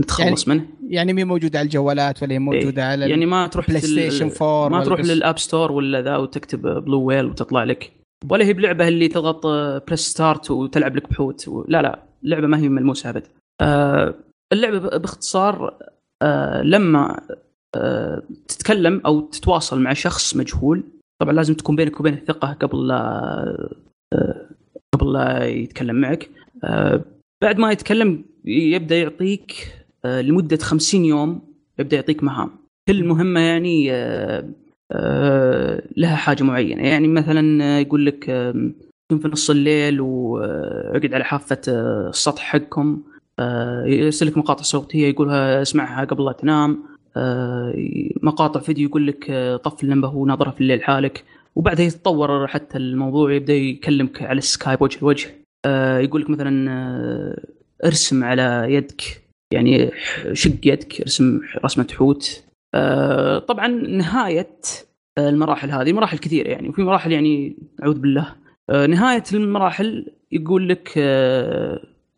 نخ... نتخلص منه. يعني مي موجوده على الجوالات ولا هي موجوده على يعني ما تروح PlayStation 4 ما تروح لل App Store ولا ذا وتكتب Blue Whale وتطلع لك. ولا هي بلعبة اللي تضغط press start وتلعب لك بحوت و... لا لا اللعبة ما هي ملموسة أبد. آه اللعبة باختصار آه لما آه تتكلم أو تتواصل مع شخص مجهول طبعا لازم تكون بينك وبينه ثقه قبل لا آه قبل لا يتكلم معك. آه بعد ما يتكلم يبدأ يعطيك لمدة 50 يوم يبدأ يعطيك مهام. كل مهمة يعني آه، آه، لها حاجة معينة. يعني مثلا آه، يقول لك كن في نص الليل واقعد على حافة آه، السطح حقكم آه، يرسل لك مقاطع صوتية يقولها اسمعها قبل لا تنام آه، مقاطع فيديو يقول لك آه، طفي اللمبة وناظرها في الليل حالك. وبعدها يتطور حتى الموضوع يبدأ يكلمك على السكايب وجه لوجه. آه، يقول لك مثلا آه، ارسم على يدك. يعني شق يدك ارسم رسمة حوت. آه، طبعا نهاية آه، المراحل هذه مراحل كثيرة يعني وفي مراحل يعني أعوذ بالله. آه، نهاية المراحل يقول لك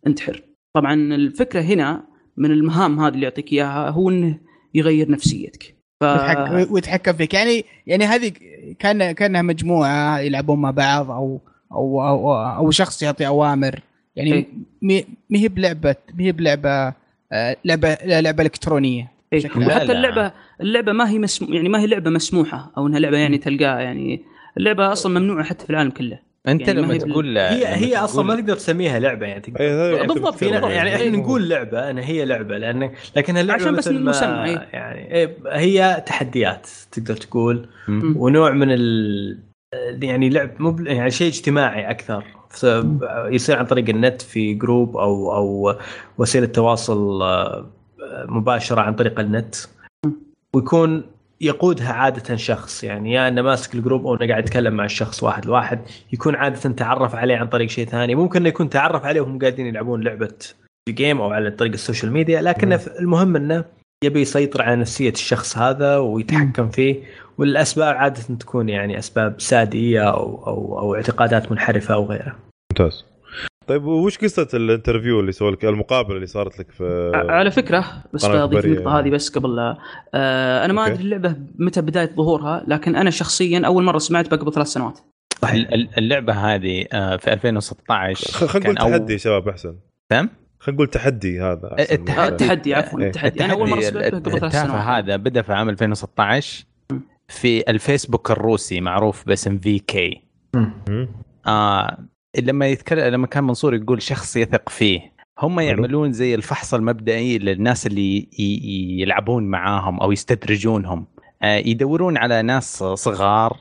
انتحر طبعا الفكرة هنا من المهام هذه اللي يعطيك إياها هو إنه يغير نفسيتك. ف... ويتحك- ويتحكم فيك. يعني يعني هذه كان كأنها مجموعة يلعبون مع بعض أو أو أو, أو شخص يعطي أوامر. يعني إيه. مي- ما هي بلعبه ما هي بلعبة لعبة لا، لعبة إلكترونية إيه. بشكل لا، وحتى لا. اللعبة اللعبة ما هي مسمو يعني ما هي لعبة مسموحة أو إنها لعبة يعني تلقاها يعني اللعبة أصلا ممنوعة حتى في العالم كله أنت يعني ما لما تقول هي لما هي أصلا ما تقول- تقدر تسميها لعبة يعني تقدر أي، هذا- بالضبط، في بالضبط. يعني إحنا. نقول لعبة انها هي لعبة لأن لكن اللعبة عشان بس مثل ما المسمى، إيه. يعني إيه، هي تحديات تقدر تقول مم. ونوع من ال يعني لعب مو بل- يعني شيء اجتماعي أكثر يصير عن طريق النت في group أو أو وسيلة تواصل آه، مباشرة عن طريق النت. ويكون يقودها عادة شخص. يعني يا إنه ماسك ال group أو إنه قاعد يتكلم مع الشخص واحد لواحد يكون عادة تعرف عليه عن طريق شيء ثاني. ممكن إنه يكون تعرف عليه وهم قاعدين يلعبون لعبة في game أو على طريق ال social media. لكن المهم إنه يبي يسيطر على نفسية الشخص هذا ويتحكم فيه والأسباب عادة تكون يعني أسباب سادية أو أو أو اعتقادات منحرفة أو غيره. ممتاز طيب وش قصة الانترفيو اللي سوى لك المقابلة اللي صارت لك في على فكرة بس بضيف. النقطه هذه بس قبل لا آه أنا ما. أدري اللعبة متى بداية ظهورها لكن أنا شخصيا أول مرة سمعت قبل ثلاث سنوات ال- ال- اللعبة هذه آه، في 2016 خ- خلينا نقول تحدي يا شباب أحسن تمام خلينا نقول تحدي هذا. التحدي- آه، التحدي عفوا إيه. التحدي أنا أول مرة سمعت قبل ثلاث سنوات هذا بدأ في عام 2016 في الفيسبوك الروسي معروف باسم في كي. آه لما يتكلم لما كان منصور يقول شخص يثق فيه هم يعملون زي الفحص المبدئي للناس اللي يلعبون معاهم أو يستدرجونهم. آه يدورون على ناس صغار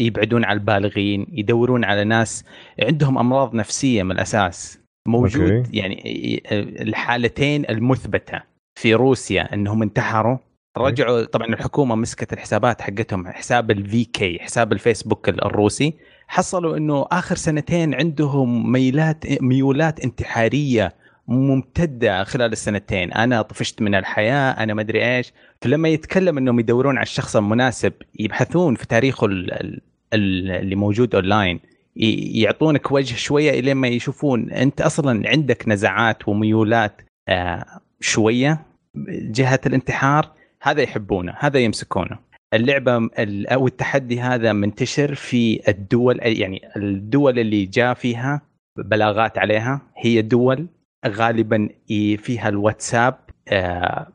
يبعدون عن البالغين يدورون على ناس عندهم أمراض نفسية من الأساس. موجود أوكي. يعني ي- الحالتين المثبتة في روسيا إنهم انتحروا رجعوا طبعا الحكومة مسكت الحسابات حقتهم حساب ال VK حساب الفيسبوك الروسي. حصلوا إنه آخر سنتين عندهم ميلات ميولات انتحارية ممتدة خلال السنتين. أنا طفشت من الحياة أنا ما أدري إيش. فلما يتكلم إنهم يدورون على الشخص المناسب يبحثون في تاريخه ال- ال- ال- اللي موجود أونلاين يعطونك وجه شوية الين ما يشوفون. أنت أصلا عندك نزعات وميولات آه، شوية جهة الانتحار. هذا يحبونه هذا يمسكونه. اللعبة ال- أو التحدي هذا منتشر في الدول يعني الدول اللي جاء فيها بلاغات عليها هي دول غالبا فيها الواتساب آه،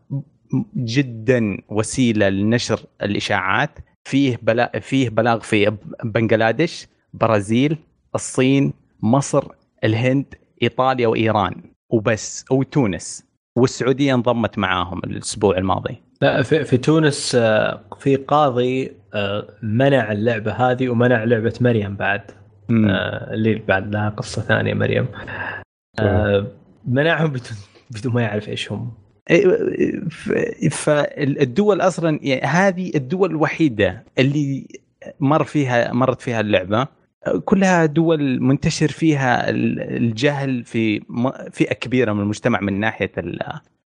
جدا وسيلة لنشر الإشاعات. فيه بلا فيه بلاغ في بنغلاديش برازيل الصين مصر الهند إيطاليا وإيران. وبس وتونس والسعودية انضمت معاهم الأسبوع الماضي. لا في, في تونس آه، في قاضي آه، منع اللعبة هذه ومنع لعبة مريم بعد. مم. آه، اللي بعد لها قصة ثانية مريم. منعهم بدون بدون ما يعرف إيش هم. ف- فالدول أصلا يعني هذه الدول الوحيدة اللي مر فيها مرت فيها اللعبة. كلها دول منتشر فيها ال- الجهل في فئة كبيرة من المجتمع من ناحية ال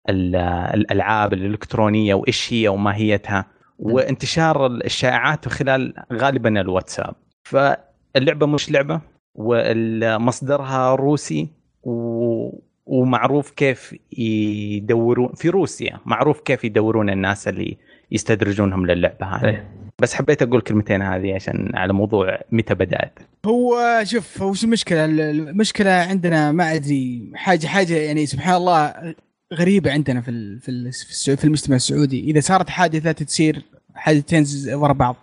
ال الألعاب الإلكترونية وإيش هي وماهيتها وانتشار الشائعات خلال غالبا الواتساب. فاللعبة مش لعبة ومصدرها روسي و ومعروف كيف يدورون في روسيا معروف كيف يدورون الناس اللي يستدرجونهم للعبة هذه. إيه. بس حبيت أقول كلمتين هذه عشان على موضوع متى بدأت. هو شوف وش المشكلة؟ المشكلة عندنا ما أدري حاجة حاجة يعني سبحان الله غريبة عندنا في ال- في ال- في المجتمع السعودي. إذا صارت حادثة تصير حادثتين ورا بعض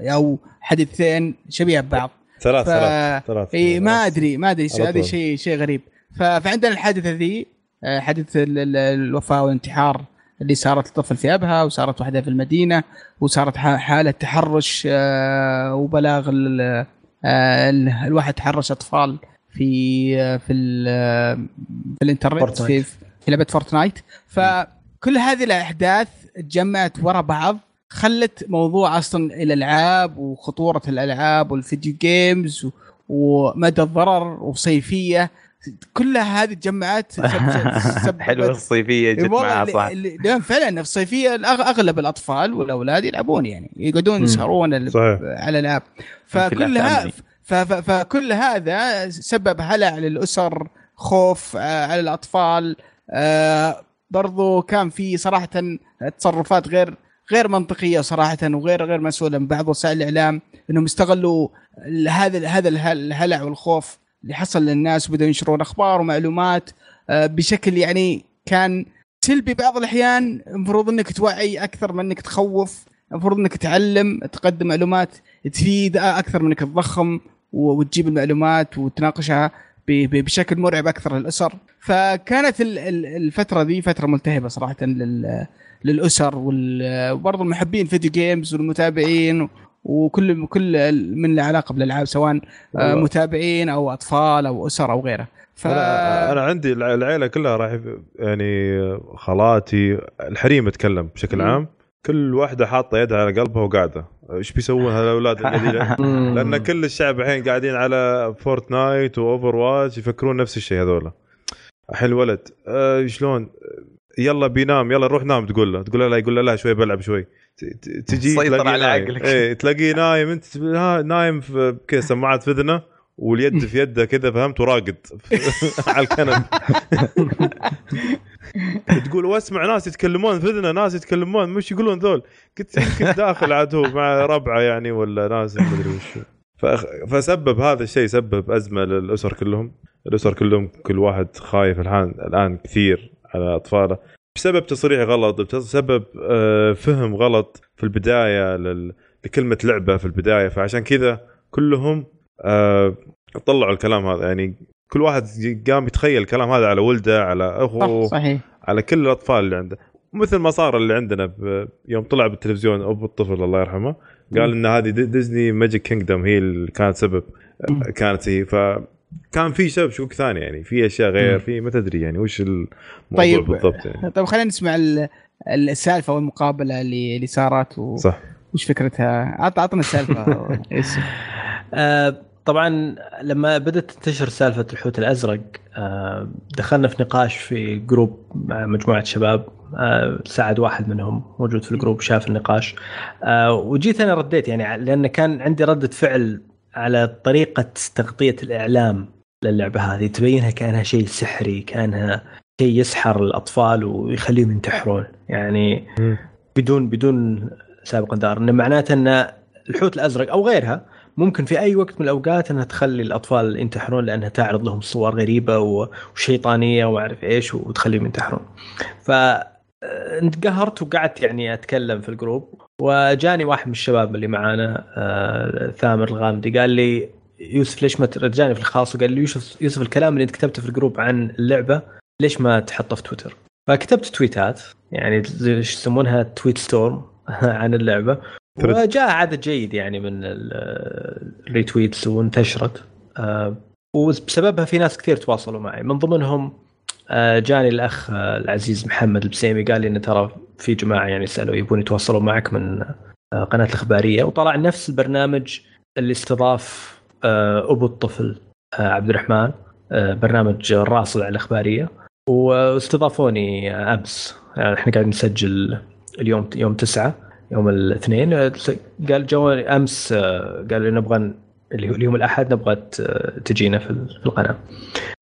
أو حادثتين شبيهه ببعض. ثلاث ف... ثلاث ثلاث إي ما أدري ما أدري هذا. شيء شيء غريب. ف... فعندنا الحادثة ذي آه، حادث ال- ال- الوفاة والانتحار. اللي صارت لطفل في أبها وصارت واحدة في المدينة وصارت حالة تحرش آه، وبلاغ آه، ال- الواحد تحرش أطفال في آه، في في الإنترنت في Fortnite. في لعبة Fortnite فكل هذه الأحداث تجمعت ورا بعض خلت موضوع أصلا الألعاب وخطورة الألعاب وال video games ومدى الضرر وصيفية كلها هذه سببت- حلوة الصيفية جت معها صح فعلا في الصيفية الأغ- أغلب الأطفال والأولاد يلعبون يعني يقعدون. يسهرون. على الالعاب فكل ف- فكل هذا سبب هلع للأسر خوف آه، على الأطفال آه، برضو كان في صراحة تصرفات غير غير منطقية صراحة وغير غير مسؤولة من بعض وسائل الإعلام إنهم استغلوا هذا هذا اله- الهلع والخوف اللي حصل للناس وبدأوا ينشرون أخبار ومعلومات آه، بشكل يعني كان سلبي بعض الأحيان. المفروض إنك توعي أكثر من إنك تخوف المفروض إنك تعلم تقدم معلومات تفيد أكثر من إنك تضخم وتجيب المعلومات وتناقشها بشكل مرعب أكثر للأسر. فكانت ال- ال- الفترة دي فترة ملتهبة صراحة لل للأسر وبرضه المحبين video games والمتابعين وكل كل من له علاقة بالألعاب سواء آه،. متابعين أو أطفال أو أسر أو غيره. ف أنا أنا عندي الع- العيلة كلها راح يعني خالاتي الحريم اتكلم بشكل. عام. كل واحدة حاطة يدها على قلبها وقاعدة. إيش بيسوون هالاولاد لأن كل الشعب الحين قاعدين على Fortnite و Overwatch يفكرون نفس الشيء هذولا. الحين الولد آه شلون؟ يلا بينام يلا روح نام تقول له تقول له لا يقول له لا شوي بلعب شوي. تجي تلاقيه على نايم. عقلك. إيه تلاقيه نايم انت نايم في كذا سماعات في اذنه واليد في يده كذا فهمت؟ وراقد. على الكنب. تقول واسمع ناس يتكلمون في اذنه ناس يتكلمون مش يقولون ذول. قلت يمكن داخل عاد هو مع ربعه يعني ولا ناس ما أدري وش. فسبب هذا الشيء سبب أزمة للأسر كلهم. الأسر كلهم كل واحد خايف الان الآن كثير. على أطفاله بسبب تصريح غلط بسبب آه، فهم غلط في البداية لكلمة لعبة في البداية. فعشان كذا كلهم آه، طلعوا الكلام هذا. يعني كل واحد قام يتخيل الكلام هذا على ولده على أخوه صح صحيح. على كل الأطفال اللي عنده. مثل ما صار اللي عندنا. يوم طلع بالتلفزيون ابو الطفل الله يرحمه قال إن هذه دي- Disney Magic Kingdom هي اللي كانت سبب. كانت هي. ف كان في سبب شكوك ثاني يعني في أشياء غير. في ما تدري يعني وش الموضوع طيب. بالضبط يعني طيب خلينا نسمع ال- السالفة والمقابلة اللي اللي صارت و... صح وش فكرتها؟ عط عطنا السالفة. آه، طبعا لما بدأت تنتشر سالفة الحوت الأزرق آه، دخلنا في نقاش في group مع مجموعة شباب آه، ساعد واحد منهم موجود في الجروب شاف النقاش آه، وجيت أنا رديت يعني لأن كان عندي ردة فعل على طريقة تغطية الإعلام للعبة هذه تبينها كأنها شيء سحري كأنها شيء يسحر الأطفال ويخليهم ينتحرون يعني. بدون بدون سابق انذار إنه معناته إن الحوت الأزرق أو غيرها ممكن في أي وقت من الأوقات إنها تخلي الأطفال ينتحرون لأنها تعرض لهم صور غريبة وشيطانية وما اعرف إيش وتخليهم ينتحرون. ف آه، انقهرت وقعدت يعني أتكلم في ال group وجاني واحد من الشباب اللي معانا آه، ثامر الغامدي قال لي يوسف ليش ما ت- جاني في الخاص وقال لي يوسف يوسف الكلام اللي انت كتبته في ال group عن اللعبة ليش ما تحطه في تويتر؟ فكتبت تويتات يعني إيش يسمونها tweet storm عن اللعبة. وجاء عدد جيد يعني من ال- ال retweets وانتشرت آه، وبسببها في ناس كثير تواصلوا معي من ضمنهم آه، جاني الأخ آه، العزيز محمد البسيمي قال لي إن ترى في جماعة يعني سألوا يبون يتواصلوا معك من آه، قناة الإخبارية. وطلع نفس البرنامج اللي استضاف آه، أبو الطفل آه، عبد الرحمن برنامج الراصد على الإخبارية. واستضافوني أمس. يعني إحنا قاعدين نسجل اليوم يوم تسعة يوم الاثنين. قال جو أمس قال نبغى اليوم الأحد نبغى تجينا في القناة.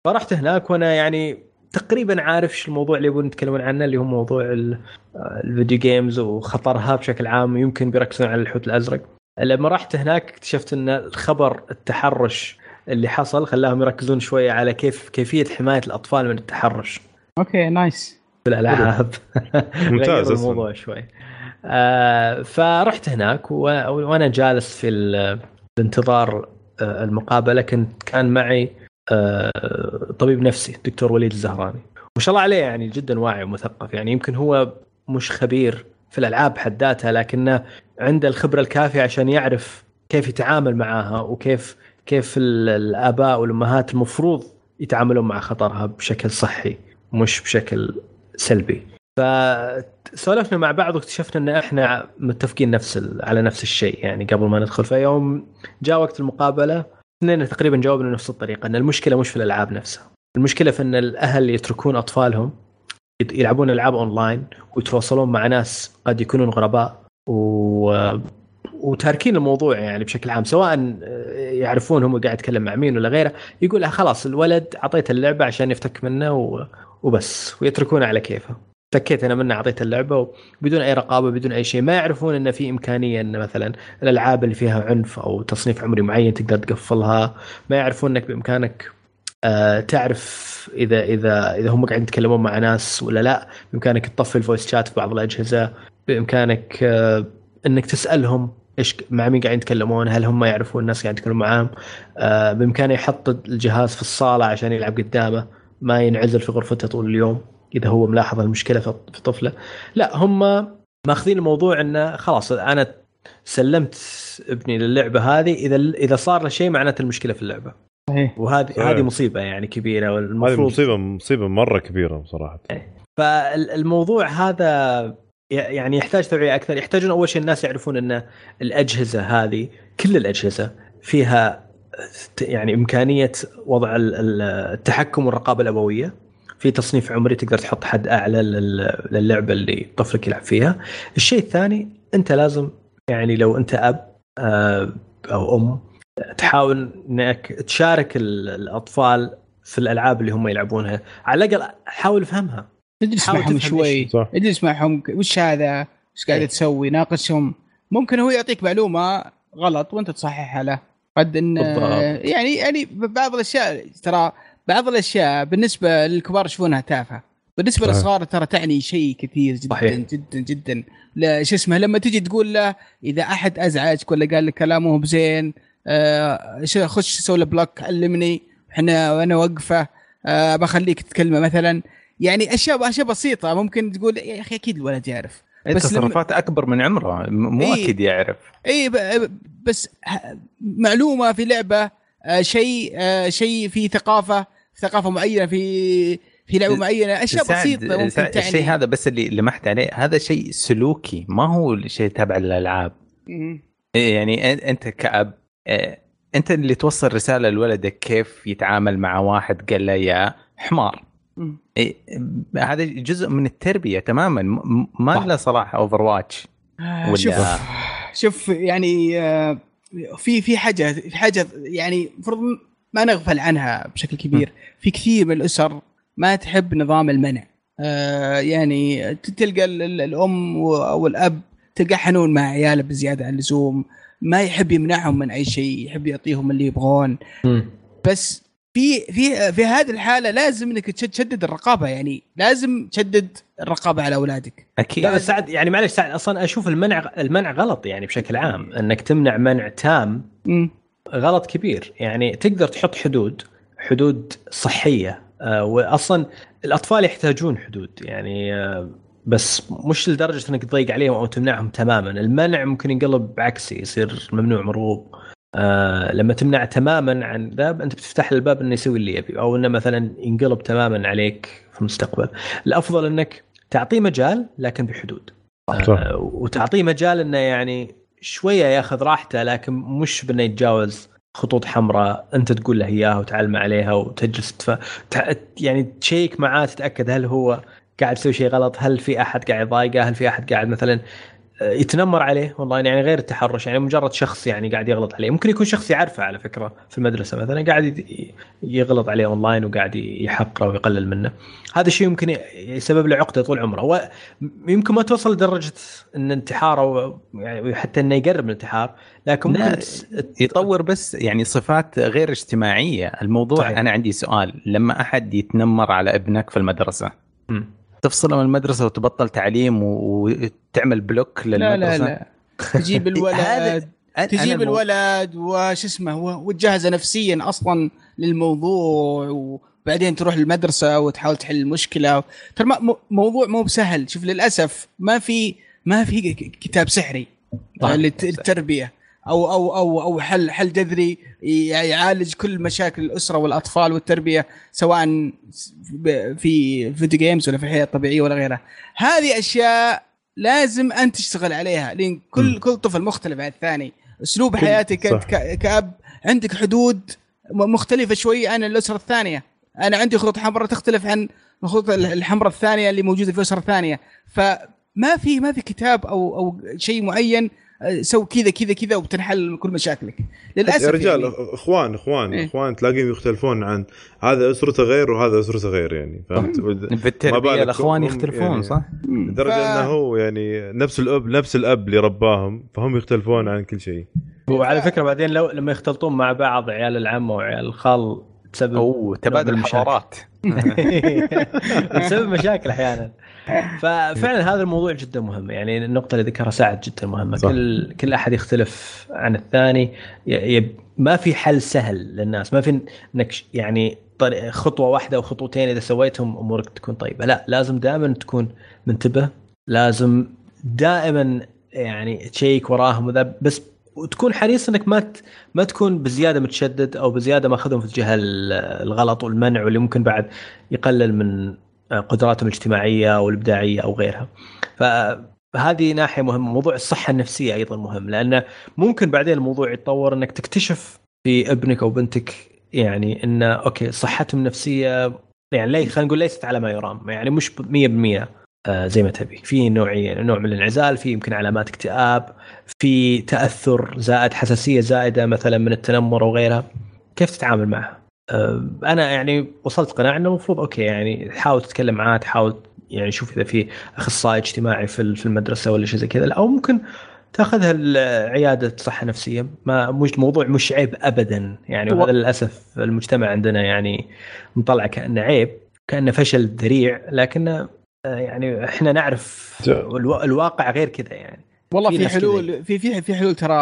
فرحت هناك وأنا يعني تقريبا عارف إيش الموضوع اللي يبون يتكلمون عنه اللي هو موضوع ال- الـ video games وخطرها بشكل عام يمكن بيركزون على الحوت الأزرق. لما رحت هناك اكتشفت إن الخبر التحرش اللي حصل خلاهم يركزون شوية على كيف كيفية حماية الأطفال من التحرش. okay nice. في الألعاب. ممتاز. الموضوع شوي. آه فرحت هناك وأنا جالس في ال- بانتظار آه، المقابلة كنت كان معي آه، طبيب نفسي دكتور وليد الزهراني. ما شاء الله عليه يعني جدا واعي ومثقف. يعني يمكن هو مش خبير في الألعاب حد ذاتها لكنه عنده الخبرة الكافية عشان يعرف كيف يتعامل معاها وكيف كيف ال- الآباء والأمهات المفروض يتعاملون مع خطرها بشكل صحي مش بشكل سلبي. فسولفنا مع بعض واكتشفنا إن إحنا متفقين نفس على نفس الشيء. يعني قبل ما ندخل فيوم جاء وقت المقابلة اثنين تقريبا جاوبنا نفس الطريقة إن المشكلة مش في الألعاب نفسها. المشكلة في إن الأهل يتركون أطفالهم يلعبون ألعاب أونلاين ويتواصلون مع ناس قد يكونون غرباء و... وتاركين الموضوع يعني بشكل عام سواء يعرفون هم قاعد يتكلم مع مين ولا غيره يقول خلاص الولد أعطيته اللعبة عشان يفتك منه و... وبس ويتركونه على كيفه. فكيت أنا منه أعطيته اللعبة بدون أي رقابة بدون أي شيء. ما يعرفون إن في إمكانية إن مثلا الألعاب اللي فيها عنف أو تصنيف عمري معين تقدر تقفلها. ما يعرفون إنك بإمكانك آه، تعرف إذا إذا إذا هم قاعدين يتكلمون مع ناس ولا لا. بإمكانك تطفي الفويس شات في بعض الأجهزة. بإمكانك آه، إنك تسألهم إيش مع مين قاعدين يتكلمون هل هم يعرفون الناس قاعدين يتكلمون معاهم. آه، بإمكانه يحط الجهاز في الصالة عشان يلعب قدامه. ما ينعزل في غرفته طول اليوم. إذا هو ملاحظ المشكلة في في طفله. لا هم ماخذين الموضوع انه خلاص أنا سلمت ابني للعبة هذه إذا إذا صار له شيء معناته المشكلة في اللعبة. وهذه صحيح. هذه مصيبة يعني كبيرة هذه والمفروض مصيبه مصيبة مرة كبيرة بصراحة. فالموضوع هذا ي- يعني يحتاج توعية أكثر. يحتاجون أول شيء الناس يعرفون إن الأجهزة هذه كل الأجهزة فيها ت- يعني إمكانية وضع ال- ال- التحكم والرقابة الأبوية. في تصنيف عمري تقدر تحط حد أعلى لل- للعبة اللي طفلك يلعب فيها الشيء الثاني أنت لازم يعني لو أنت أب آه، أو أم تحاول إنك تشارك ال- الأطفال في الألعاب اللي هم يلعبونها على الأقل حاول افهمها اجلس معهم شوي اجلس معهم وش هذا؟ وش قاعد إيه. تسوي؟ ناقشهم ممكن هو يعطيك معلومة غلط وأنت تصححها له قد إن بالضبط. يعني يعني بعض الأشياء ترى بعض الأشياء بالنسبة للكبار يشوفونها تافهة بالنسبة. للصغار ترى تعني شيء كثير جدا صحيح. جدا جدا شو اسمه لما تجي تقول له إذا أحد أزعجك ولا قال لك كلامه بزين آه خش سوي له بلوك علمني إحنا وأنا واقفه آه بخليك تتكلمه مثلا يعني أشياء أشياء بسيطة ممكن تقول يا أخي أكيد الولد يعرف بس تصرفات أكبر من عمره مو إيه. أكيد يعرف اي ب- بس معلومة في لعبة آه، شيء آه، شيء في ثقافة ثقافة معينة في في لعبة معينة أشياء سعد- بسيطة ممكن سعد، تعني الشيء هذا بس اللي لمحت عليه هذا شيء سلوكي ما هو شيء تابع للألعاب. إيه يعني أنت كأب إيه، أنت اللي توصل رسالة لولدك كيف يتعامل مع واحد قال له يا حمار. إيه، هذا جزء من التربية تماما ما. له صراحة أوفر واتش آه، ولا- شوف شوف يعني آه، في في حاجة في حاجة يعني المفروض ما نغفل عنها بشكل كبير. في كثير من الأسر ما تحب نظام المنع. آه، يعني تلقى ال- ال- الأم أو الأب تلقى حنون مع عياله بزيادة عن اللزوم. ما يحب يمنعهم من أي شيء يحب يعطيهم اللي يبغون. بس في في في هذه الحالة لازم إنك تشد- تشدد الرقابة. يعني لازم تشدد الرقابة على أولادك. أكيد. لا بس سعد يعني معلش سعد أصلا أشوف المنع المنع غلط يعني بشكل عام. إنك تمنع منع تام. مم. غلط كبير. يعني تقدر تحط حدود حدود صحية. آه، واصلا الأطفال يحتاجون حدود. يعني آه، بس مش لدرجة إنك تضيق عليهم أو تمنعهم تماما. المنع ممكن ينقلب بعكسي يصير ممنوع مرغوب. آه لما تمنع تماما عن ذا أنت بتفتح الباب إنه يسوي اللي يبي. أو إنه مثلا ينقلب تماما عليك في المستقبل. الأفضل إنك تعطيه مجال لكن بحدود. آه وتعطيه مجال إنه يعني شوية ياخذ راحته لكن مش بأنه يتجاوز خطوط حمراء. أنت تقول له اياها وتعلم عليها وتجلس تف... تع- يعني تشيك معاه تتأكد هل هو قاعد يسوي شيء غلط هل في أحد قاعد يضايقه هل في أحد قاعد مثلا يتنمر عليه والله يعني غير التحرش يعني مجرد شخص يعني قاعد يغلط عليه ممكن يكون شخص يعرفه على فكرة في المدرسة مثلا قاعد يغلط عليه اونلاين وقاعد يحقره ويقلل منه هذا الشيء يمكن يسبب له عقدة طول عمره ويمكن ما توصل لدرجة إن انتحاره يعني حتى إنه يقرب من الانتحار لكن ممكن يطور بس يعني صفات غير اجتماعية الموضوع. صحيح. أنا عندي سؤال لما أحد يتنمر على ابنك في المدرسة مم. تفصله من المدرسة وتبطل تعليم وتعمل block لا للمدرسة؟ لا. لا تجيب هذا- الولد تجيب الولد وش اسمه وتجهزه نفسيا أصلا للموضوع وبعدين تروح المدرسة وتحاول تحل المشكلة ترى موضوع مو بسهل. شوف للأسف ما في ما في كتاب سحري للت- للتربية. أو أو أو أو حل حل جذري يعالج كل مشاكل الأسرة والأطفال والتربية سواء في فيديو جيمز ولا في الحياة الطبيعية ولا غيرها. هذه أشياء لازم أنت تشتغل عليها لأن كل كل طفل مختلف عن الثاني. أسلوب حياتك أنت كأب عندك حدود م- مختلفة شوي عن الأسرة الثانية. أنا عندي خطوط حمراء تختلف عن الخطوط ال- الحمراء الثانية اللي موجودة في الأسرة الثانية. فما في ما في كتاب أو أو شيء معين سوي كذا كذا كذا وبتنحل كل مشاكلك للأسف يا رجال يعني. اخوان اخوان إيه. إخوان تلاقيهم يختلفون عن هذا أسرته غير وهذا أسرته غير يعني فهمت؟ في ما التربية بالك الأخوان يختلفون يعني- صح؟ لدرجة ف- إنه هو يعني نفس الاب نفس الأب اللي رباهم فهم يختلفون عن كل شيء وعلى فكرة بعدين لو لما يختلطون مع بعض عيال العمه وعيال الخال بسبب أوه تبادل. حضارات بسبب مشاكل أحيانا ففعلا هذا الموضوع جدا مهم. يعني النقطة اللي ذكرها سعد جدا مهمة. صح. كل كل أحد يختلف عن الثاني. ي- يب ما في حل سهل للناس. ما في إنك يعني خطوة واحدة أو خطوتين إذا سويتهم أمورك تكون طيبة. لا لازم دائما تكون منتبه. لازم دائما يعني تشيك وراهم وذا. بس وتكون حريص إنك ما ت- ما تكون بزيادة متشدد أو بزيادة ماخذهم في الجهة ال- الغلط والمنع واللي ممكن بعد يقلل من قدراتهم الاجتماعية والابداعيه أو غيرها. فهذه ناحية مهمة، موضوع الصحة النفسية أيضا مهم لأنه ممكن بعدين الموضوع يتطور إنك تكتشف في ابنك أو بنتك يعني انه okay صحتهم النفسيه يعني لي خلينا نقول ليست على ما يرام يعني مش 100% آه، زي ما تبي في نوعيه نوع من الانعزال في يمكن علامات اكتئاب في تأثر زائد حساسية زائدة مثلا من التنمر أو غيرها كيف تتعامل معها؟ آه، أنا يعني وصلت قناعة إنه المفروض okay يعني تحاول تتكلم معاه تحاول يعني شوف إذا في أخصائي اجتماعي في في المدرسة ولا شيء زي كذا. أو ممكن تأخذها عياده صحه نفسيه ما مش موضوع مش عيب ابدا. يعني وهذا للأسف المجتمع عندنا يعني مطلع كأنه عيب كأنه فشل ذريع. لكن يعني إحنا نعرف الوا- الواقع غير كذا يعني. والله في في. حلول في في في حلول ترى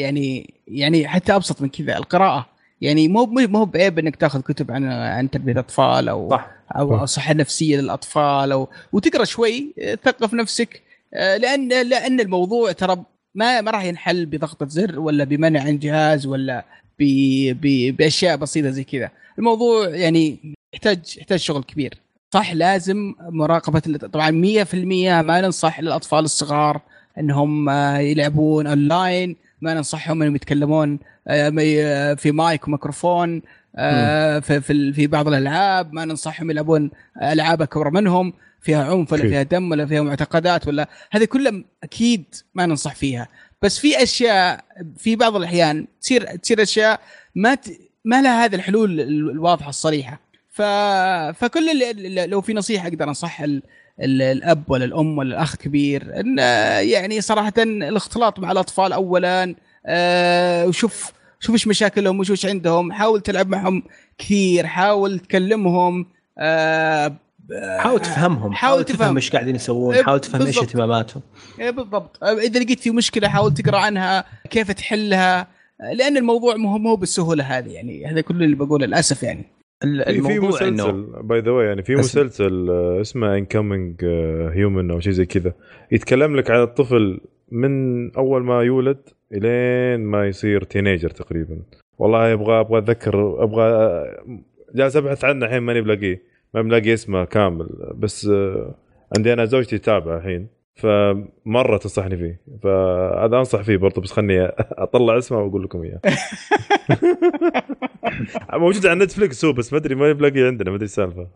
يعني يعني حتى أبسط من كذا. القراءة. يعني مو مو مو بعيب إنك تاخذ كتب عن عن تربية أطفال أو صح. أو صحة نفسية للأطفال أو وتقرأ شوي آه، تثقف نفسك آه، لأن لأن الموضوع ترى ما ما راح ينحل بضغطه زر ولا بمنع عن جهاز ولا ب ب بأشياء بسيطة زي كذا. الموضوع يعني يحتاج يحتاج شغل كبير. صح لازم مراقبة ال- طبعا 100% ما ننصح للاطفال الصغار إنهم آه، يلعبون اونلاين ما ننصحهم إنهم يتكلمون آه، مي- في مايك وميكروفون آه، في في بعض الألعاب ما ننصحهم يلعبون ألعاب أكبر منهم فيها عنف ولا. فيها دم ولا فيها معتقدات ولا هذه كلها أكيد ما ننصح فيها بس في أشياء في بعض الأحيان تصير تصير أشياء ما ت... ما لها هذه الحلول ال- الواضحة الصريحة ف... فكل اللي لو في نصيحة أقدر انصح. الأب ولا الأم ولا الأخ كبير. إن آه، يعني صراحة الاختلاط مع الأطفال اولا آه، وشوف شوف إيش مشاكلهم وش وش عندهم. حاول تلعب معهم كثير حاول تكلمهم آه، حاول تفهمهم حاول تفهم. إيش قاعدين يسوون إيه، حاول تفهم إيش. اهتماماتهم. إيه بالضبط. إذا لقيت في مشكلة حاول تقرأ عنها كيف تحلها. لأن الموضوع مو مو بالسهولة هذه يعني هذا كل اللي بقوله للأسف يعني. في مسلسل by the way يعني في. مسلسل آه، اسمه incoming human أو شيء زي كذا. يتكلم لك عن الطفل من أول ما يولد إلين ما يصير تينيجر تقريبا. والله أبغى أبغى أتذكر أبغى آه، جالس أبحث عنه الحين ماني بلاقيه. ما بلاقي اسمه كامل. بس آه، عندي أنا زوجتي تتابعه الحين. فمرة تنصحني فيه. فهذا أنصح فيه برضه بس خلني أطلع اسمه وأقول لكم إياه. موجود على نتفلكس هو بس ما أدري ما بلاقيه عندنا ما أدري السالفة.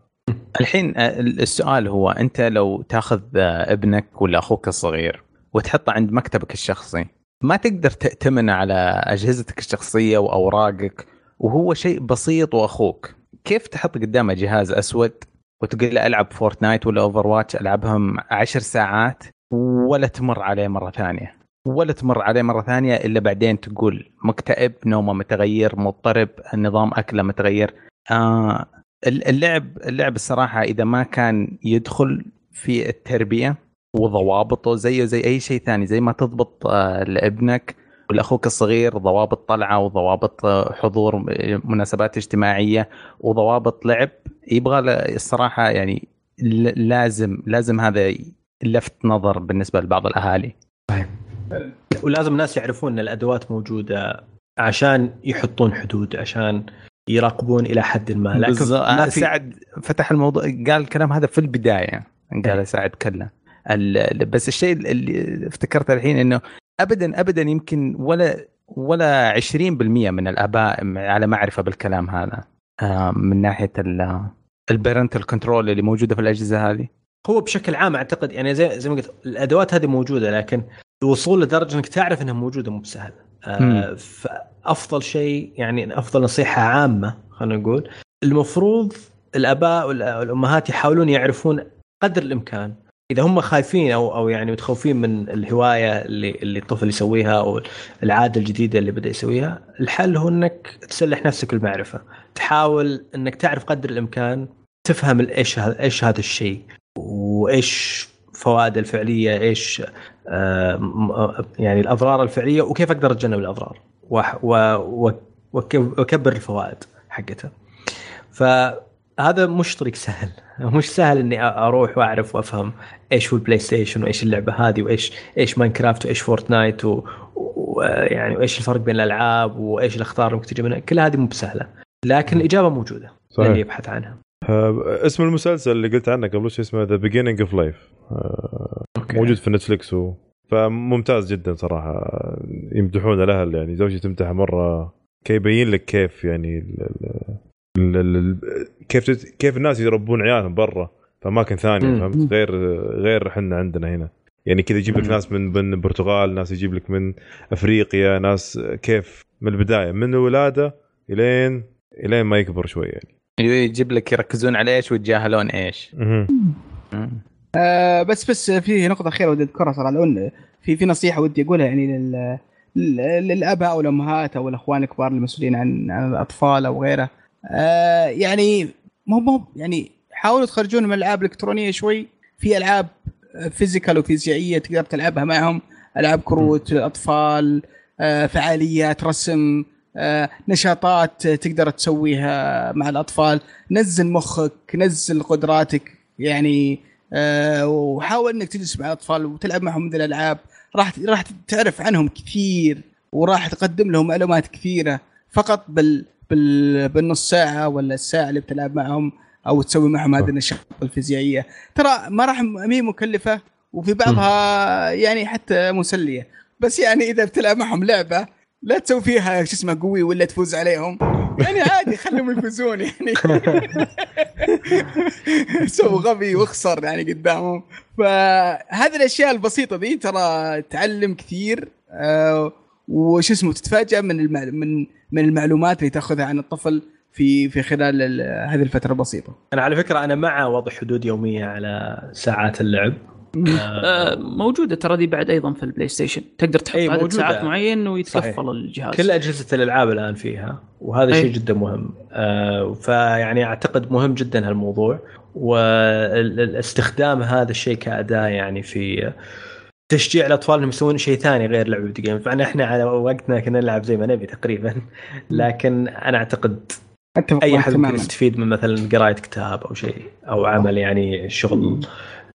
الحين آه، السؤال هو أنت لو تأخذ آه، ابنك ولا أخوك الصغير وتحطه عند مكتبك الشخصي ما تقدر تأتمن على أجهزتك الشخصية وأوراقك وهو شيء بسيط وأخوك كيف تحط قدامه جهاز أسود؟ وتقول له ألعب Fortnite ولا Overwatch ألعبهم عشر ساعات ولا تمر عليه مرة ثانية. ولا تمر عليه مرة ثانية إلا بعدين تقول مكتئب نومه متغير مضطرب النظام أكله متغير. آه اللعب اللعب الصراحة إذا ما كان يدخل في التربية وضوابطه زيه زي أي شيء ثاني زي ما تضبط آه، لابنك ولاخوك الصغير ضوابط طلعة وضوابط آه، حضور آه، مناسبات اجتماعية وضوابط لعب. يبغى له الصراحة يعني ل- لازم لازم هذا لفت نظر بالنسبة لبعض الأهالي. ولازم الناس يعرفون إن الأدوات موجودة عشان يحطون حدود عشان يراقبون إلى حد ما. لكن بالضبط. ما في سعد فتح الموضوع قال الكلام هذا في البداية قال سعد كلا ال- بس الشيء اللي افتكرته الحين إنه ابدا ابدا يمكن ولا ولا 20% من الأباء على معرفة بالكلام هذا من ناحية ال parental control اللي موجودة في الأجهزة هذه هو بشكل عام أعتقد يعني زي زي ما قلت الأدوات هذه موجودة لكن الوصول لدرجة إنك تعرف إنها موجودة مو بسهل آه. فأفضل شيء يعني أفضل نصيحة عامة خلينا نقول المفروض الأباء والأمهات يحاولون يعرفون قدر الإمكان إذا هم خايفين أو أو يعني متخوفين من الهواية اللي اللي الطفل يسويها أو العادة الجديدة اللي بدأ يسويها الحل هو إنك تسلح نفسك بالمعرفه تحاول إنك تعرف قدر الإمكان تفهم إيش إيش هذا الشيء وإيش فوائده الفعلية إيش آه، يعني الأضرار الفعلية وكيف أقدر أتجنب الأضرار وأكبر الفوائد حقتها. فهذا مش طريق سهل. مش سهل إني أروح وأعرف وأفهم إيش هو ال PlayStation وإيش اللعبة هذه وإيش إيش Minecraft وإيش Fortnite و- ويعني وإيش الفرق بين الألعاب وإيش الأخطار اللي ممكن تجي منها. كل هذه مو بسهلة لكن الإجابة موجودة صحيح. للي يبحث عنها. آه، اسم المسلسل اللي قلت عنه قبل شو اسمه The Beginning of Life موجود في Netflix و... فممتاز جدا صراحة. يمدحون الأهل يعني زوجتي تمدحه مرة يبين لك كيف يعني ال... كيف. كيف الناس يربون عيالهم برا في اماكن ثانية مم. فهمت غير غير إحنا عندنا هنا يعني كذا يجيب لك. ناس من من البرتغال ناس يجيب لك من أفريقيا ناس كيف من البداية من الولاده الين إلين ما يكبر شوي يعني يجيب لك يركزون على إيش ويتجاهلون إيش. آه بس بس في نقطة أخيرة ودي أذكرها صراحة لو في في نصيحة ودي أقولها يعني لل لل- للآباء والأمهات أو الأخوان الكبار المسؤولين عن الأطفال أو غيره آه يعني مو مو يعني حاولوا تخرجون من الألعاب الإلكترونية شوي. في ألعاب physical وفيزيائية تقدر تلعبها معهم. ألعاب كروت للأطفال آه فعاليات رسم آه نشاطات تقدر تسويها مع الأطفال. نزل مخك نزل قدراتك يعني آه، وحاول إنك تجلس مع الأطفال وتلعب معهم مثل الألعاب. راح راح تعرف عنهم كثير وراح تقدم لهم معلومات كثيرة. فقط بال بالنص ساعة ولا الساعة اللي بتلعب معهم أو تسوي معهم هذه النشاط الفيزيائية. ترى ما راح هي مكلفة وفي بعضها يعني حتى مسلية. بس يعني إذا بتلعب معهم لعبة لا تسوي فيها شو اسمه قوي ولا تفوز عليهم. يعني عادي خليهم يفوزون يعني. سو غبي واخسر يعني قدامهم. فهذه الأشياء البسيطة ذي ترى تعلم كثير آه وش اسمه تتفاجأ من المع... من من المعلومات اللي تأخذها عن الطفل في في خلال ال- هذه الفترة البسيطة. أنا على فكرة أنا مع وضع حدود يومية على ساعات اللعب آه، موجودة ترى دي بعد أيضا في ال PlayStation تقدر تحط أي، عدد موجودة. ساعات معين ويتقفل صحيح. الجهاز كل أجهزة الألعاب الآن فيها وهذا. شيء جدا مهم آه فيعني أعتقد مهم جدا هالموضوع واستخدام هذا الشيء كأداة يعني في تشجيع الأطفال إنهم يسوون شيء ثاني غير لعب video games مع إحنا على وقتنا كنا نلعب زي ما نبي تقريبا. لكن أنا أعتقد أتفق أي أحد ممكن يستفيد من مثلا قراية كتاب أو شيء أو عمل يعني شغل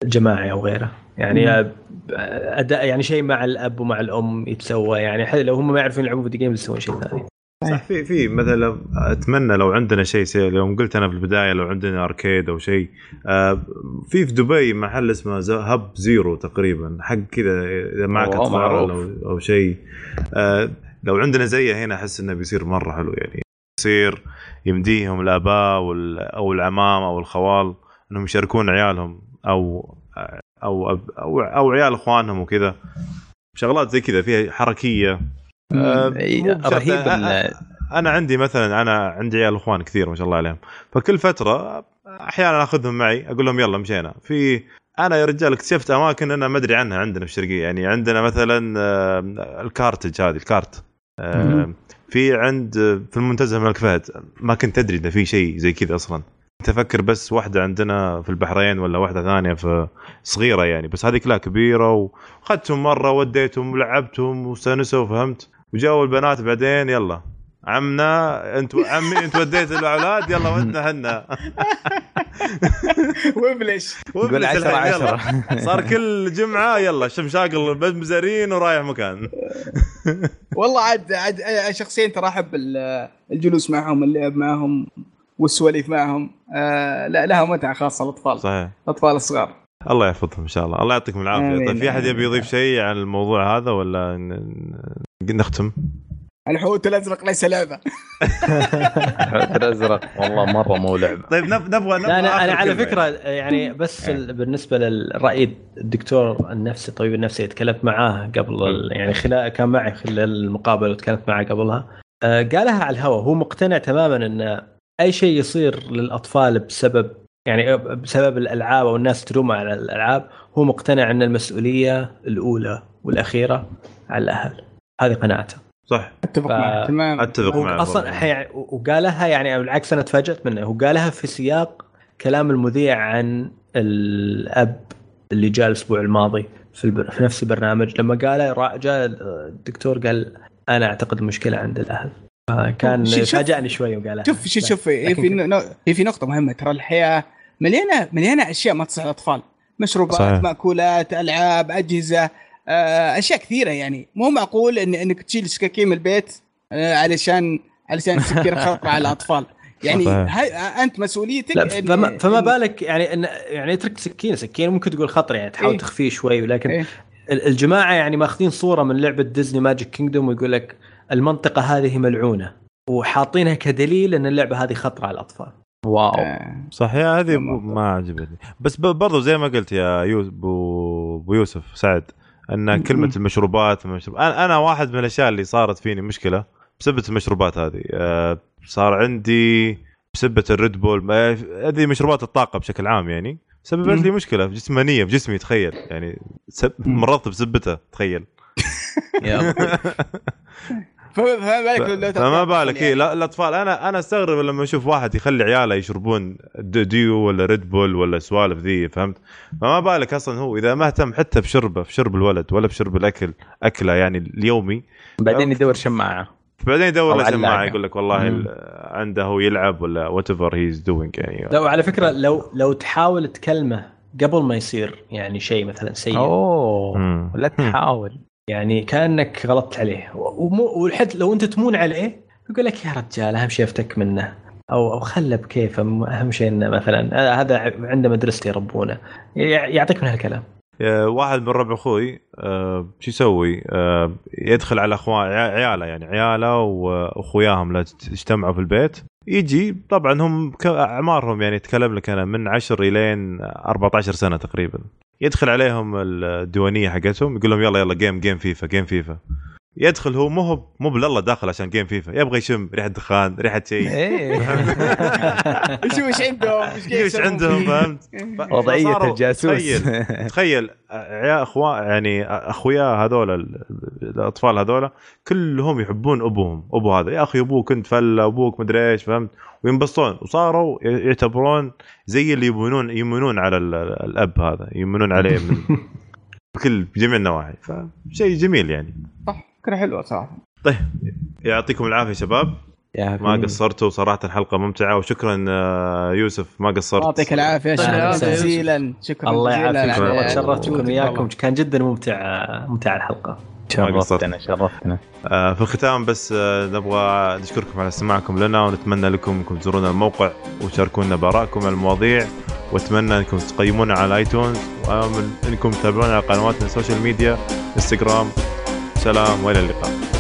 جماعي أو غيره. يعني أداء يعني شيء مع الأب ومع الأم يتسوى. يعني لو هم ما يعرفون يلعبون video games يسوون شيء ثاني. صح في في مثلا أتمنى لو عندنا شيء سي يوم قلت أنا في البداية لو عندنا arcade أو شيء آه، في في دبي محل اسمه Hub Zero تقريبا حق كذا إذا معك أطفال. أو أو شيء آه، لو عندنا زيه هنا أحس إنه بيصير مرة حلو يعني. يصير يمديهم الآباء وال- أو العمام أو الخوال إنهم يشاركون عيالهم أو أو أو, أو عيال إخوانهم وكذا. شغلات زي كذا فيها حركية. آه، إي، مو بشرط- رهيب أنا عندي مثلا أنا عندي عيال إخوان كثير ما شاء الله عليهم. فكل فترة أحيانا آخذهم معي أقول لهم يلا مشينا. في أنا يا رجال اكتشفت أماكن أنا ما أدري عنها عندنا في الشرقية. يعني عندنا مثلا آه، الكارتج هذه الكارت. آه،. في عند في المنتزه الملك فهد. ما كنت أدري انه في شيء زي كذا أصلا. كنت أفكر بس واحدة عندنا في البحرين ولا واحدة ثانية في صغيرة يعني. بس هذيك لا كبيرة واخذتهم مرة وديتهم ولعبتهم واستانسوا فهمت وجاوا البنات بعدين يلا. عمنا انت عمي انت وديت الأولاد يلا ودنا هنا. وابلش. قول 10 10 صار كل جمعة يلا شمشاقل بمزارين ورايح مكان. والله عاد عاد شخصيا ترى أحب ال- الجلوس معهم اللعب معهم والسواليف معهم. آه لا لها متعة خاصة الأطفال. صحيح. الأطفال الصغار. الله يحفظهم إن شاء الله. الله يعطيكم العافية. طيب في أحد يبي يضيف شيء عن الموضوع هذا ولا نختم. الحوت الأزرق ليس لعبة. الأزرق والله مرة مو لعبة. طيب نب- نبغى نبغى لا أنا أنا على كلمة. فكرة يعني بس ال- بالنسبة للرأي الدكتور النفسي الطبيب النفسي تكلمت معاه قبل ال- يعني خلال كان معي خلال المقابلة وتكلمت معاه قبلها. آه، قالها على الهواء. هو مقتنع تماما إن أي شيء يصير للأطفال بسبب يعني بسبب الألعاب أو الناس تلوم على الألعاب هو مقتنع إن المسؤولية الأولى والأخيرة على الأهل. هذه قناعته. صح. أتفق ف- معك تمام اتفق معك أصلا. حي- وقالها يعني بالعكس أنا تفاجأت منه. هو قالها في سياق كلام المذيع عن الأب اللي جاء الأسبوع الماضي في, البر... في نفس البرنامج. لما قال جاء الدكتور قال أنا أعتقد المشكلة عند الأهل. كان فاجأني شوي وقالها. شوف شوف شوف. هي في نو- هي في نقطة مهمة. ترى الحياة مليانة مليانة أشياء ما تصلح الأطفال مشروبات صحيح. مأكولات ألعاب أجهزة. آه، أشياء كثيرة يعني مو معقول إن إنك تشيل سكاكين من البيت آه، علشان علشان تسكر خطر على الأطفال يعني صحيح. هاي أنت مسؤوليتك لا إن- فما, فما إن- بالك يعني إن يعني اترك سكين سكين ممكن تقول خطر يعني تحاول إيه. تخفيه شوي ولكن إيه. ال- الجماعة يعني ماخذين صورة من لعبة Disney Magic Kingdom ويقول لك المنطقة هذه ملعونة وحاطينها كدليل إن اللعبة هذه خطرة على الأطفال wow آه، صح يا هذه. ما عجبتني بس برضو زي ما قلت يا يوسف بو, بو يوسف سعد أن كلمة المشروبات المشروب أنا أنا واحد من الأشياء اللي صارت فيني مشكلة بسبه المشروبات هذه. آه، صار عندي بسبة ال Red Bull هذه مشروبات الطاقة بشكل عام يعني سببت. لي مشكلة جسمانية في جسمي تخيل. يعني سب... مرضت بسبتها تخيل. يا فما بالك لو- لو فما بالك يعني. إيه لا الأطفال أنا أنا أستغرب لما أشوف واحد يخلي عياله يشربون د- Dew ولا Red Bull ولا سوالف ذي فهمت؟ فما بالك أصلا هو إذا ما اهتم حتى بشربه في شرب الولد ولا بشرب الأكل أكله يعني اليومي بعدين يدور شماعة بعدين يدور له شماعة علاقة. يقول لك والله مم. عنده هو يلعب ولا whatever he is doing يعني لا وعلى فكرة لو لو تحاول تكلمه قبل ما يصير يعني شيء مثلا سيء أوه مم. لا تحاول يعني كأنك غلطت عليه. والحد لو أنت تمون عليه يقول لك يا رجال أهم شيء أفتك منه. أو أو خله بكيفه أهم شيء إنه مثلا آه، هذا عنده مدرسته يربونه. يع- يعطيك من هالكلام. واحد من ربع أخوي آه، شو يسوي؟ آه، يدخل على اخوان عياله يعني عياله وأخوياهم اجتمعوا في البيت. يجي طبعا هم أعمارهم يعني اتكلم لك أنا من 10 إلين 14 سنة تقريبا. يدخل عليهم الديوانية حقتهم يقول لهم يلا يلا game game FIFA game FIFA يدخل هو مو هو مو بالله داخل عشان game FIFA يبغى يشم ريحة دخان ريحة شيء إيه. يشوف إيش عندهم إيش عندهم. فهمت؟ وضعية الجاسوس. تخيل تخيل عيال اخوان يعني أخويا هذول ال- الأطفال هذول كلهم يحبون أبوهم أبو هذا. يا أخي أبوك انت فلة أبوك مدري إيش فهمت؟ وينبسطون. وصاروا يعتبرون زي اللي يمونون يمونون على ال- الأب هذا يمونون عليه من بكل بجميع النواحي. فشيء جميل يعني. صح. فكرة حلوة صراحة. يعطيكم العافية شباب. يا ما قصرتوا صراحة الحلقة ممتعة وشكرا آه، يوسف ما قصرت. يعطيك العافية شكرا. جزيلا. شكرا الله يعافيك والله تشرفت بكم وياكم. كان جدا ممتع ممتع الحلقة. شرفتنا شرفتنا. آه، في الختام بس آه، نبغى نشكركم على استماعكم لنا ونتمنى لكم أنكم تزورونا الموقع وتشاركونا بارائكم على المواضيع وأتمنى أنكم تقيمونا على iTunes وانكم تتابعونا على قنواتنا ال social media Instagram سلام وإلى اللقاء.